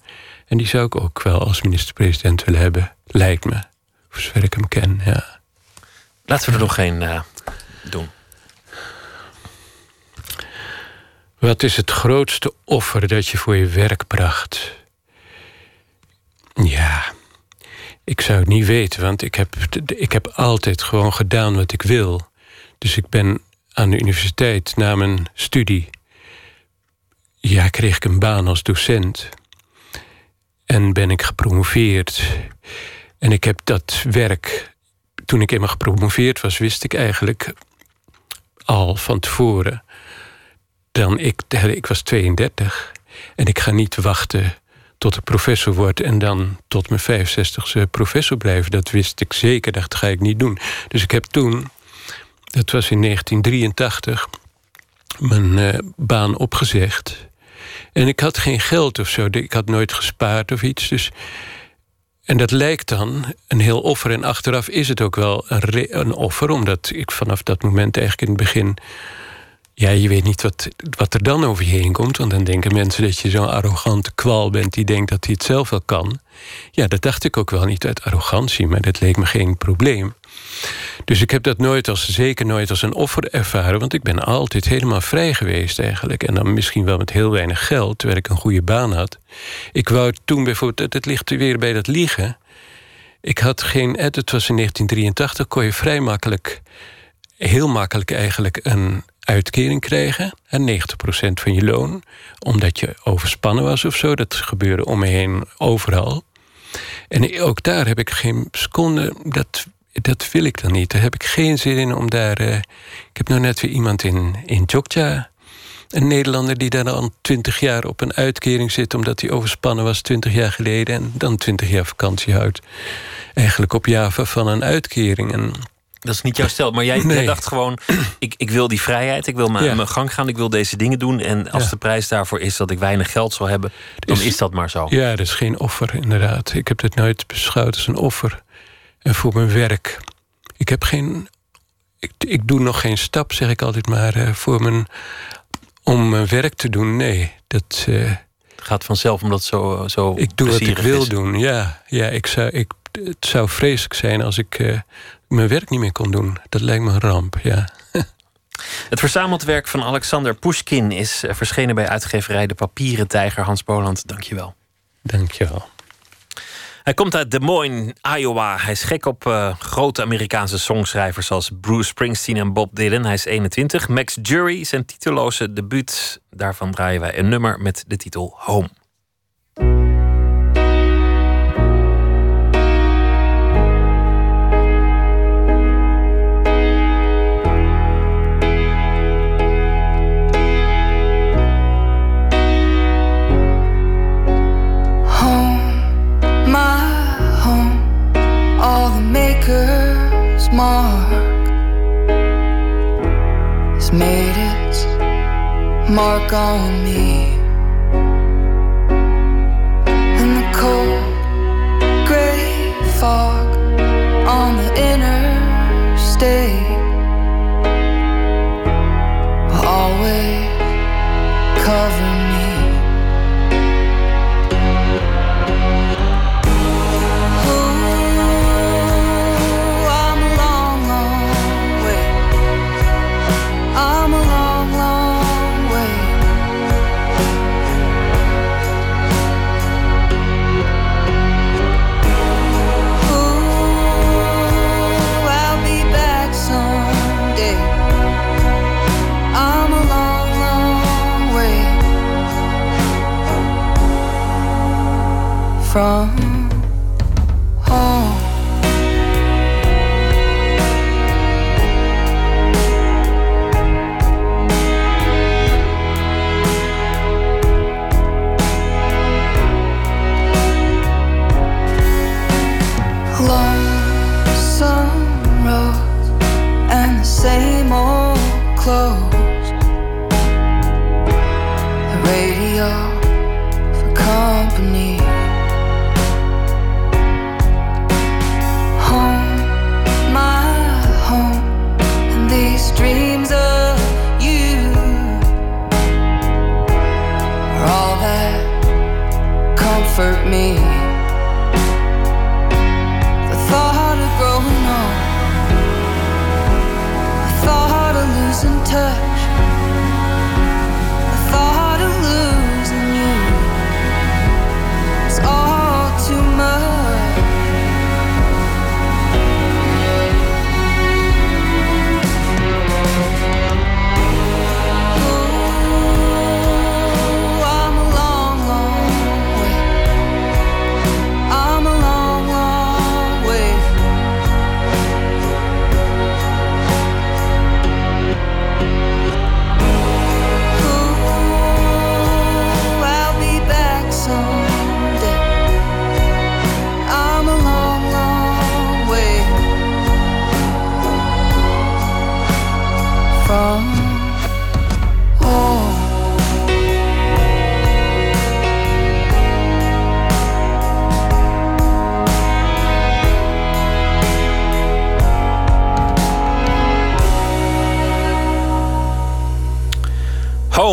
En die zou ik ook wel als minister-president willen hebben, lijkt me. Voor zover ik hem ken, ja. Laten we er nog geen doen. Wat is het grootste offer dat je voor je werk bracht? Ja, ik zou het niet weten, want ik heb, ik heb altijd gewoon gedaan wat ik wil. Dus ik ben aan de universiteit na mijn studie. Ja, kreeg ik een baan als docent. En ben ik gepromoveerd. En ik heb dat werk. Toen ik eenmaal gepromoveerd was, wist ik eigenlijk al van tevoren dan ik, ik was 32 en ik ga niet wachten tot ik professor word en dan tot mijn 65ste professor blijven. Dat wist ik zeker, dat ga ik niet doen. Dus ik heb toen, dat was in 1983, mijn eh, baan opgezegd. En ik had geen geld of zo, ik had nooit gespaard of iets. Dus en dat lijkt dan een heel offer. En achteraf is het ook wel een offer, omdat ik vanaf dat moment eigenlijk in het begin. Ja, je weet niet wat, wat er dan over je heen komt. Want dan denken mensen dat je zo'n arrogante kwal bent die denkt dat hij het zelf wel kan. Ja, dat dacht ik ook wel niet uit arrogantie, maar dat leek me geen probleem. Dus ik heb dat nooit als, zeker nooit als een offer ervaren, want ik ben altijd helemaal vrij geweest eigenlijk. En dan misschien wel met heel weinig geld, terwijl ik een goede baan had. Ik wou toen bijvoorbeeld, het- ligt weer bij dat liegen. Ik had geen, het was in 1983, kon je vrij makkelijk, heel makkelijk eigenlijk een uitkering krijgen. En 90% van je loon, omdat je overspannen was of zo. Dat gebeurde om me heen overal. En ook daar heb ik geen seconde, dat, dat wil ik dan niet. Daar heb ik geen zin in om daar... eh, ik heb nou net weer iemand in, in een Nederlander die daar al twintig jaar op een uitkering zit... omdat hij overspannen was twintig jaar geleden... en dan twintig jaar vakantie houdt. Eigenlijk op Java van een uitkering. En Dat is niet jouw stel, maar jij, Nee. jij dacht gewoon: ik, ik wil die vrijheid, ik wil mijn, Ja. mijn gang gaan, ik wil deze dingen doen. En als Ja. de prijs daarvoor is dat ik weinig geld zal hebben, dan Is- is dat maar zo. Ja, dat is geen offer, inderdaad. Ik heb het nooit beschouwd als een offer. En voor mijn werk. Ik heb geen. Ik, ik doe nog geen stap, zeg ik altijd maar, eh, voor mijn. Om mijn werk te doen. Nee, dat. Het gaat vanzelf omdat zo, zo ik doe wat ik wil is. doen. Ja, ja ik zou, ik, het zou vreselijk zijn als ik eh, mijn werk niet meer kon doen. Dat lijkt me een ramp, ja. Het verzameld werk van Alexander Pushkin is eh, verschenen bij uitgeverij De Papieren Tijger. Hans Boland, dankjewel. Dankjewel. Hij komt uit Des Moines, Iowa. Hij is gek op eh, grote Amerikaanse songschrijvers zoals Bruce Springsteen en Bob Dylan. Hij is 21. Max Jury, zijn titelloze debuut. Daarvan draaien wij een nummer met de titel Home. Mark has made its mark on me. And the cold gray fog on the interstate will always cover from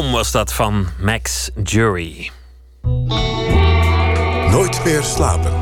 Home was dat van Max Jury. Nooit meer slapen.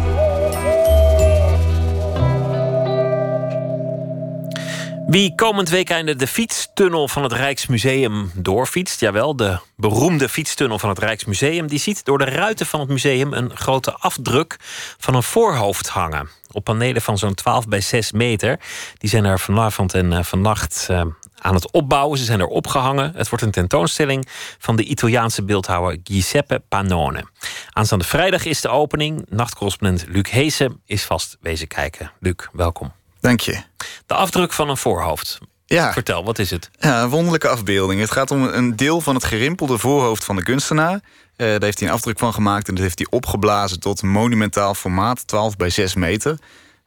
Wie komend weekende de fietstunnel van het Rijksmuseum doorfietst, jawel, de beroemde fietstunnel van het Rijksmuseum, die ziet door de ruiten van het museum een grote afdruk van een voorhoofd hangen. Op panelen van zo'n 12 bij 6 meter. Die zijn er vanavond en eh, vannacht eh, aan het opbouwen. Ze zijn er opgehangen. Het wordt een tentoonstelling van de Italiaanse beeldhouwer Giuseppe Panone. Aanstaande vrijdag is de opening. Nachtcorrespondent Luc Heesen is vast wezen kijken. Luc, welkom. Dank je. De afdruk van een voorhoofd. Ja. Vertel, wat is het? Ja, een wonderlijke afbeelding. Het gaat om een deel van het gerimpelde voorhoofd van de kunstenaar. Eh, daar heeft hij een afdruk van gemaakt en dat heeft hij opgeblazen tot een monumentaal formaat, 12 bij 6 meter.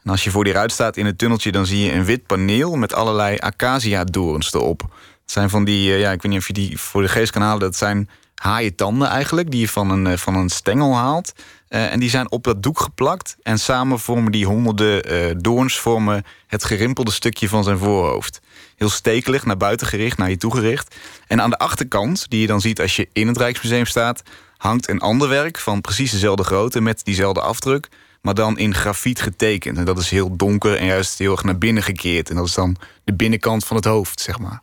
En als je voor die ruit staat in het tunneltje, dan zie je een wit paneel met allerlei acacia-doorns erop. Het zijn van die, eh, ja, ik weet niet of je die voor de geest kan halen, dat zijn haaientanden eigenlijk, die je van een, eh, van een stengel haalt. Eh, en die zijn op dat doek geplakt. En samen vormen die honderden doorns vormen het gerimpelde stukje van zijn voorhoofd. Heel stekelig, naar buiten gericht, naar je toe gericht. En aan de achterkant, die je dan ziet als je in het Rijksmuseum staat... hangt een ander werk van precies dezelfde grootte met diezelfde afdruk... maar dan in grafiet getekend. En dat is heel donker en juist heel erg naar binnen gekeerd. En dat is dan de binnenkant van het hoofd, zeg maar.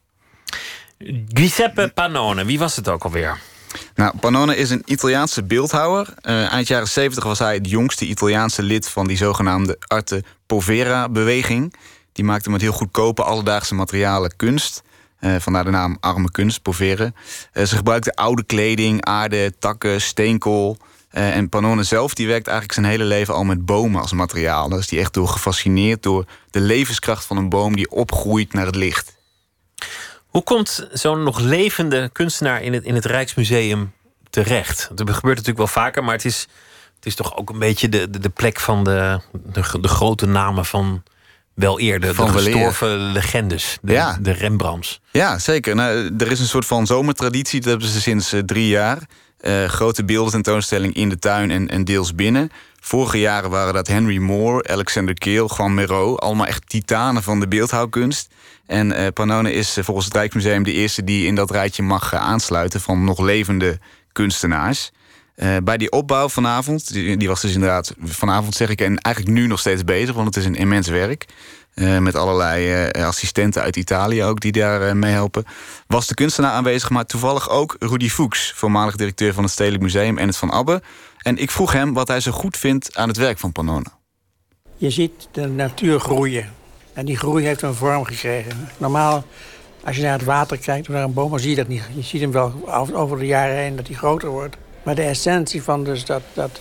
Giuseppe Panone, wie was het ook alweer? Nou, Panone is een Italiaanse beeldhouwer. Eh, eind jaren 70 was hij het jongste Italiaanse lid van die zogenaamde Arte Povera-beweging. Die maakte met heel goedkope alledaagse materialen kunst. Eh, vandaar de naam arme kunst, poveren. Eh, ze gebruikten oude kleding, aarde, takken, steenkool. Eh, en Panone zelf die werkt eigenlijk zijn hele leven al met bomen als materiaal. Daar is die echt door gefascineerd door de levenskracht van een boom die opgroeit naar het licht. Hoe komt zo'n nog levende kunstenaar in het, in het Rijksmuseum terecht? Dat gebeurt natuurlijk wel vaker, maar het is, het is toch ook een beetje de, de, de plek van de, de, de grote namen van wel eerder. Van de weleer. gestorven legendes. De, Ja. de Rembrandts. Ja, zeker. Nou, er is een soort van zomertraditie. Dat hebben ze sinds eh, drie jaar. Eh, grote beeldententoonstelling in de tuin en, en deels binnen. Vorige jaren waren dat Henry Moore, Alexander Keel, Juan Miro. Allemaal echt titanen van de beeldhouwkunst. En eh Panone is eh, volgens het Rijksmuseum de eerste die in dat rijtje mag aansluiten van nog levende kunstenaars. Bij die opbouw vanavond, die, die was dus inderdaad vanavond zeg ik, en eigenlijk nu nog steeds bezig, want het is een immens werk. Eh, met allerlei eh, assistenten uit Italië ook die daar eh, meehelpen. Was de kunstenaar aanwezig, maar toevallig ook Rudy Fuchs, voormalig directeur van het Stedelijk Museum en het Van Abbe. En ik vroeg hem wat hij zo goed vindt aan het werk van Pannone. Je ziet de natuur groeien. En die groei heeft een vorm gekregen. Normaal, als je naar het water kijkt of naar een boom, dan zie je dat niet. Je ziet hem wel over- de jaren heen dat hij groter wordt. Maar de essentie van dus dat, dat,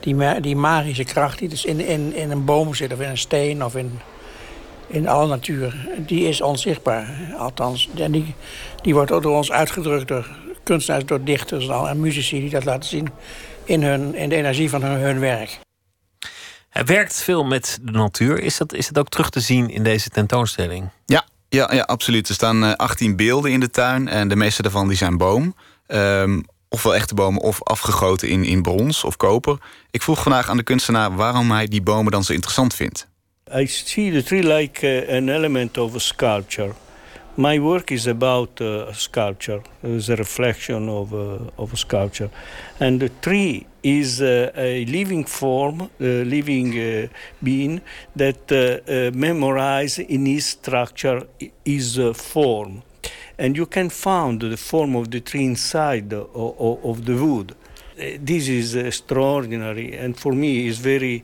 die, die magische kracht die dus in, in, in een boom zit... of in een steen of in, in alle natuur, die is onzichtbaar. Althans, en die, die wordt ook door ons uitgedrukt door kunstenaars, door dichters en, al, en muzici... die dat laten zien in, hun, in de energie van hun, hun werk. Hij werkt veel met de natuur. Is dat, is dat ook terug te zien in deze tentoonstelling? Ja, ja, ja absoluut. Er staan eh, 18 beelden in de tuin en de meeste daarvan die zijn boom. Ehm, ofwel echte bomen of afgegoten in, in brons of koper. Ik vroeg vandaag aan de kunstenaar waarom hij die bomen dan zo interessant vindt. I see the tree like uh, an element of sculpture. My work is about uh, sculpture. It's a reflection of, uh, of sculpture. And the tree is uh, a living form, a living uh, being that uh, uh, memorize in his structure his uh, form. And you can find the form of the tree inside of, of the wood. Uh, this is extraordinary and for me it's very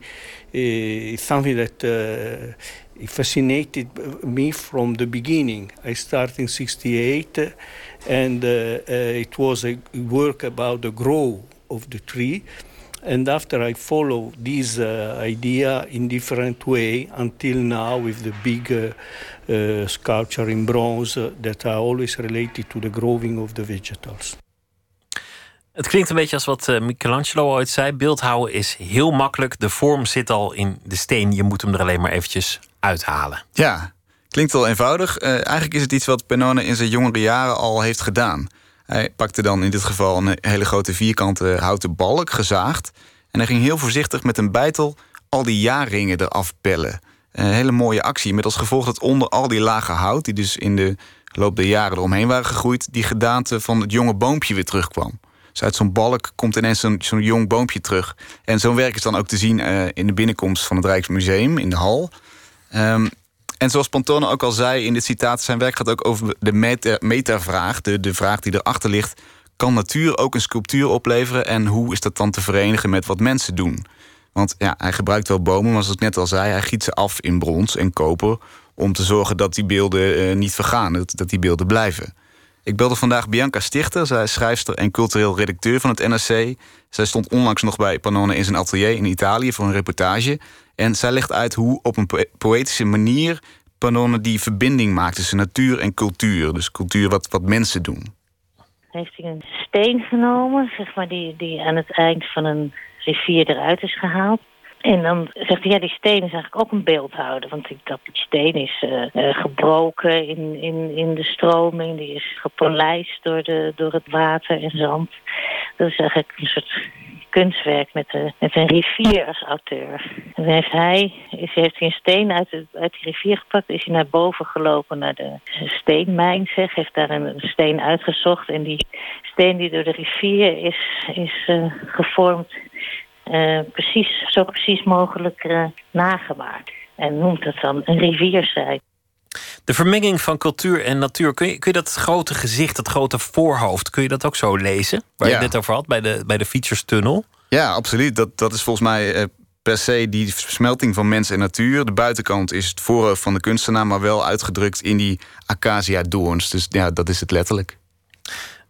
uh, something that uh, fascinated me from the beginning. I started in 68 uh, and uh, uh, it was a work about the growth of the tree. And after I follow this uh, idea in different way until now with the big sculpture in bronze that are always related to the growing of the vegetals. Het klinkt een beetje als wat eh, Michelangelo ooit zei. Beeldhouden is heel makkelijk. De vorm zit al in de steen. Je moet hem er alleen maar eventjes uithalen. Ja, klinkt wel eenvoudig. Eh, eigenlijk is het iets wat Pennone in zijn jongere jaren al heeft gedaan. Hij pakte dan in dit geval een hele grote vierkante houten balk, gezaagd. En hij ging heel voorzichtig met een bijtel al die jaarringen eraf pellen. Een hele mooie actie, met als gevolg dat onder al die lage hout... die dus in de loop der jaren eromheen waren gegroeid... die gedaante van het jonge boompje weer terugkwam. Dus uit zo'n balk komt ineens zo'n jong boompje terug. En zo'n werk is dan ook te zien eh, in de binnenkomst van het Rijksmuseum, in de hal. Ehm, en zoals Pantone ook al zei in dit citaat... zijn werk gaat ook over de meta- metavraag, de, de vraag die erachter ligt... kan natuur ook een sculptuur opleveren... en hoe is dat dan te verenigen met wat mensen doen? Want ja, hij gebruikt wel bomen, maar zoals ik net al zei... hij giet ze af in brons en koper... om te zorgen dat die beelden eh, niet vergaan, dat die beelden blijven. Ik belde vandaag Bianca Stichter. Zij is schrijfster en cultureel redacteur van het NRC. Zij stond onlangs nog bij Pannone in zijn atelier in Italië voor een reportage. En zij legt uit hoe op een poë- poëtische manier Pannone die verbinding maakt tussen natuur en cultuur. Dus cultuur wat, wat mensen doen. heeft hij een steen genomen, zeg maar, die, die aan het eind van een rivier eruit is gehaald. En dan zegt hij, ja, die steen is eigenlijk ook een beeldhouder. Want ik dacht, die steen is eh, eh, gebroken in, in, in de stroming. Die is gepolijst door, de, door het water en zand. Dat is eigenlijk een soort kunstwerk met, de, met een rivier als auteur. En dan heeft hij, is, heeft hij een steen uit, de, uit die rivier gepakt. Is hij naar boven gelopen naar de steenmijn, zeg. Heeft daar een, een steen uitgezocht. En die steen die door de rivier is, is eh, gevormd eh, precies, zo precies mogelijk eh, nagemaakt. En noemt het dan een rivierzij. De vermenging van cultuur en natuur. Kun je, kun je dat grote gezicht, dat grote voorhoofd... kun je dat ook zo lezen? Waar je het net over had, bij de, bij de Features-tunnel. Ja, absoluut. Dat, dat is volgens mij eh, per se die versmelting van mens en natuur. De buitenkant is het voorhoofd van de kunstenaar... maar wel uitgedrukt in die acacia-doorns. Dus ja, dat is het letterlijk.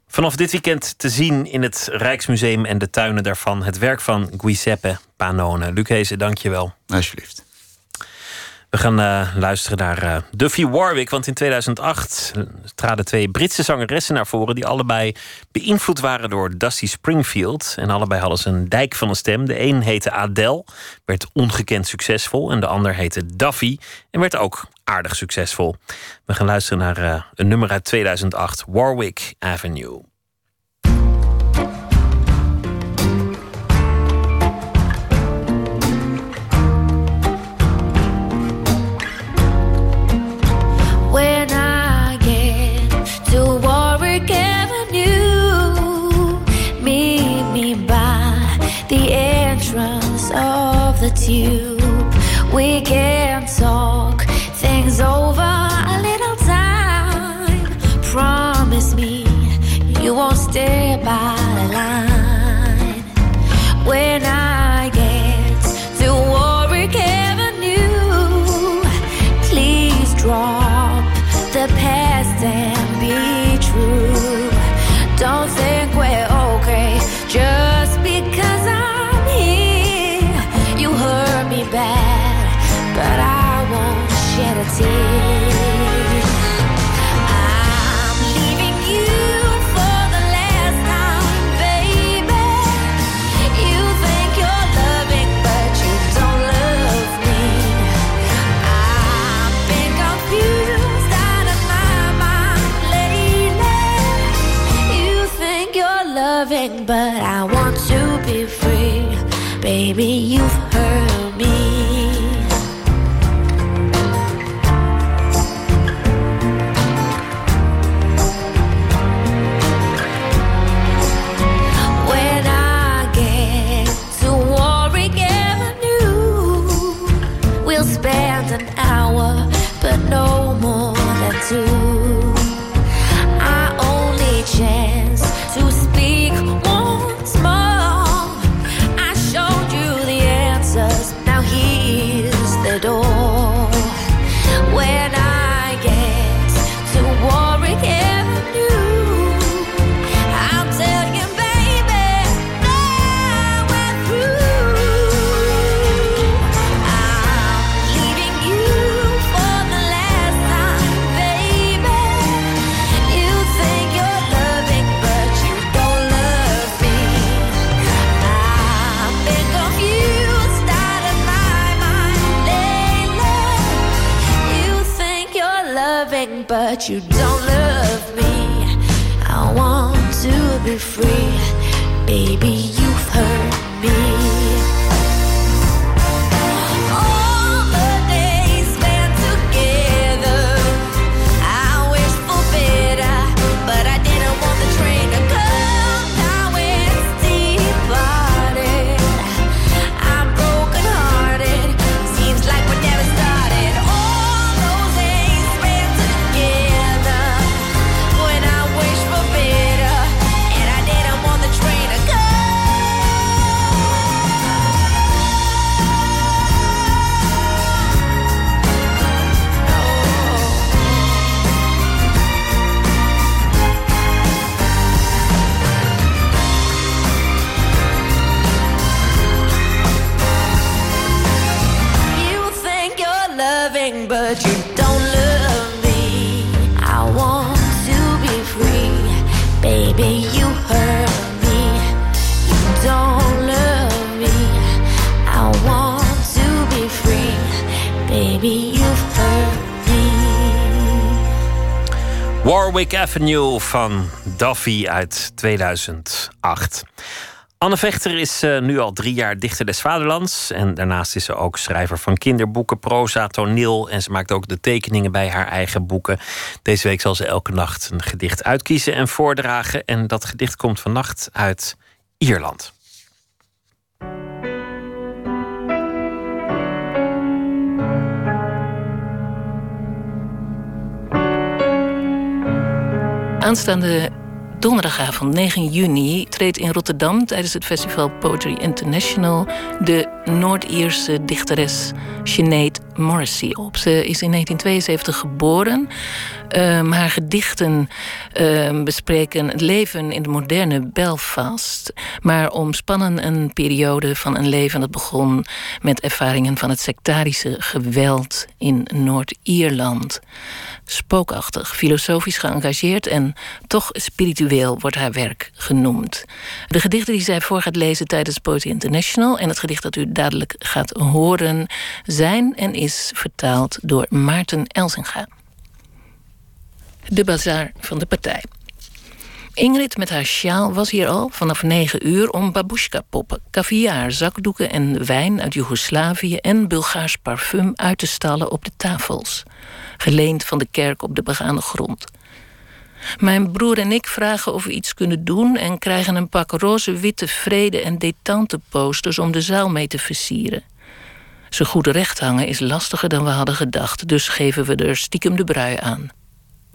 Vanaf dit weekend te zien in het Rijksmuseum en de tuinen daarvan... het werk van Giuseppe Panone. Luc Hezen, dank je wel. Alsjeblieft. We gaan eh, luisteren naar eh, Duffy Warwick. Want in 2008 traden twee Britse zangeressen naar voren. die allebei beïnvloed waren door Dusty Springfield. En allebei hadden ze een dijk van een stem. De een heette Adele, werd ongekend succesvol. En de ander heette Duffy en werd ook aardig succesvol. We gaan luisteren naar eh, een nummer uit 2008, Warwick Avenue. When Baby, you've you don't Avenue van Duffy uit 2008. Anne Vechter is eh, nu al drie jaar dichter des vaderlands. En daarnaast is ze ook schrijver van kinderboeken, proza, toneel. En ze maakt ook de tekeningen bij haar eigen boeken. Deze week zal ze elke nacht een gedicht uitkiezen en voordragen. En dat gedicht komt vannacht uit Ierland. Aanstaande donderdagavond 9 juni treedt in Rotterdam tijdens het festival Poetry International de Noord-Ierse dichteres Sinead Morrissey op. Ze is in 1972 geboren. Um, haar gedichten um, bespreken het leven in de moderne Belfast, maar omspannen een periode van een leven dat begon met ervaringen van het sectarische geweld in Noord-Ierland. Spookachtig, filosofisch geëngageerd en toch spiritueel wordt haar werk genoemd. De gedichten die zij voor gaat lezen tijdens Poetry International en het gedicht dat u dadelijk gaat horen zijn en is vertaald door Maarten Elsinga. De bazaar van de partij. Ingrid met haar sjaal was hier al vanaf negen uur om babushka-poppen, caviar, zakdoeken en wijn uit Joegoslavië en Bulgaars parfum uit te stallen op de tafels, geleend van de kerk op de begane grond. Mijn broer en ik vragen of we iets kunnen doen en krijgen een pak roze, witte, vrede en detente posters om de zaal mee te versieren. Ze goed recht hangen is lastiger dan we hadden gedacht, dus geven we er stiekem de brui aan.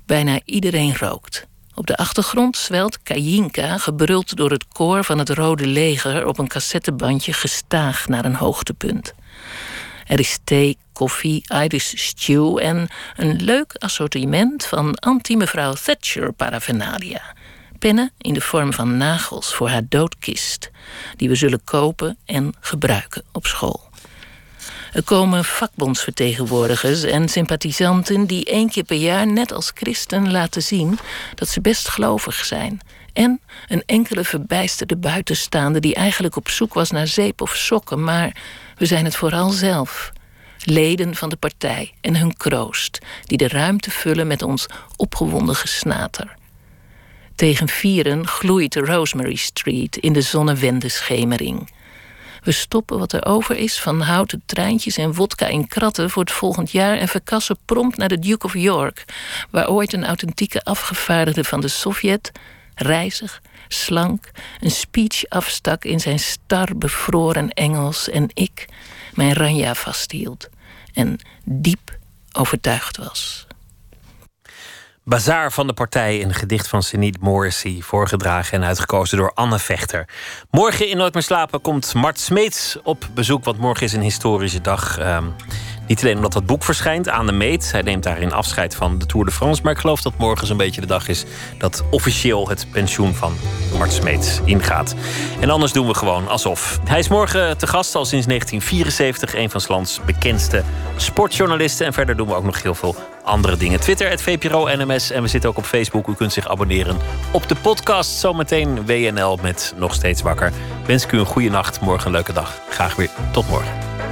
Bijna iedereen rookt. Op de achtergrond zwelt Kajinka, gebruld door het koor van het Rode Leger, op een cassettebandje gestaag naar een hoogtepunt. Er is thee, koffie, Irish stew en een leuk assortiment van anti-mevrouw Thatcher paraphernalia. Pennen in de vorm van nagels voor haar doodkist, die we zullen kopen en gebruiken op school. Er komen vakbondsvertegenwoordigers en sympathisanten die één keer per jaar, net als christen, laten zien dat ze best gelovig zijn. En een enkele verbijsterde buitenstaande die eigenlijk op zoek was naar zeep of sokken, maar we zijn het vooral zelf. Leden van de partij en hun kroost, die de ruimte vullen met ons opgewonden gesnater. Tegen vieren gloeit Rosemary Street in de zonnewendeschemering. We stoppen wat er over is van houten treintjes en wodka in kratten voor het volgend jaar en verkassen prompt naar de Duke of York, waar ooit een authentieke afgevaardigde van de Sovjet, rijzig, slank, een speech afstak in zijn star bevroren Engels en ik mijn ranja vasthield en diep overtuigd was. Bazaar van de partij, een gedicht van Sinead Morrissey, voorgedragen en uitgekozen door Anne Vechter. Morgen in Nooit meer slapen komt Mart Smeets op bezoek, want morgen is een historische dag. Uh, niet alleen omdat dat boek verschijnt aan de meet. Hij neemt daarin afscheid van de Tour de France. Maar ik geloof dat morgen zo'n beetje de dag is dat officieel het pensioen van Mart Smeets ingaat. En anders doen we gewoon alsof. Hij is morgen te gast al sinds 1974. Een van lands bekendste sportjournalisten. En verder doen we ook nog heel veel andere dingen. Twitter, het VPRO NMS. En we zitten ook op Facebook. U kunt zich abonneren op de podcast. Zometeen WNL met Nog Steeds Wakker. Wens ik u een goede nacht. Morgen een leuke dag. Graag weer. Tot morgen.